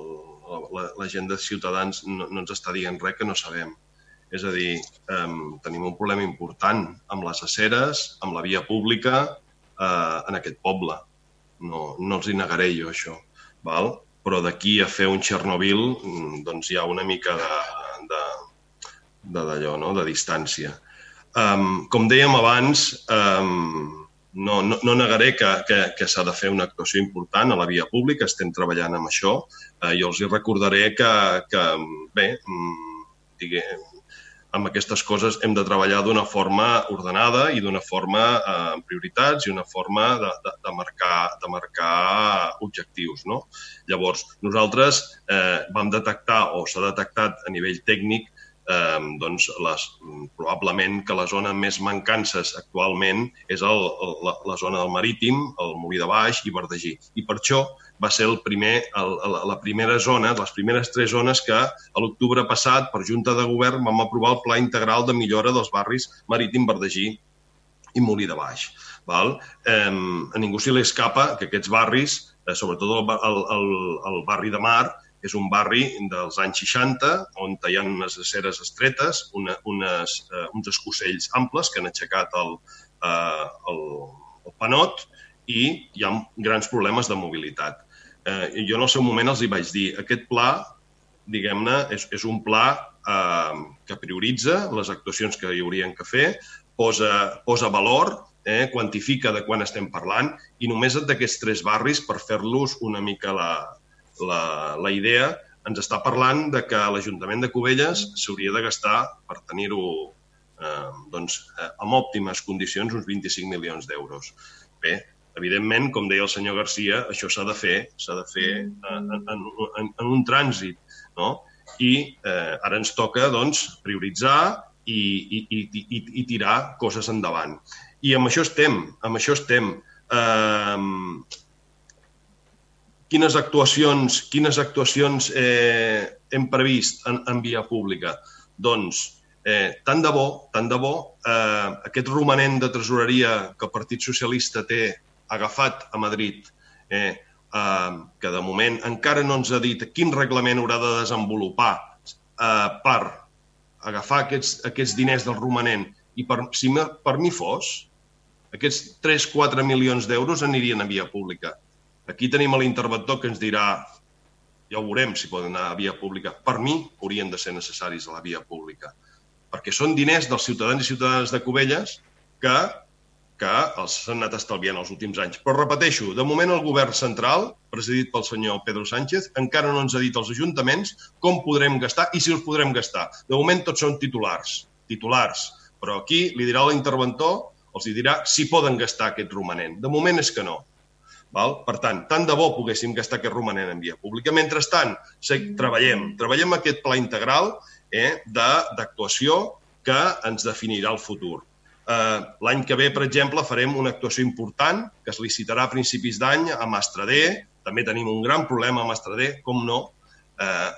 la, la gent de Ciutadans no, no ens està dient res que no sabem. És a dir, eh, tenim un problema important amb les aceres, amb la via pública eh, en aquest poble. No, no els hi negaré jo això. Val? Però d'aquí a fer un Txernòbil mm, doncs hi ha una mica de, de, d'allò, no? de distància. Um, com dèiem abans, um, no, no, no negaré que, que, que s'ha de fer una actuació important a la via pública, estem treballant amb això. Eh, jo els hi recordaré que, que bé, mm, diguem, amb aquestes coses hem de treballar d'una forma ordenada i d'una forma eh, amb prioritats i una forma de, de, de, marcar, de marcar objectius. No? Llavors, nosaltres eh, vam detectar o s'ha detectat a nivell tècnic eh, doncs les, probablement que la zona més mancances actualment és el, la, la zona del Marítim, el Molí de Baix i Verdegí. I per això va ser el primer, el, la primera zona, les primeres tres zones que a l'octubre passat, per Junta de Govern, vam aprovar el Pla Integral de Millora dels barris Marítim, Verdegí i Molí de Baix. Val? Eh, a ningú se li escapa que aquests barris, eh, sobretot el, el, el, el barri de Mar, és un barri dels anys 60 on hi ha unes aceres estretes, una, unes, uh, uns escocells amples que han aixecat el, uh, el, el panot i hi ha grans problemes de mobilitat. Uh, jo en el seu moment els hi vaig dir, aquest pla, diguem-ne, és, és un pla uh, que prioritza les actuacions que hi haurien que fer, posa, posa valor eh, quantifica de quan estem parlant i només d'aquests tres barris per fer-los una mica la, la, la idea ens està parlant de que l'Ajuntament de Cubelles s'hauria de gastar per tenir-ho eh, doncs, eh, amb òptimes condicions uns 25 milions d'euros. Bé, evidentment, com deia el senyor Garcia, això s'ha de fer, s'ha de fer en, en, en, en un trànsit, no? I eh, ara ens toca, doncs, prioritzar i, i, i, i, i tirar coses endavant. I amb això estem, amb això estem. Eh, quines actuacions, quines actuacions eh, hem previst en, en via pública? Doncs, eh, tant de bo, tant de bo, eh, aquest romanent de tresoreria que el Partit Socialista té agafat a Madrid, eh, eh, que de moment encara no ens ha dit quin reglament haurà de desenvolupar eh, per agafar aquests, aquests diners del romanent i per, si per mi fos, aquests 3-4 milions d'euros anirien a via pública Aquí tenim l'interventor que ens dirà, ja ho veurem si poden anar a via pública. Per mi haurien de ser necessaris a la via pública, perquè són diners dels ciutadans i ciutadanes de Cubelles que, que els s'han anat estalviant els últims anys. Però repeteixo, de moment el govern central, presidit pel senyor Pedro Sánchez, encara no ens ha dit als ajuntaments com podrem gastar i si els podrem gastar. De moment tots són titulars, titulars. Però aquí li dirà l'interventor, els dirà si poden gastar aquest romanent. De moment és que no. Val? Per tant, tant de bo poguéssim gastar aquest romanent en via pública. Mentrestant, treballem, treballem aquest pla integral eh, d'actuació que ens definirà el futur. Eh, L'any que ve, per exemple, farem una actuació important que es licitarà a principis d'any a Mastradé. També tenim un gran problema a Mastradé, com no. Eh,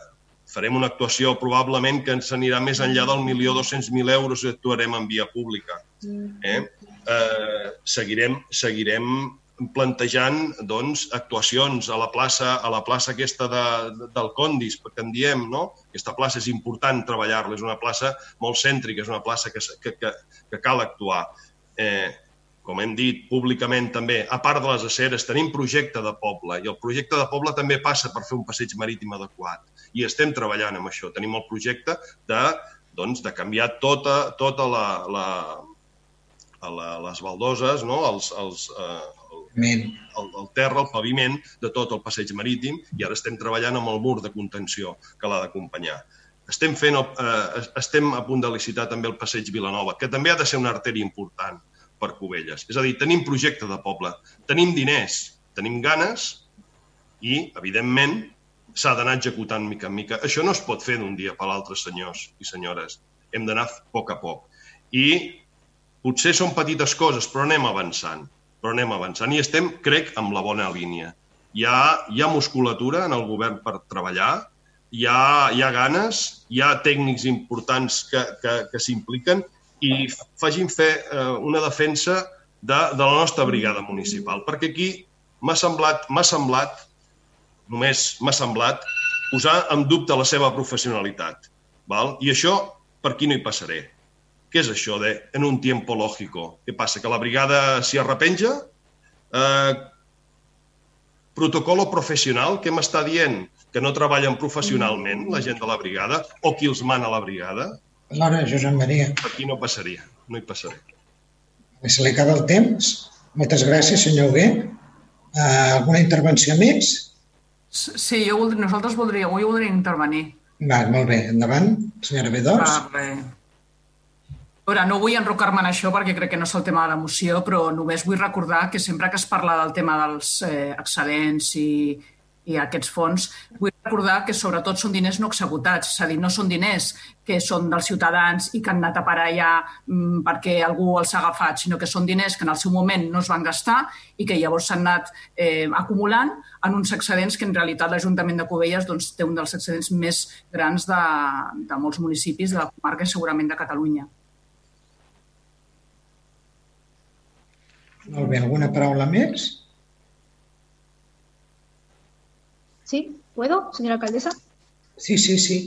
farem una actuació probablement que ens anirà més enllà del milió 200.000 euros i actuarem en via pública. Eh? Eh, seguirem, seguirem plantejant doncs, actuacions a la plaça a la plaça aquesta de, de, del Condis, que en diem, no? Aquesta plaça és important treballar-la, és una plaça molt cèntrica, és una plaça que, que, que, que cal actuar. Eh, com hem dit públicament també, a part de les aceres, tenim projecte de poble i el projecte de poble també passa per fer un passeig marítim adequat i estem treballant amb això. Tenim el projecte de, doncs, de canviar tota, tota la, la, la, les baldoses, no? els, els, eh, el, el terra, el paviment de tot el passeig marítim i ara estem treballant amb el mur de contenció que l'ha d'acompanyar. Estem, fent eh, estem a punt de licitar també el passeig Vilanova, que també ha de ser una artèria important per Cubelles. És a dir, tenim projecte de poble, tenim diners, tenim ganes i, evidentment, s'ha d'anar executant mica en mica. Això no es pot fer d'un dia per l'altre, senyors i senyores. Hem d'anar a poc a poc. I potser són petites coses, però anem avançant però anem avançant i estem, crec, amb la bona línia. Hi ha, hi ha musculatura en el govern per treballar, hi ha, hi ha ganes, hi ha tècnics importants que, que, que s'impliquen i facin fer eh, una defensa de, de la nostra brigada municipal, perquè aquí m'ha semblat, m'ha semblat, només m'ha semblat, posar en dubte la seva professionalitat. Val? I això per aquí no hi passaré. ¿Qué es això de en un tiempo lógico? Què passa? Que la brigada s'hi arrepenja? Eh, protocolo professional, què m'està dient? Que no treballen professionalment la gent de la brigada? O qui els mana la brigada? L'hora, Josep Maria. Aquí no passaria, no hi passaria. Se li acaba el temps. Moltes gràcies, senyor Hugué. Uh, alguna intervenció més? Sí, jo voldria, nosaltres voldríem, jo voldria intervenir. Va, molt bé. Endavant, senyora Bedors. Per, eh, veure, no vull enrocar-me en això perquè crec que no és el tema de la moció, però només vull recordar que sempre que es parla del tema dels eh, excel·lents i, i aquests fons, vull recordar que sobretot són diners no executats, és a dir, no són diners que són dels ciutadans i que han anat a parar allà mm, perquè algú els ha agafat, sinó que són diners que en el seu moment no es van gastar i que llavors s'han anat eh, acumulant en uns excedents que en realitat l'Ajuntament de Cubelles doncs, té un dels excedents més grans de, de molts municipis de la comarca i segurament de Catalunya. Molt bé, alguna paraula més? Sí, ¿puedo, señora alcaldesa? Sí, sí, sí.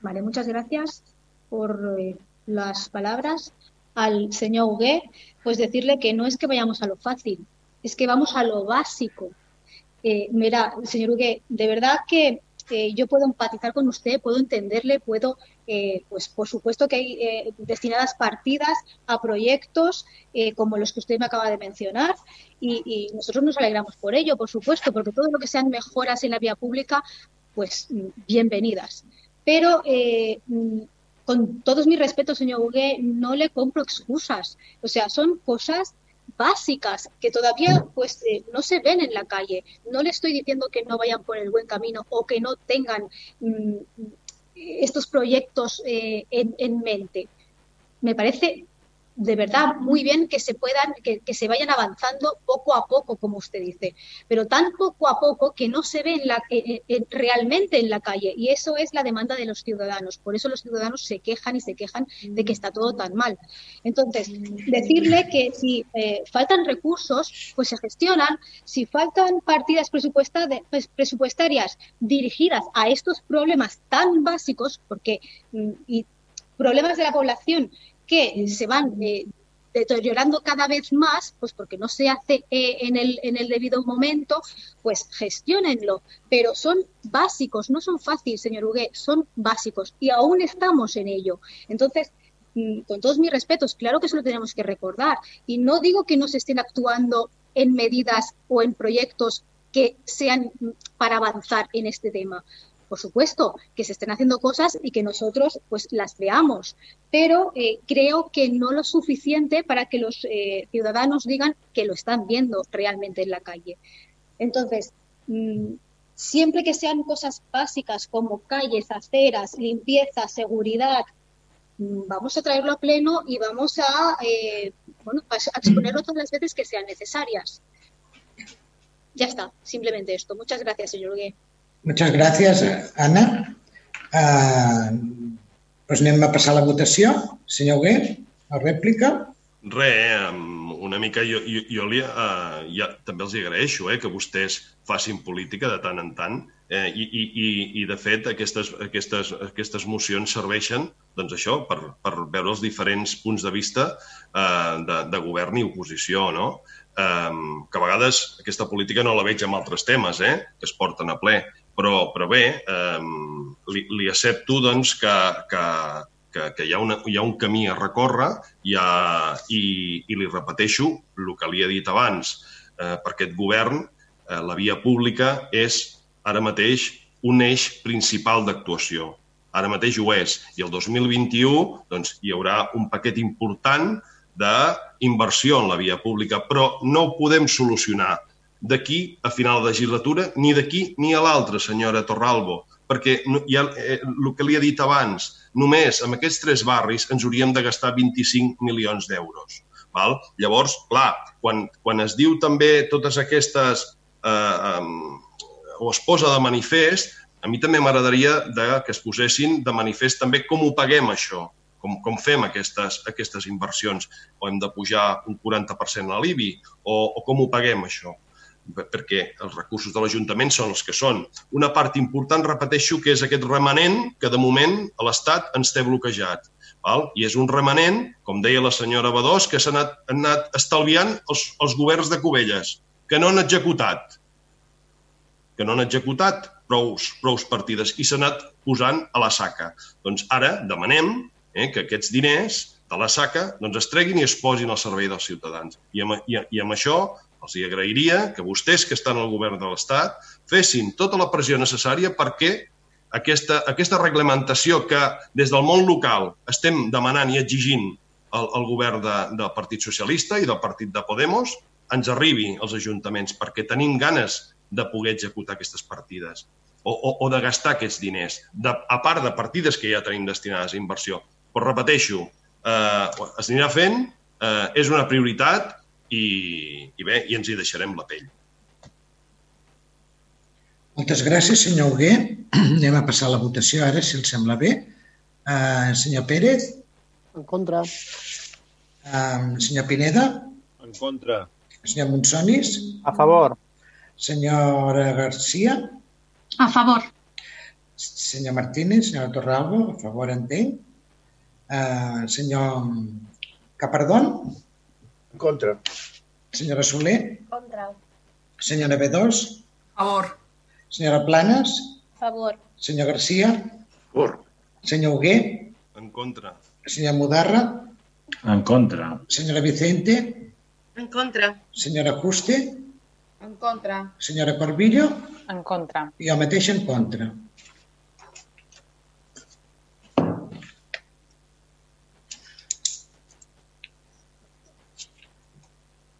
Vale, muchas gracias por eh, las palabras. Al señor Hugué, pues decirle que no es que vayamos a lo fácil, es que vamos a lo básico. Eh, mira, señor Hugué, de verdad que eh, yo puedo empatizar con usted, puedo entenderle, puedo eh, pues por supuesto que hay eh, destinadas partidas a proyectos eh, como los que usted me acaba de mencionar y, y, nosotros nos alegramos por ello, por supuesto, porque todo lo que sean mejoras en la vía pública pues bienvenidas. Pero eh, con todos mis respetos, señor Hugué, no le compro excusas. O sea, son cosas básicas que todavía pues eh, no se ven en la calle. No le estoy diciendo que no vayan por el buen camino o que no tengan mm, estos proyectos eh, en, en, mente. Me parece de verdad muy bien que se puedan, que, que, se vayan avanzando poco a poco, como usted dice, pero tan poco a poco que no se ve eh, eh, realmente en la calle. Y eso es la demanda de los ciudadanos. Por eso los ciudadanos se quejan y se quejan de que está todo tan mal. Entonces, decirle que si eh, faltan recursos, pues se gestionan. Si faltan partidas pues, presupuestarias dirigidas a estos problemas tan básicos, porque mm, y problemas de la población que se van eh, deteriorando cada vez más, pues porque no se hace eh, en, el, en el debido momento, pues gestionenlo. Pero son básicos, no son fáciles, señor Hugué, son básicos y aún estamos en ello. Entonces, mm, con todos mis respetos, claro que eso lo tenemos que recordar. Y no digo que no se estén actuando en medidas o en proyectos que sean para avanzar en este tema por supuesto, que se estén haciendo cosas y que nosotros pues las veamos, pero eh, creo que no lo suficiente para que los eh, ciudadanos digan que lo están viendo realmente en la calle. Entonces, mmm, siempre que sean cosas básicas como calles, aceras, limpieza, seguridad, mmm, vamos a traerlo a pleno y vamos a, eh, bueno, a exponerlo todas las veces que sean necesarias. Ya está, simplemente esto. Muchas gracias, señor Gué. Muchas gràcies, Anna. Uh, doncs anem a passar la votació. Senyor Hugué, la rèplica. Re, una mica jo, jo, jo li, uh, ja, també els agraeixo eh, que vostès facin política de tant en tant eh, i, i, i, de fet, aquestes, aquestes, aquestes mocions serveixen doncs això, per, per veure els diferents punts de vista eh, de, de govern i oposició, no? Eh, que a vegades aquesta política no la veig amb altres temes, eh, que es porten a ple, però, però bé, eh, li, li accepto doncs, que, que, que, que hi, ha una, hi ha un camí a recórrer hi ha, i, i li repeteixo el que li he dit abans. Eh, per aquest govern, eh, la via pública és ara mateix un eix principal d'actuació. Ara mateix ho és. I el 2021 doncs, hi haurà un paquet important d'inversió en la via pública, però no ho podem solucionar d'aquí a final de legislatura, ni d'aquí ni a l'altre, senyora Torralbo, perquè ja, eh, el que li he dit abans, només amb aquests tres barris ens hauríem de gastar 25 milions d'euros. Val? Llavors, clar, quan, quan es diu també totes aquestes... Eh, eh, o es posa de manifest, a mi també m'agradaria que es posessin de manifest també com ho paguem això, com, com fem aquestes, aquestes inversions. O hem de pujar un 40% a l'IBI, o, o com ho paguem això perquè els recursos de l'Ajuntament són els que són. Una part important, repeteixo, que és aquest remanent que de moment l'Estat ens té bloquejat. Val? I és un remanent, com deia la senyora Badós, que s'han anat, anat estalviant els, els governs de Cubelles, que no han executat, que no han executat prous, prous partides i s'han anat posant a la saca. Doncs ara demanem eh, que aquests diners de la saca doncs es treguin i es posin al servei dels ciutadans. I amb, i, i amb això els hi agrairia que vostès, que estan al govern de l'Estat, fessin tota la pressió necessària perquè aquesta, aquesta reglamentació que des del món local estem demanant i exigint al, al govern de, del Partit Socialista i del Partit de Podemos ens arribi als ajuntaments perquè tenim ganes de poder executar aquestes partides o, o, o de gastar aquests diners, de, a part de partides que ja tenim destinades a inversió. Però repeteixo, eh, es anirà fent, eh, és una prioritat i, i bé, i ens hi deixarem la pell. Moltes gràcies, senyor Hugué. Anem a passar a la votació ara, si els sembla bé. Uh, senyor Pérez? En contra. Uh, senyor Pineda? En contra. Senyor Monsonis? A favor. Senyora Garcia? A favor. Senyor Martínez, senyora Torralbo, a favor, entenc. Uh, senyor Capardón? En contra. Senyora Soler? Contra. Senyora B2? Favor. Senyora Planes? Favor. Senyor Garcia? Favor. Senyor Hugué? En contra. Senyor Mudarra? En contra. Senyora Vicente? En contra. Senyora Juste? En contra. Senyora Corbillo? En contra. I jo mateix en contra.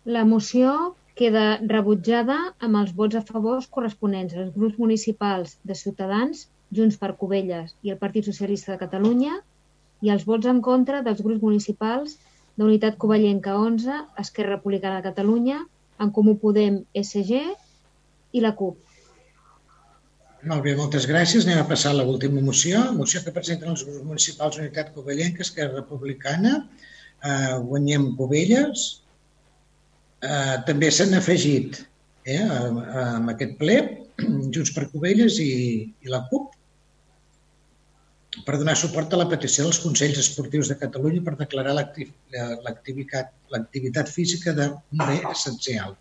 La moció queda rebutjada amb els vots a favor corresponents als grups municipals de Ciutadans, Junts per Covelles i el Partit Socialista de Catalunya i els vots en contra dels grups municipals d'Unitat Covellenca 11, Esquerra Republicana de Catalunya, En Comú Podem, SG i la CUP. Molt bé, moltes gràcies. Anem a passar a l'última moció. Moció que presenten els grups municipals Unitat Covellenca, Esquerra Republicana, eh, Guanyem Covelles. Eh, també s'han afegit eh, amb aquest ple Junts per Covelles i, i la CUP per donar suport a la petició dels Consells Esportius de Catalunya per declarar l'activitat física d'un bé essencial.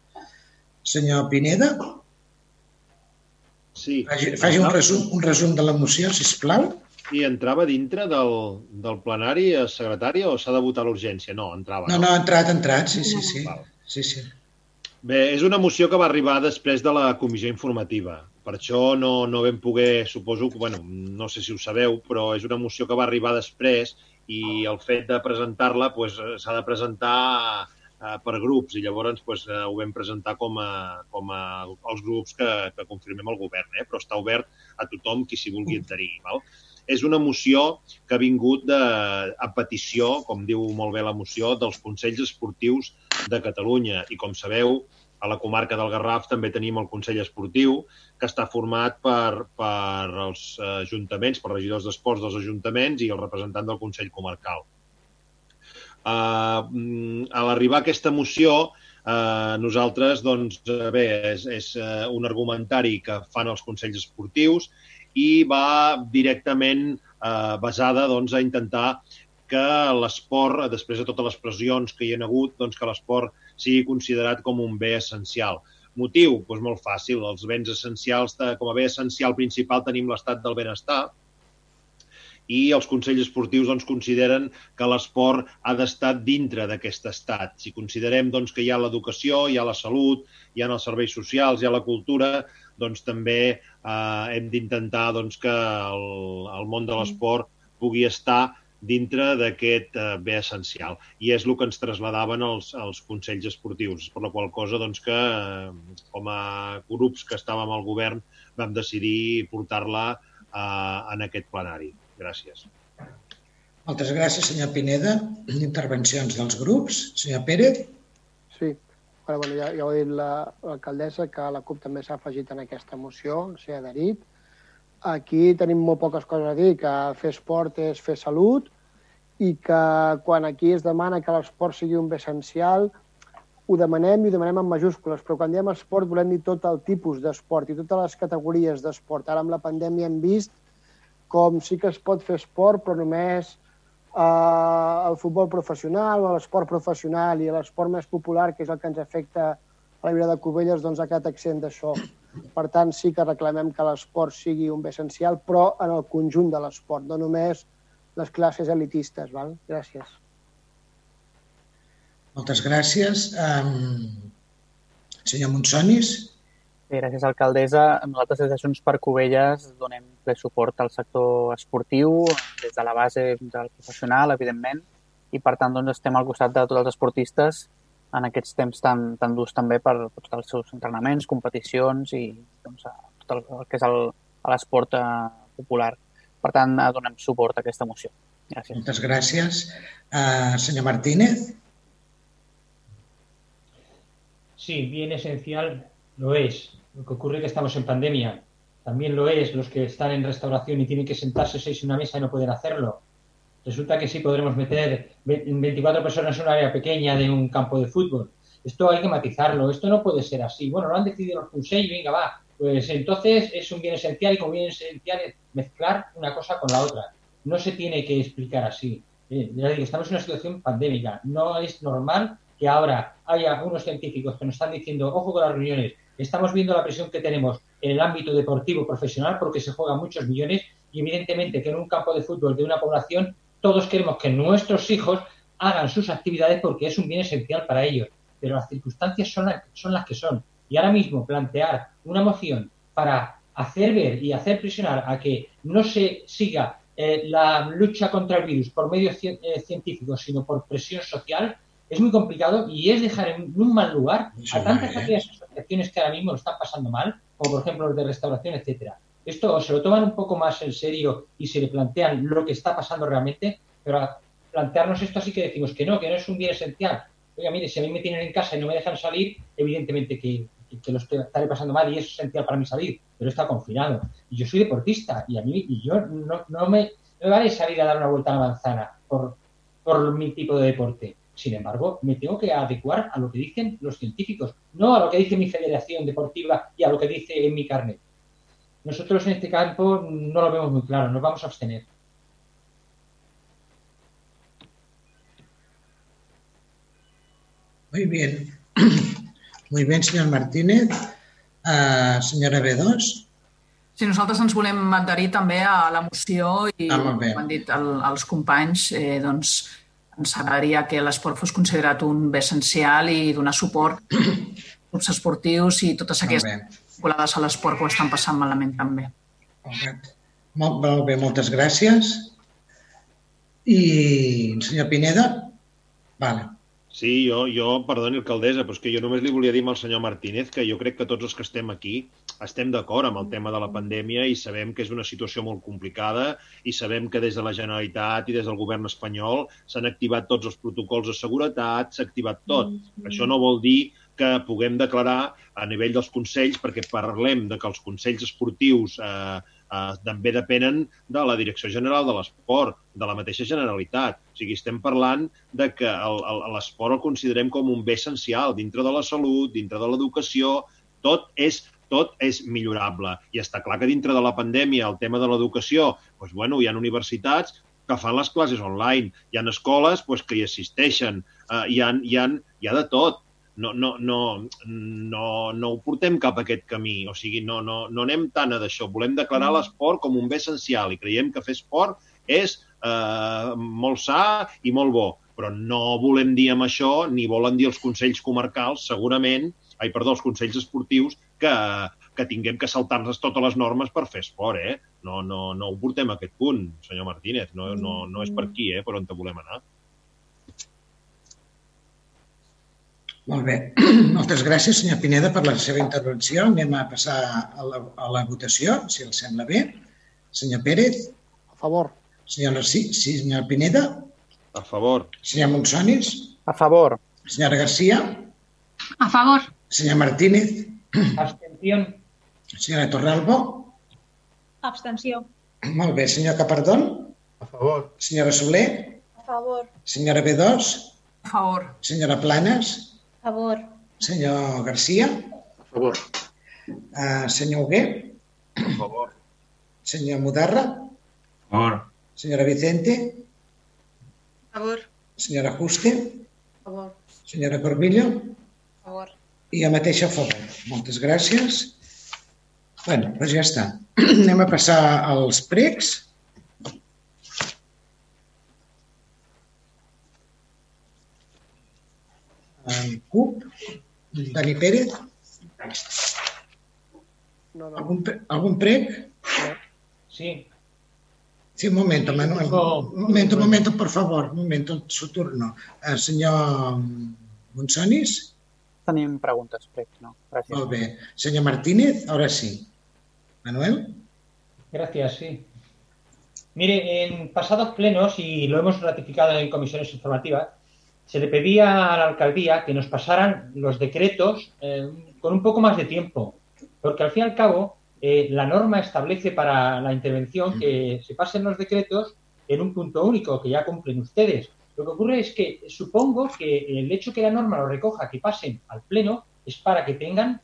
Senyor Pineda, Sí. faci, faci un, resum, un resum de la moció, si plau. I entrava dintre del, del plenari a secretària o s'ha de votar l'urgència? No, entrava. No, no, ha entrat, ha entrat, sí, sí, sí. Val. Sí, sí. Bé, és una moció que va arribar després de la comissió informativa. Per això no, no vam poder, suposo, que, bueno, no sé si ho sabeu, però és una moció que va arribar després i el fet de presentar-la pues, s'ha de presentar eh, per grups i llavors pues, eh, ho vam presentar com a, com a els grups que, que confirmem el govern, eh? però està obert a tothom qui s'hi vulgui adherir. Val? És una moció que ha vingut de, a petició, com diu molt bé la moció, dels Consells Esportius de Catalunya. I com sabeu, a la comarca del Garraf també tenim el Consell Esportiu, que està format per, per els ajuntaments, per regidors d'esports dels ajuntaments i el representant del Consell Comarcal. Uh, a l'arribar a aquesta moció, uh, nosaltres, doncs, uh, bé, és, és uh, un argumentari que fan els Consells Esportius i va directament uh, basada doncs, a intentar que l'esport, després de totes les pressions que hi ha hagut, doncs que l'esport sigui considerat com un bé essencial. Motiu? Doncs molt fàcil. Els béns essencials, com a bé essencial principal tenim l'estat del benestar, i els consells esportius doncs, consideren que l'esport ha d'estar dintre d'aquest estat. Si considerem doncs, que hi ha l'educació, hi ha la salut, hi ha els serveis socials, hi ha la cultura, doncs també eh, hem d'intentar doncs, que el, el món de l'esport pugui estar dintre d'aquest eh, bé essencial. I és el que ens traslladaven els, els consells esportius, per la qual cosa doncs, que, eh, com a grups que estàvem al govern, vam decidir portar-la eh, en aquest plenari. Gràcies. Moltes gràcies, senyor Pineda. Intervencions dels grups. Senyor Pérez. Sí, Ara, bueno, ja, ja ho ha dit l'alcaldessa, la, que la CUP també s'ha afegit en aquesta moció, s'ha adherit. Aquí tenim molt poques coses a dir, que fer esport és fer salut i que quan aquí es demana que l'esport sigui un bé essencial, ho demanem i ho demanem en majúscules, però quan diem esport volem dir tot el tipus d'esport i totes les categories d'esport. Ara amb la pandèmia hem vist com sí que es pot fer esport, però només el futbol professional o l'esport professional i l'esport més popular, que és el que ens afecta a la vida de Cubelles, doncs ha quedat accent d'això. Per tant, sí que reclamem que l'esport sigui un bé essencial, però en el conjunt de l'esport, no només les classes elitistes. Val? Gràcies. Moltes gràcies. Um, senyor Monsonis. Bé, gràcies, alcaldessa. Nosaltres des de Junts per Covelles donem ple suport al sector esportiu, des de la base del professional, evidentment, i per tant doncs, estem al costat de tots els esportistes en aquests temps tan, tan durs també per, per tots els seus entrenaments, competicions i doncs, tot el, el que és l'esport eh, popular. Per tant, eh, donem suport a aquesta moció. Gràcies. Moltes gràcies. Uh, senyor Martínez. Sí, bien esencial lo es. Lo que ocurre es que estamos en pandemia. También lo es los que están en restauración y tienen que sentarse seis en una mesa y no pueden hacerlo. Resulta que sí podremos meter 24 personas en una área pequeña de un campo de fútbol. Esto hay que matizarlo. Esto no puede ser así. Bueno, lo han decidido los consejos, venga, va. Pues entonces es un bien esencial y como bien esencial es mezclar una cosa con la otra. No se tiene que explicar así. Eh, ya digo, estamos en una situación pandémica. No es normal que ahora haya unos científicos que nos están diciendo, ojo con las reuniones, estamos viendo la presión que tenemos en el ámbito deportivo profesional porque se juegan muchos millones y evidentemente que en un campo de fútbol de una población todos queremos que nuestros hijos hagan sus actividades porque es un bien esencial para ellos, pero las circunstancias son, las, son las que son. Y ahora mismo plantear una moción para hacer ver y hacer presionar a que no se siga eh, la lucha contra el virus por medios eh, científicos, sino por presión social, es muy complicado y es dejar en un mal lugar a tantas aquellas asociaciones que ahora mismo lo están pasando mal, como por ejemplo los de restauración, etcétera. Esto se lo toman un poco más en serio y se le plantean lo que está pasando realmente, pero a plantearnos esto así que decimos que no, que no es un bien esencial. Oiga, mire, si a mí me tienen en casa y no me dejan salir, evidentemente que, que lo estaré pasando mal y es esencial para mí salir, pero está confinado. Y yo soy deportista y a mí y yo no, no, me, no me vale salir a dar una vuelta a la manzana por, por mi tipo de deporte. Sin embargo, me tengo que adecuar a lo que dicen los científicos, no a lo que dice mi federación deportiva y a lo que dice en mi carnet. Nosotros en este campo no lo vemos muy claro, nos vamos a abstener. Muy bien. Muy bien, senyor Martínez. Uh, senyora B2. Sí, nosaltres ens volem adherir també a la moció i, Ah, com han dit el, els companys, eh, doncs ens agradaria que l'esport fos considerat un bé essencial i donar suport als clubs esportius i totes Molt aquestes bé. vinculades a l'esport que ho estan passant malament també. Molt, molt bé, moltes gràcies. I senyor Pineda? Vale. Sí, jo, jo, perdoni, alcaldessa, però és que jo només li volia dir al senyor Martínez que jo crec que tots els que estem aquí estem d'acord amb el tema de la pandèmia i sabem que és una situació molt complicada i sabem que des de la Generalitat i des del govern espanyol s'han activat tots els protocols de seguretat, s'ha activat tot. Això no vol dir que puguem declarar a nivell dels consells, perquè parlem de que els consells esportius eh, eh, també depenen de la Direcció General de l'Esport, de la mateixa Generalitat. O sigui, estem parlant de que el- el- l'esport el considerem com un bé essencial dintre de la salut, dintre de l'educació, tot és tot és millorable. I està clar que dintre de la pandèmia el tema de l'educació, doncs, bueno, hi ha universitats que fan les classes online, hi ha escoles doncs, que hi assisteixen, eh, hi, ha, hi, ha, hi ha de tot no, no, no, no, no ho portem cap a aquest camí. O sigui, no, no, no anem tant a d'això. Volem declarar l'esport com un bé essencial i creiem que fer esport és eh, molt sa i molt bo. Però no volem dir amb això, ni volen dir els consells comarcals, segurament, ai, perdó, els consells esportius, que, que tinguem que saltar-nos totes les normes per fer esport, eh? No, no, no ho portem a aquest punt, senyor Martínez. No, no, no és per aquí, eh, per on te volem anar. Molt bé. Moltes gràcies, senyor Pineda, per la seva intervenció. Anem a passar a la, a la votació, si els sembla bé. Senyor Pérez. A favor. Senyor Narcí, sí, senyor Pineda. A favor. Senyor Monsonis. A favor. Senyora Garcia. A favor. Senyor Martínez. Abstención. Senyora Torralbo. Abstenció. Molt bé. Senyor Capardón. A favor. Senyora Soler. A favor. Senyora B2. A favor. Senyora Planes. A favor. Senyor Garcia. A favor. Uh, senyor Hugué. A favor. Senyor Mudarra. A favor. Senyora Vicente. A favor. Senyora Juste. A favor. Senyora Corbillo. A favor. I a favor. Moltes gràcies. bueno, doncs ja està. Anem a passar als pregs. En CUP, Dani Pérez. No, no. ¿Algún, pre- algún preg? Sí. Sí, un momento, Manuel. Un momento, un momento, por favor. Un momento, su turno. Eh, senyor Monsonis? Tenim preguntes, crec, no? Gràcies. Molt bé. Senyor Martínez, ahora sí. Manuel? Gracias, sí. Mire, en pasados plenos, y lo hemos ratificado en comisiones informativas, se le pedía a la alcaldía que nos pasaran los decretos eh, con un poco más de tiempo, porque al fin y al cabo eh, la norma establece para la intervención que se pasen los decretos en un punto único, que ya cumplen ustedes. Lo que ocurre es que supongo que el hecho que la norma lo recoja, que pasen al pleno, es para que tengan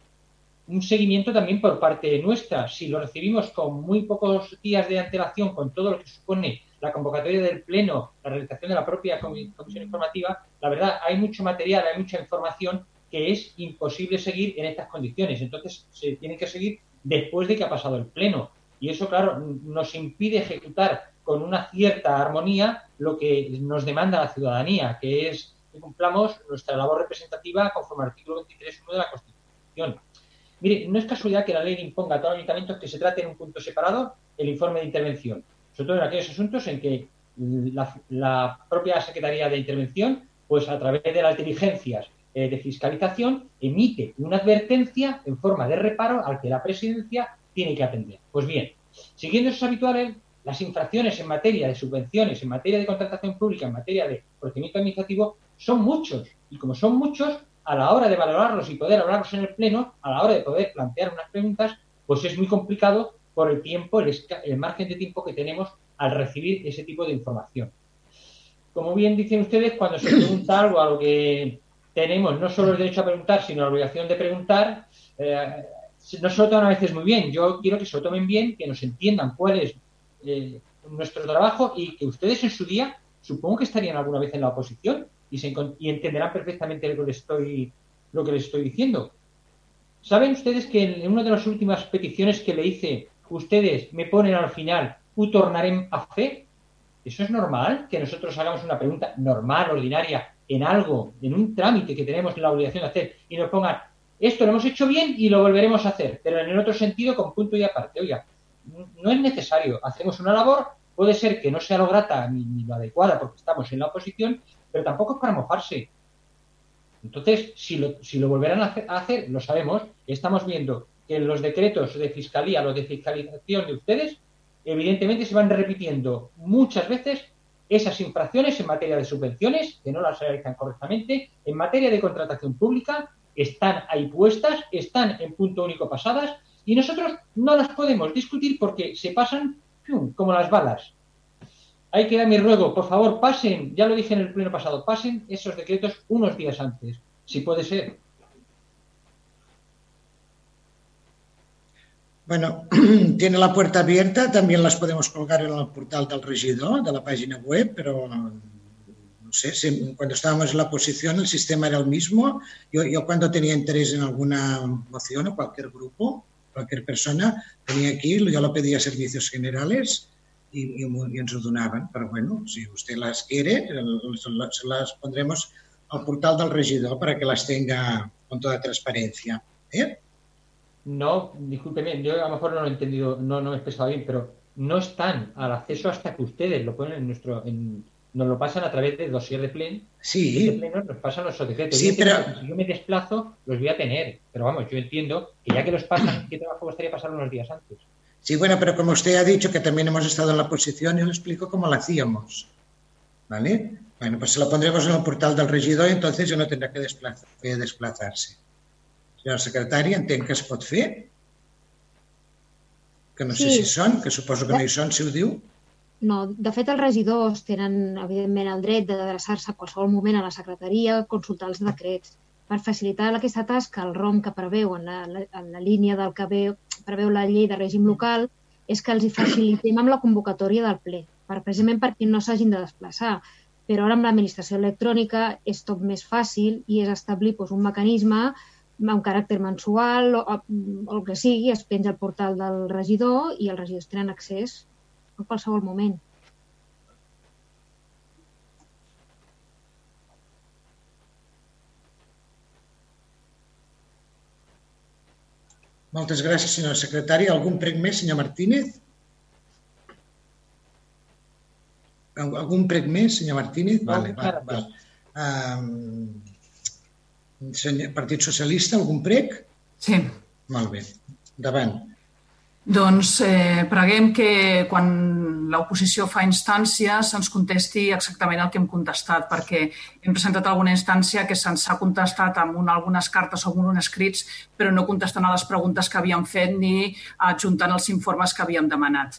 un seguimiento también por parte nuestra. Si lo recibimos con muy pocos días de antelación, con todo lo que supone la convocatoria del Pleno, la realización de la propia comi- comisión informativa, la verdad, hay mucho material, hay mucha información que es imposible seguir en estas condiciones. Entonces, se tiene que seguir después de que ha pasado el Pleno. Y eso, claro, nos impide ejecutar con una cierta armonía lo que nos demanda la ciudadanía, que es que cumplamos nuestra labor representativa conforme al artículo 23.1 de la Constitución. Mire, no es casualidad que la ley imponga a todos los ayuntamientos que se trate en un punto separado el informe de intervención, sobre todo en aquellos asuntos en que la, propia Secretaría de Intervención pues a través de las diligencias eh, de fiscalización emite una advertencia en forma de reparo al que la presidencia tiene que atender. Pues bien, siguiendo esos habituales, las infracciones en materia de subvenciones, en materia de contratación pública, en materia de procedimiento administrativo, son muchos. Y como son muchos, a la hora de valorarlos y poder hablarlos en el Pleno, a la hora de poder plantear unas preguntas, pues es muy complicado por el tiempo, el, el margen de tiempo que tenemos al recibir ese tipo de información. Como bien dicen ustedes, cuando se pregunta algo a lo que tenemos no solo el derecho a preguntar, sino la obligación de preguntar, eh, no se lo toman a veces muy bien. Yo quiero que se lo tomen bien, que nos entiendan cuál eh, nuestro trabajo y que ustedes en su día supongo que estarían alguna vez en la oposición y, se, y entenderán perfectamente lo que, les estoy, lo que les estoy diciendo. ¿Saben ustedes que en una de las últimas peticiones que le hice, ustedes me ponen al final, u tornarem a fe? ¿Eso es normal? Que nosotros hagamos una pregunta normal, ordinaria, en algo, en un trámite que tenemos la obligación de hacer y nos pongan, esto lo hemos hecho bien y lo volveremos a hacer, pero en el otro sentido con punto y aparte. Oiga, no es necesario. Hacemos una labor, puede ser que no sea lo grata ni, lo adecuada porque estamos en la oposición, pero tampoco es para mojarse. Entonces, si lo, si lo volverán a hacer, lo sabemos, estamos viendo que los decretos de fiscalía, los de fiscalización de ustedes, evidentemente se van repitiendo muchas veces esas infracciones en materia de subvenciones, que no las realizan correctamente, en materia de contratación pública, están ahí puestas, están en punto único pasadas, y nosotros no las podemos discutir porque se pasan como las balas. Hay que dar mi ruego, por favor, pasen, ya lo dije en el pleno pasado, pasen esos decretos unos días antes, si puede ser. Bueno, tiene la puerta abierta, también las podemos colgar en el portal del regidor, de la página web, pero no sé, cuando estábamos en la oposición el sistema era el mismo. Yo cuando tenía interés en alguna moción o cualquier grupo, cualquier persona, tenía aquí, yo lo pedía a servicios generales y, y, y ens ho bueno, si usted las quiere, se las pondremos al portal del regidor para que las tenga con toda transparencia. ¿eh? No, discúlpeme, yo a lo mejor no lo he entendido, no, no me he expresado bien, pero no están al acceso hasta que ustedes lo ponen en nuestro, nos lo pasan a través del dossier de Plen. Sí. Y de pleno nos pasan los decretos. Sí, yo pero... Si yo me desplazo, los voy a tener. Pero vamos, yo entiendo que ya que los pasan, ¿qué trabajo gustaría pasar unos días antes? Sí, bueno, pero como usted ha dicho que también hemos estado en la posición, yo le explico cómo lo hacíamos. ¿Vale? Bueno, pues se lo pondremos en el portal del regidor y entonces yo no tendrá que, desplazar, que desplazarse. Senyora secretària, entenc que es pot fer? Que no sí. sé si són, que suposo que no hi són, si ho diu. No, de fet els regidors tenen evidentment el dret d'adreçar-se a qualsevol moment a la secretaria, consultar els decrets. Per facilitar aquesta tasca, el ROM que preveu en la, en la línia del que veu, preveu la llei de règim local és que els hi facilitem amb la convocatòria del ple, per, precisament perquè no s'hagin de desplaçar. Però ara amb l'administració electrònica és tot més fàcil i és establir doncs, un mecanisme amb caràcter mensual o, o el que sigui, es penja al portal del regidor i els regidors tenen accés en qualsevol moment. Moltes gràcies, senyora secretària. Algun prec més, senyor Martínez? Algun prec més, senyor Martínez? Vale, vale, vale. Um, senyor, Partit Socialista, algun prec? Sí. Molt bé. Endavant. Doncs eh, preguem que quan l'oposició fa instàncies se'ns contesti exactament el que hem contestat, perquè hem presentat alguna instància que se'ns ha contestat amb una, algunes cartes o amb uns escrits, però no contestant a les preguntes que havíem fet ni adjuntant els informes que havíem demanat.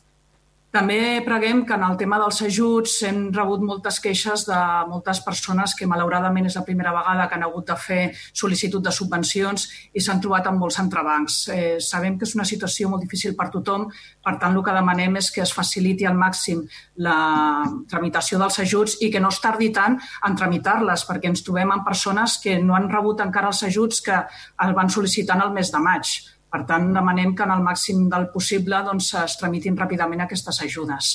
També preguem que en el tema dels ajuts hem rebut moltes queixes de moltes persones que malauradament és la primera vegada que han hagut de fer sol·licitud de subvencions i s'han trobat amb molts entrebancs. Eh, sabem que és una situació molt difícil per tothom, per tant el que demanem és que es faciliti al màxim la tramitació dels ajuts i que no es tardi tant en tramitar-les, perquè ens trobem amb persones que no han rebut encara els ajuts que el van sol·licitant el mes de maig. Per tant, demanem que en el màxim del possible doncs, es tramitin ràpidament aquestes ajudes.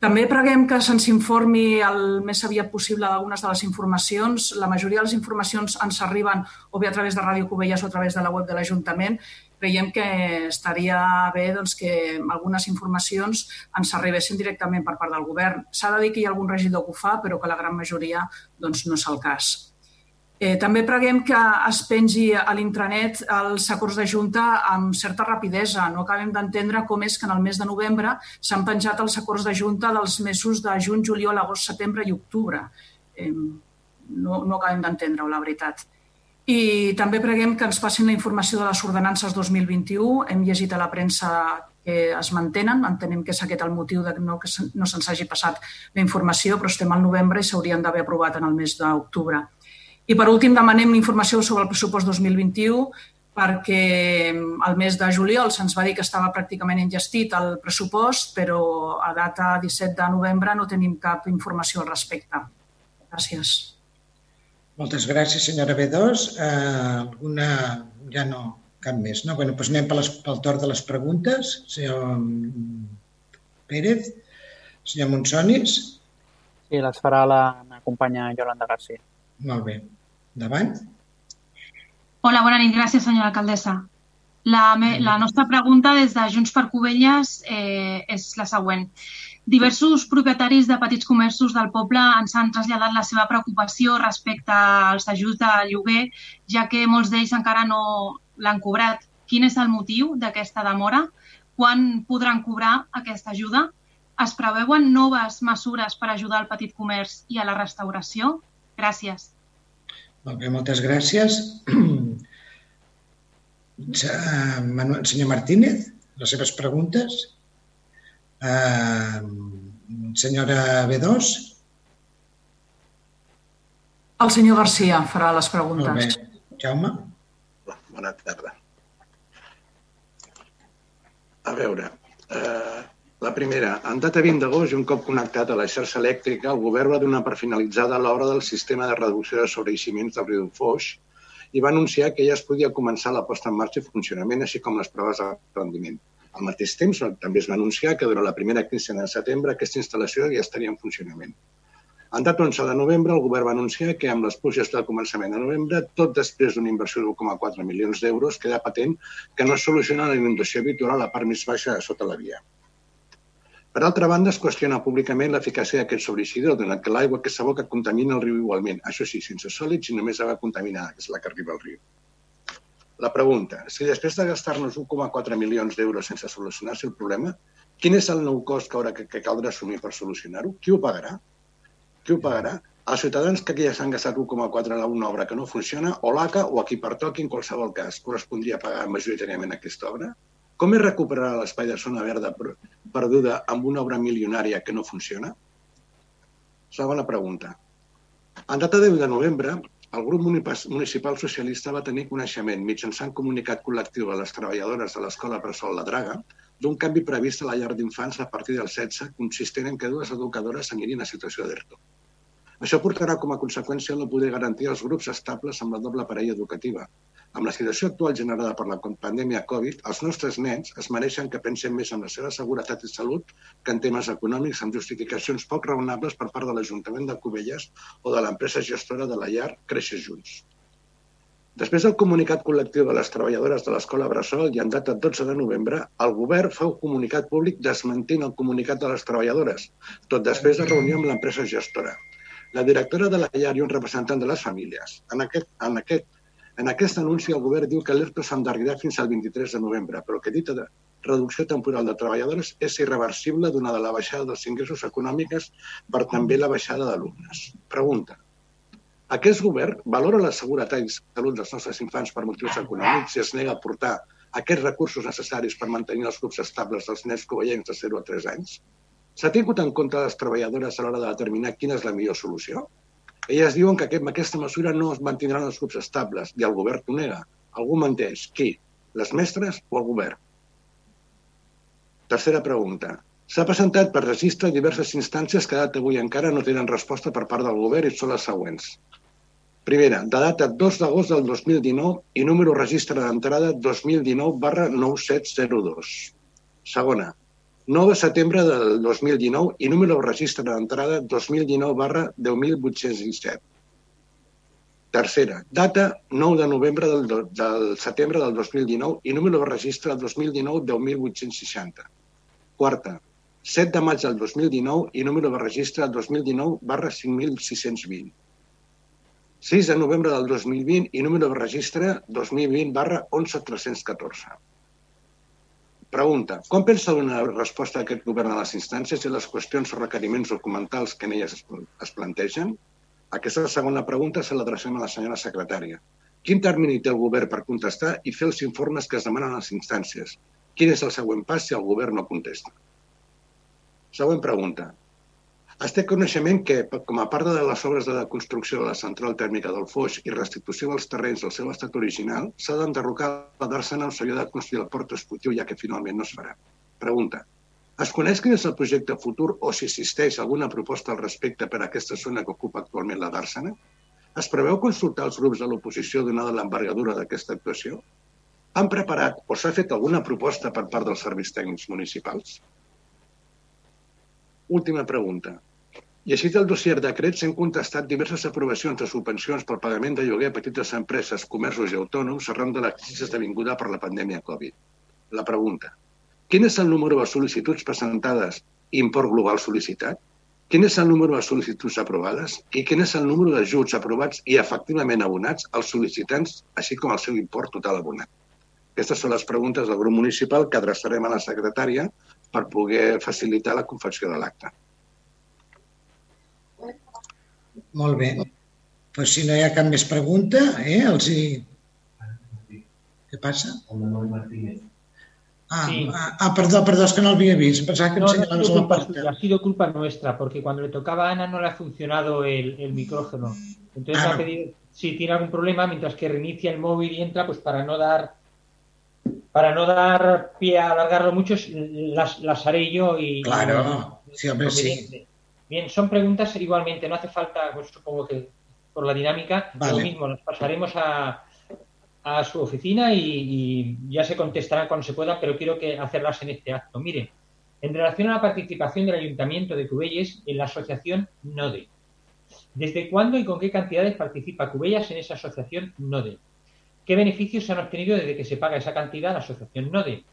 També preguem que se'ns informi el més aviat possible d'algunes de les informacions. La majoria de les informacions ens arriben o bé a través de Ràdio Cubelles o a través de la web de l'Ajuntament creiem que estaria bé doncs, que algunes informacions ens arribessin directament per part del govern. S'ha de dir que hi ha algun regidor que ho fa, però que la gran majoria doncs, no és el cas. Eh, també preguem que es pengi a l'intranet els acords de Junta amb certa rapidesa. No acabem d'entendre com és que en el mes de novembre s'han penjat els acords de Junta dels mesos de juny, juliol, agost, setembre i octubre. Eh, no, no acabem d'entendre-ho, la veritat. I també preguem que ens passin la informació de les ordenances 2021. Hem llegit a la premsa que es mantenen. Entenem que és aquest el motiu de que no, que no se'ns hagi passat la informació, però estem al novembre i s'haurien d'haver aprovat en el mes d'octubre. I per últim demanem informació sobre el pressupost 2021 perquè al mes de juliol se'ns va dir que estava pràcticament engestit el pressupost, però a data 17 de novembre no tenim cap informació al respecte. Gràcies. Moltes gràcies, senyora B2. Uh, alguna... Ja no, cap més, no? Bueno, doncs anem per les, pel torn de les preguntes. Senyor Pérez, senyor Monsonis. Sí, les farà la meva companya Yolanda García. Molt bé. Endavant. Hola, bona nit. Gràcies, senyora alcaldessa. La, me, la nostra pregunta des de Junts per Covelles eh, és la següent. Diversos propietaris de petits comerços del poble ens han traslladat la seva preocupació respecte als ajuts de lloguer, ja que molts d'ells encara no l'han cobrat. Quin és el motiu d'aquesta demora? Quan podran cobrar aquesta ajuda? Es preveuen noves mesures per ajudar al petit comerç i a la restauració? Gràcies. Molt bé, moltes gràcies. Manuel, senyor Martínez, les seves preguntes. Uh, senyora B2. El senyor Garcia farà les preguntes. Molt bé. Jaume. Bona tarda. A veure, eh, la primera, en data 20 d'agost i un cop connectat a la xarxa elèctrica, el govern va donar per finalitzada l'obra del sistema de reducció de sobreeiximents del riu Foix i va anunciar que ja es podia començar la posta en marxa i funcionament, així com les proves de rendiment. Al mateix temps, també es va anunciar que durant la primera quincena de setembre aquesta instal·lació ja estaria en funcionament. En data 11 de novembre, el govern va anunciar que amb les pluges del començament de novembre, tot després d'una inversió de 1,4 milions d'euros, queda patent que no es soluciona la inundació habitual a la part més baixa sota la via. Per altra banda, es qüestiona públicament l'eficàcia d'aquest sobreeixidor, donat que l'aigua que s'aboca contamina el riu igualment. Això sí, sense sòlids i només aigua contaminada, que és la que arriba al riu. La pregunta, si després de gastar-nos 1,4 milions d'euros sense solucionar-se el problema, quin és el nou cost que, haurà, que, que caldrà assumir per solucionar-ho? Qui ho pagarà? Qui ho pagarà? Els ciutadans que ja s'han gastat 1,4 a una obra que no funciona, o l'ACA o a qui pertoqui en qualsevol cas correspondria pagar majoritàriament aquesta obra? Com es recuperarà l'espai de zona verda perduda amb una obra milionària que no funciona? Segona pregunta. En data 10 de novembre, el grup municipal socialista va tenir coneixement mitjançant comunicat col·lectiu a les treballadores de l'Escola Bressol La Draga d'un canvi previst a la llar d'infants a partir del 16, consistent en que dues educadores anirien a situació d'ERTO. Això portarà com a conseqüència no poder garantir els grups estables amb la doble parella educativa, amb la situació actual generada per la pandèmia Covid, els nostres nens es mereixen que pensen més en la seva seguretat i salut que en temes econòmics amb justificacions poc raonables per part de l'Ajuntament de Cubelles o de l'empresa gestora de la llar Créixer Junts. Després del comunicat col·lectiu de les treballadores de l'Escola Bressol i en data 12 de novembre, el govern fa un comunicat públic desmentint el comunicat de les treballadores, tot després de reunió amb l'empresa gestora. La directora de la llar i un representant de les famílies. En aquest, en aquest en aquest anunci, el govern diu que l'ERTO s'endarrirà fins al 23 de novembre, però que dita de reducció temporal de treballadores és irreversible donada la baixada dels ingressos econòmics per també la baixada d'alumnes. Pregunta. Aquest govern valora la seguretat i salut dels nostres infants per motius econòmics i es nega a portar aquests recursos necessaris per mantenir els grups estables dels nens covellencs de 0 a 3 anys? S'ha tingut en compte les treballadores a l'hora de determinar quina és la millor solució? Elles diuen que aquest, amb aquesta mesura no es mantindran els grups estables i el govern ho nega. Algú menteix. Qui? Les mestres o el govern? Tercera pregunta. S'ha presentat per registre diverses instàncies que data avui encara no tenen resposta per part del govern i són les següents. Primera, de data 2 d'agost del 2019 i número registre d'entrada 2019 barra 9702. Segona, 9 de setembre del 2019 i número de registre d'entrada 2019 barra 10.817. Tercera, data 9 de novembre del, do- del setembre del 2019 i número de registre del 2019 10.860. Quarta, 7 de maig del 2019 i número de registre del 2019 barra 5.620. 6 de novembre del 2020 i número de registre 2020 barra 11.314. Pregunta. Com pensa donar resposta a aquest govern a les instàncies i les qüestions o requeriments documentals que en elles es, es plantegen? Aquesta segona pregunta se l'adrecem a la senyora secretària. Quin termini té el govern per contestar i fer els informes que es demanen a les instàncies? Quin és el següent pas si el govern no contesta? Següent pregunta. Es té coneixement que, com a part de les obres de la construcció de la central tèrmica del Foix i restitució dels terrenys del seu estat original, s'ha d'enderrocar la d'Arsena on s'havia de construir el port esportiu, ja que finalment no es farà. Pregunta. Es coneix quin és el projecte futur o si existeix alguna proposta al respecte per a aquesta zona que ocupa actualment la d'Arsena? Es preveu consultar els grups de l'oposició donada l'envergadura d'aquesta actuació? Han preparat o s'ha fet alguna proposta per part dels serveis tècnics municipals? Última pregunta. Llegit el dossier decret, s'han contestat diverses aprovacions de subvencions pel pagament de lloguer a petites empreses, comerços i autònoms arran de la crisi esdevinguda per la pandèmia Covid. La pregunta. Quin és el número de sol·licituds presentades i import global sol·licitat? Quin és el número de sol·licituds aprovades? I quin és el número d'ajuts aprovats i efectivament abonats als sol·licitants, així com el seu import total abonat? Aquestes són les preguntes del grup municipal que adreçarem a la secretària per poder facilitar la confecció de l'acte. Molt bé. Pues si no hi ha cap més pregunta, eh, els hi... Què passa? Ah, Sí. ah, ah, perdó, perdó, és que no l'havia vist. Em Pensava que No, em no ha senyalaves sido la culpa ha sido culpa nuestra, porque cuando le tocaba a Ana no le ha funcionado el, el micrófono. Entonces Ah, ha no. pedido, si tiene algún problema, mientras que reinicia el móvil y entra, pues para no dar para no dar pie a alargarlo mucho, las, las haré yo y... Claro, sí, hombre, sí. Bien, son preguntas igualmente, no hace falta, pues supongo que por la dinámica, Vale. lo mismo, las pasaremos a, a su oficina y, y ya se contestarán cuando se pueda, pero quiero que hacerlas en este acto. Mire, en relación a la participación del Ayuntamiento de Cubelles en la asociación NODE. ¿Desde cuándo y con qué cantidades participa Cubellas en esa asociación NODE? ¿Qué beneficios se han obtenido desde que se paga esa cantidad a la asociación NODE?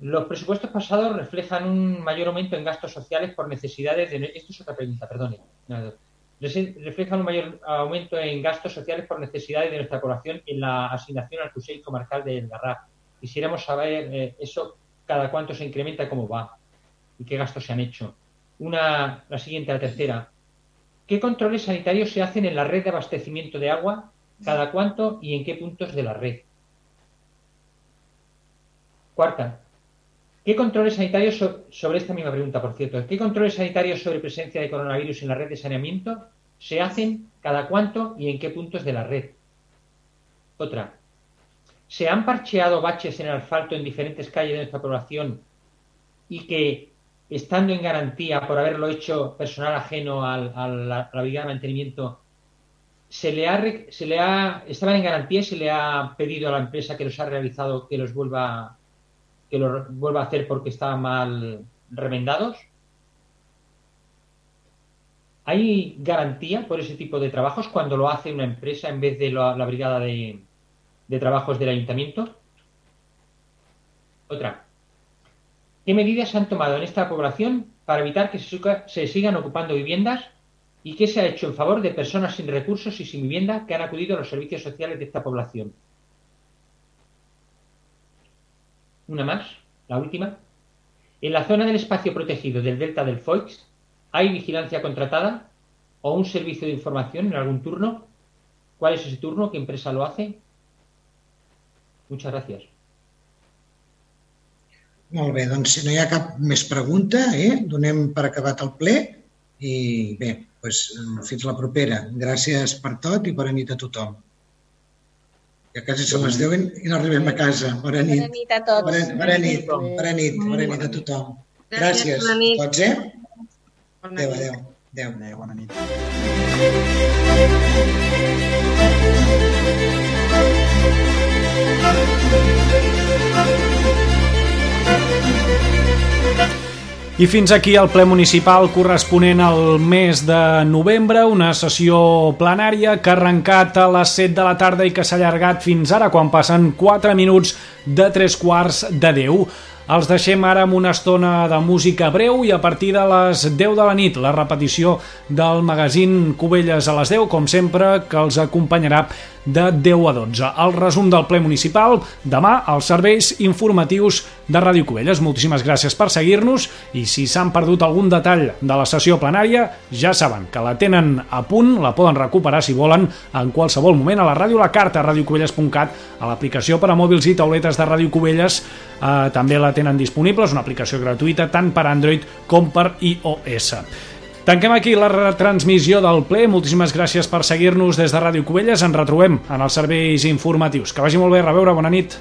Los presupuestos pasados reflejan un mayor aumento en gastos sociales por necesidades de... Esto es otra pregunta, perdone. No, Reflejan un mayor aumento en gastos sociales por necesidades de nuestra población en la asignación al Consell Comarcal del Garraf. Quisiéramos saber eh, eso, cada cuánto se incrementa, cómo va y qué gastos se han hecho. Una, la siguiente, la tercera. ¿Qué controles sanitarios se hacen en la red de abastecimiento de agua? ¿Cada cuánto y en qué puntos de la red? Cuarta. ¿Qué controles sanitarios so- sobre esta misma pregunta, por cierto? ¿Qué controles sanitarios sobre presencia de coronavirus en la red de saneamiento se hacen cada cuánto y en qué puntos de la red? Otra. ¿Se han parcheado baches en asfalto en diferentes calles de nuestra población y que, estando en garantía por haberlo hecho personal ajeno al- a la brigada de mantenimiento, se le ha, se le ha, estaban en garantía y se le ha pedido a la empresa que los ha realizado que los vuelva que lo vuelva a hacer porque estaban mal remendados? ¿Hay garantía por ese tipo de trabajos cuando lo hace una empresa en vez de la, brigada de, trabajos del ayuntamiento? Otra. ¿Qué medidas se han tomado en esta población para evitar que se sigan ocupando viviendas y qué se ha hecho en favor de personas sin recursos y sin vivienda que han acudido a los servicios sociales de esta población? Una más, la última. En la zona del espacio protegido del delta del Foix, ¿hay vigilancia contratada o un servicio de información en algún turno? ¿Cuál es ese turno? ¿Qué empresa lo hace? Muchas gracias. Molt bé, si no pregunta, eh, donem per acabat el ple i bé, doncs, fins la propera. Gràcies per tot i bona nit a tothom. Ja quasi són les 10 i no arribem a casa. Bona nit. Bona nit a tots. Bona, bona nit, bona nit, bona nit a tothom. Gràcies, Gràcies bona nit. tots, eh? Bona Adéu, nit. adéu. Adéu. Adéu, bona nit. I fins aquí el ple municipal corresponent al mes de novembre, una sessió plenària que ha arrencat a les 7 de la tarda i que s'ha allargat fins ara, quan passen 4 minuts de 3 quarts de 10. Els deixem ara amb una estona de música breu i a partir de les 10 de la nit la repetició del magazín Cubelles a les 10, com sempre, que els acompanyarà de 10 a 12. El resum del ple municipal, demà, als serveis informatius de Ràdio Cubelles. Moltíssimes gràcies per seguir-nos i si s'han perdut algun detall de la sessió plenària, ja saben que la tenen a punt, la poden recuperar si volen en qualsevol moment a la ràdio La Carta, radiocubelles.cat, a l'aplicació per a mòbils i tauletes de Ràdio Cubelles, eh, també la tenen disponible, és una aplicació gratuïta tant per Android com per iOS. Tanquem aquí la retransmissió del ple. Moltíssimes gràcies per seguir-nos des de Ràdio Cubelles. Ens retrobem en els serveis informatius. Que vagi molt bé, reveure, bona nit.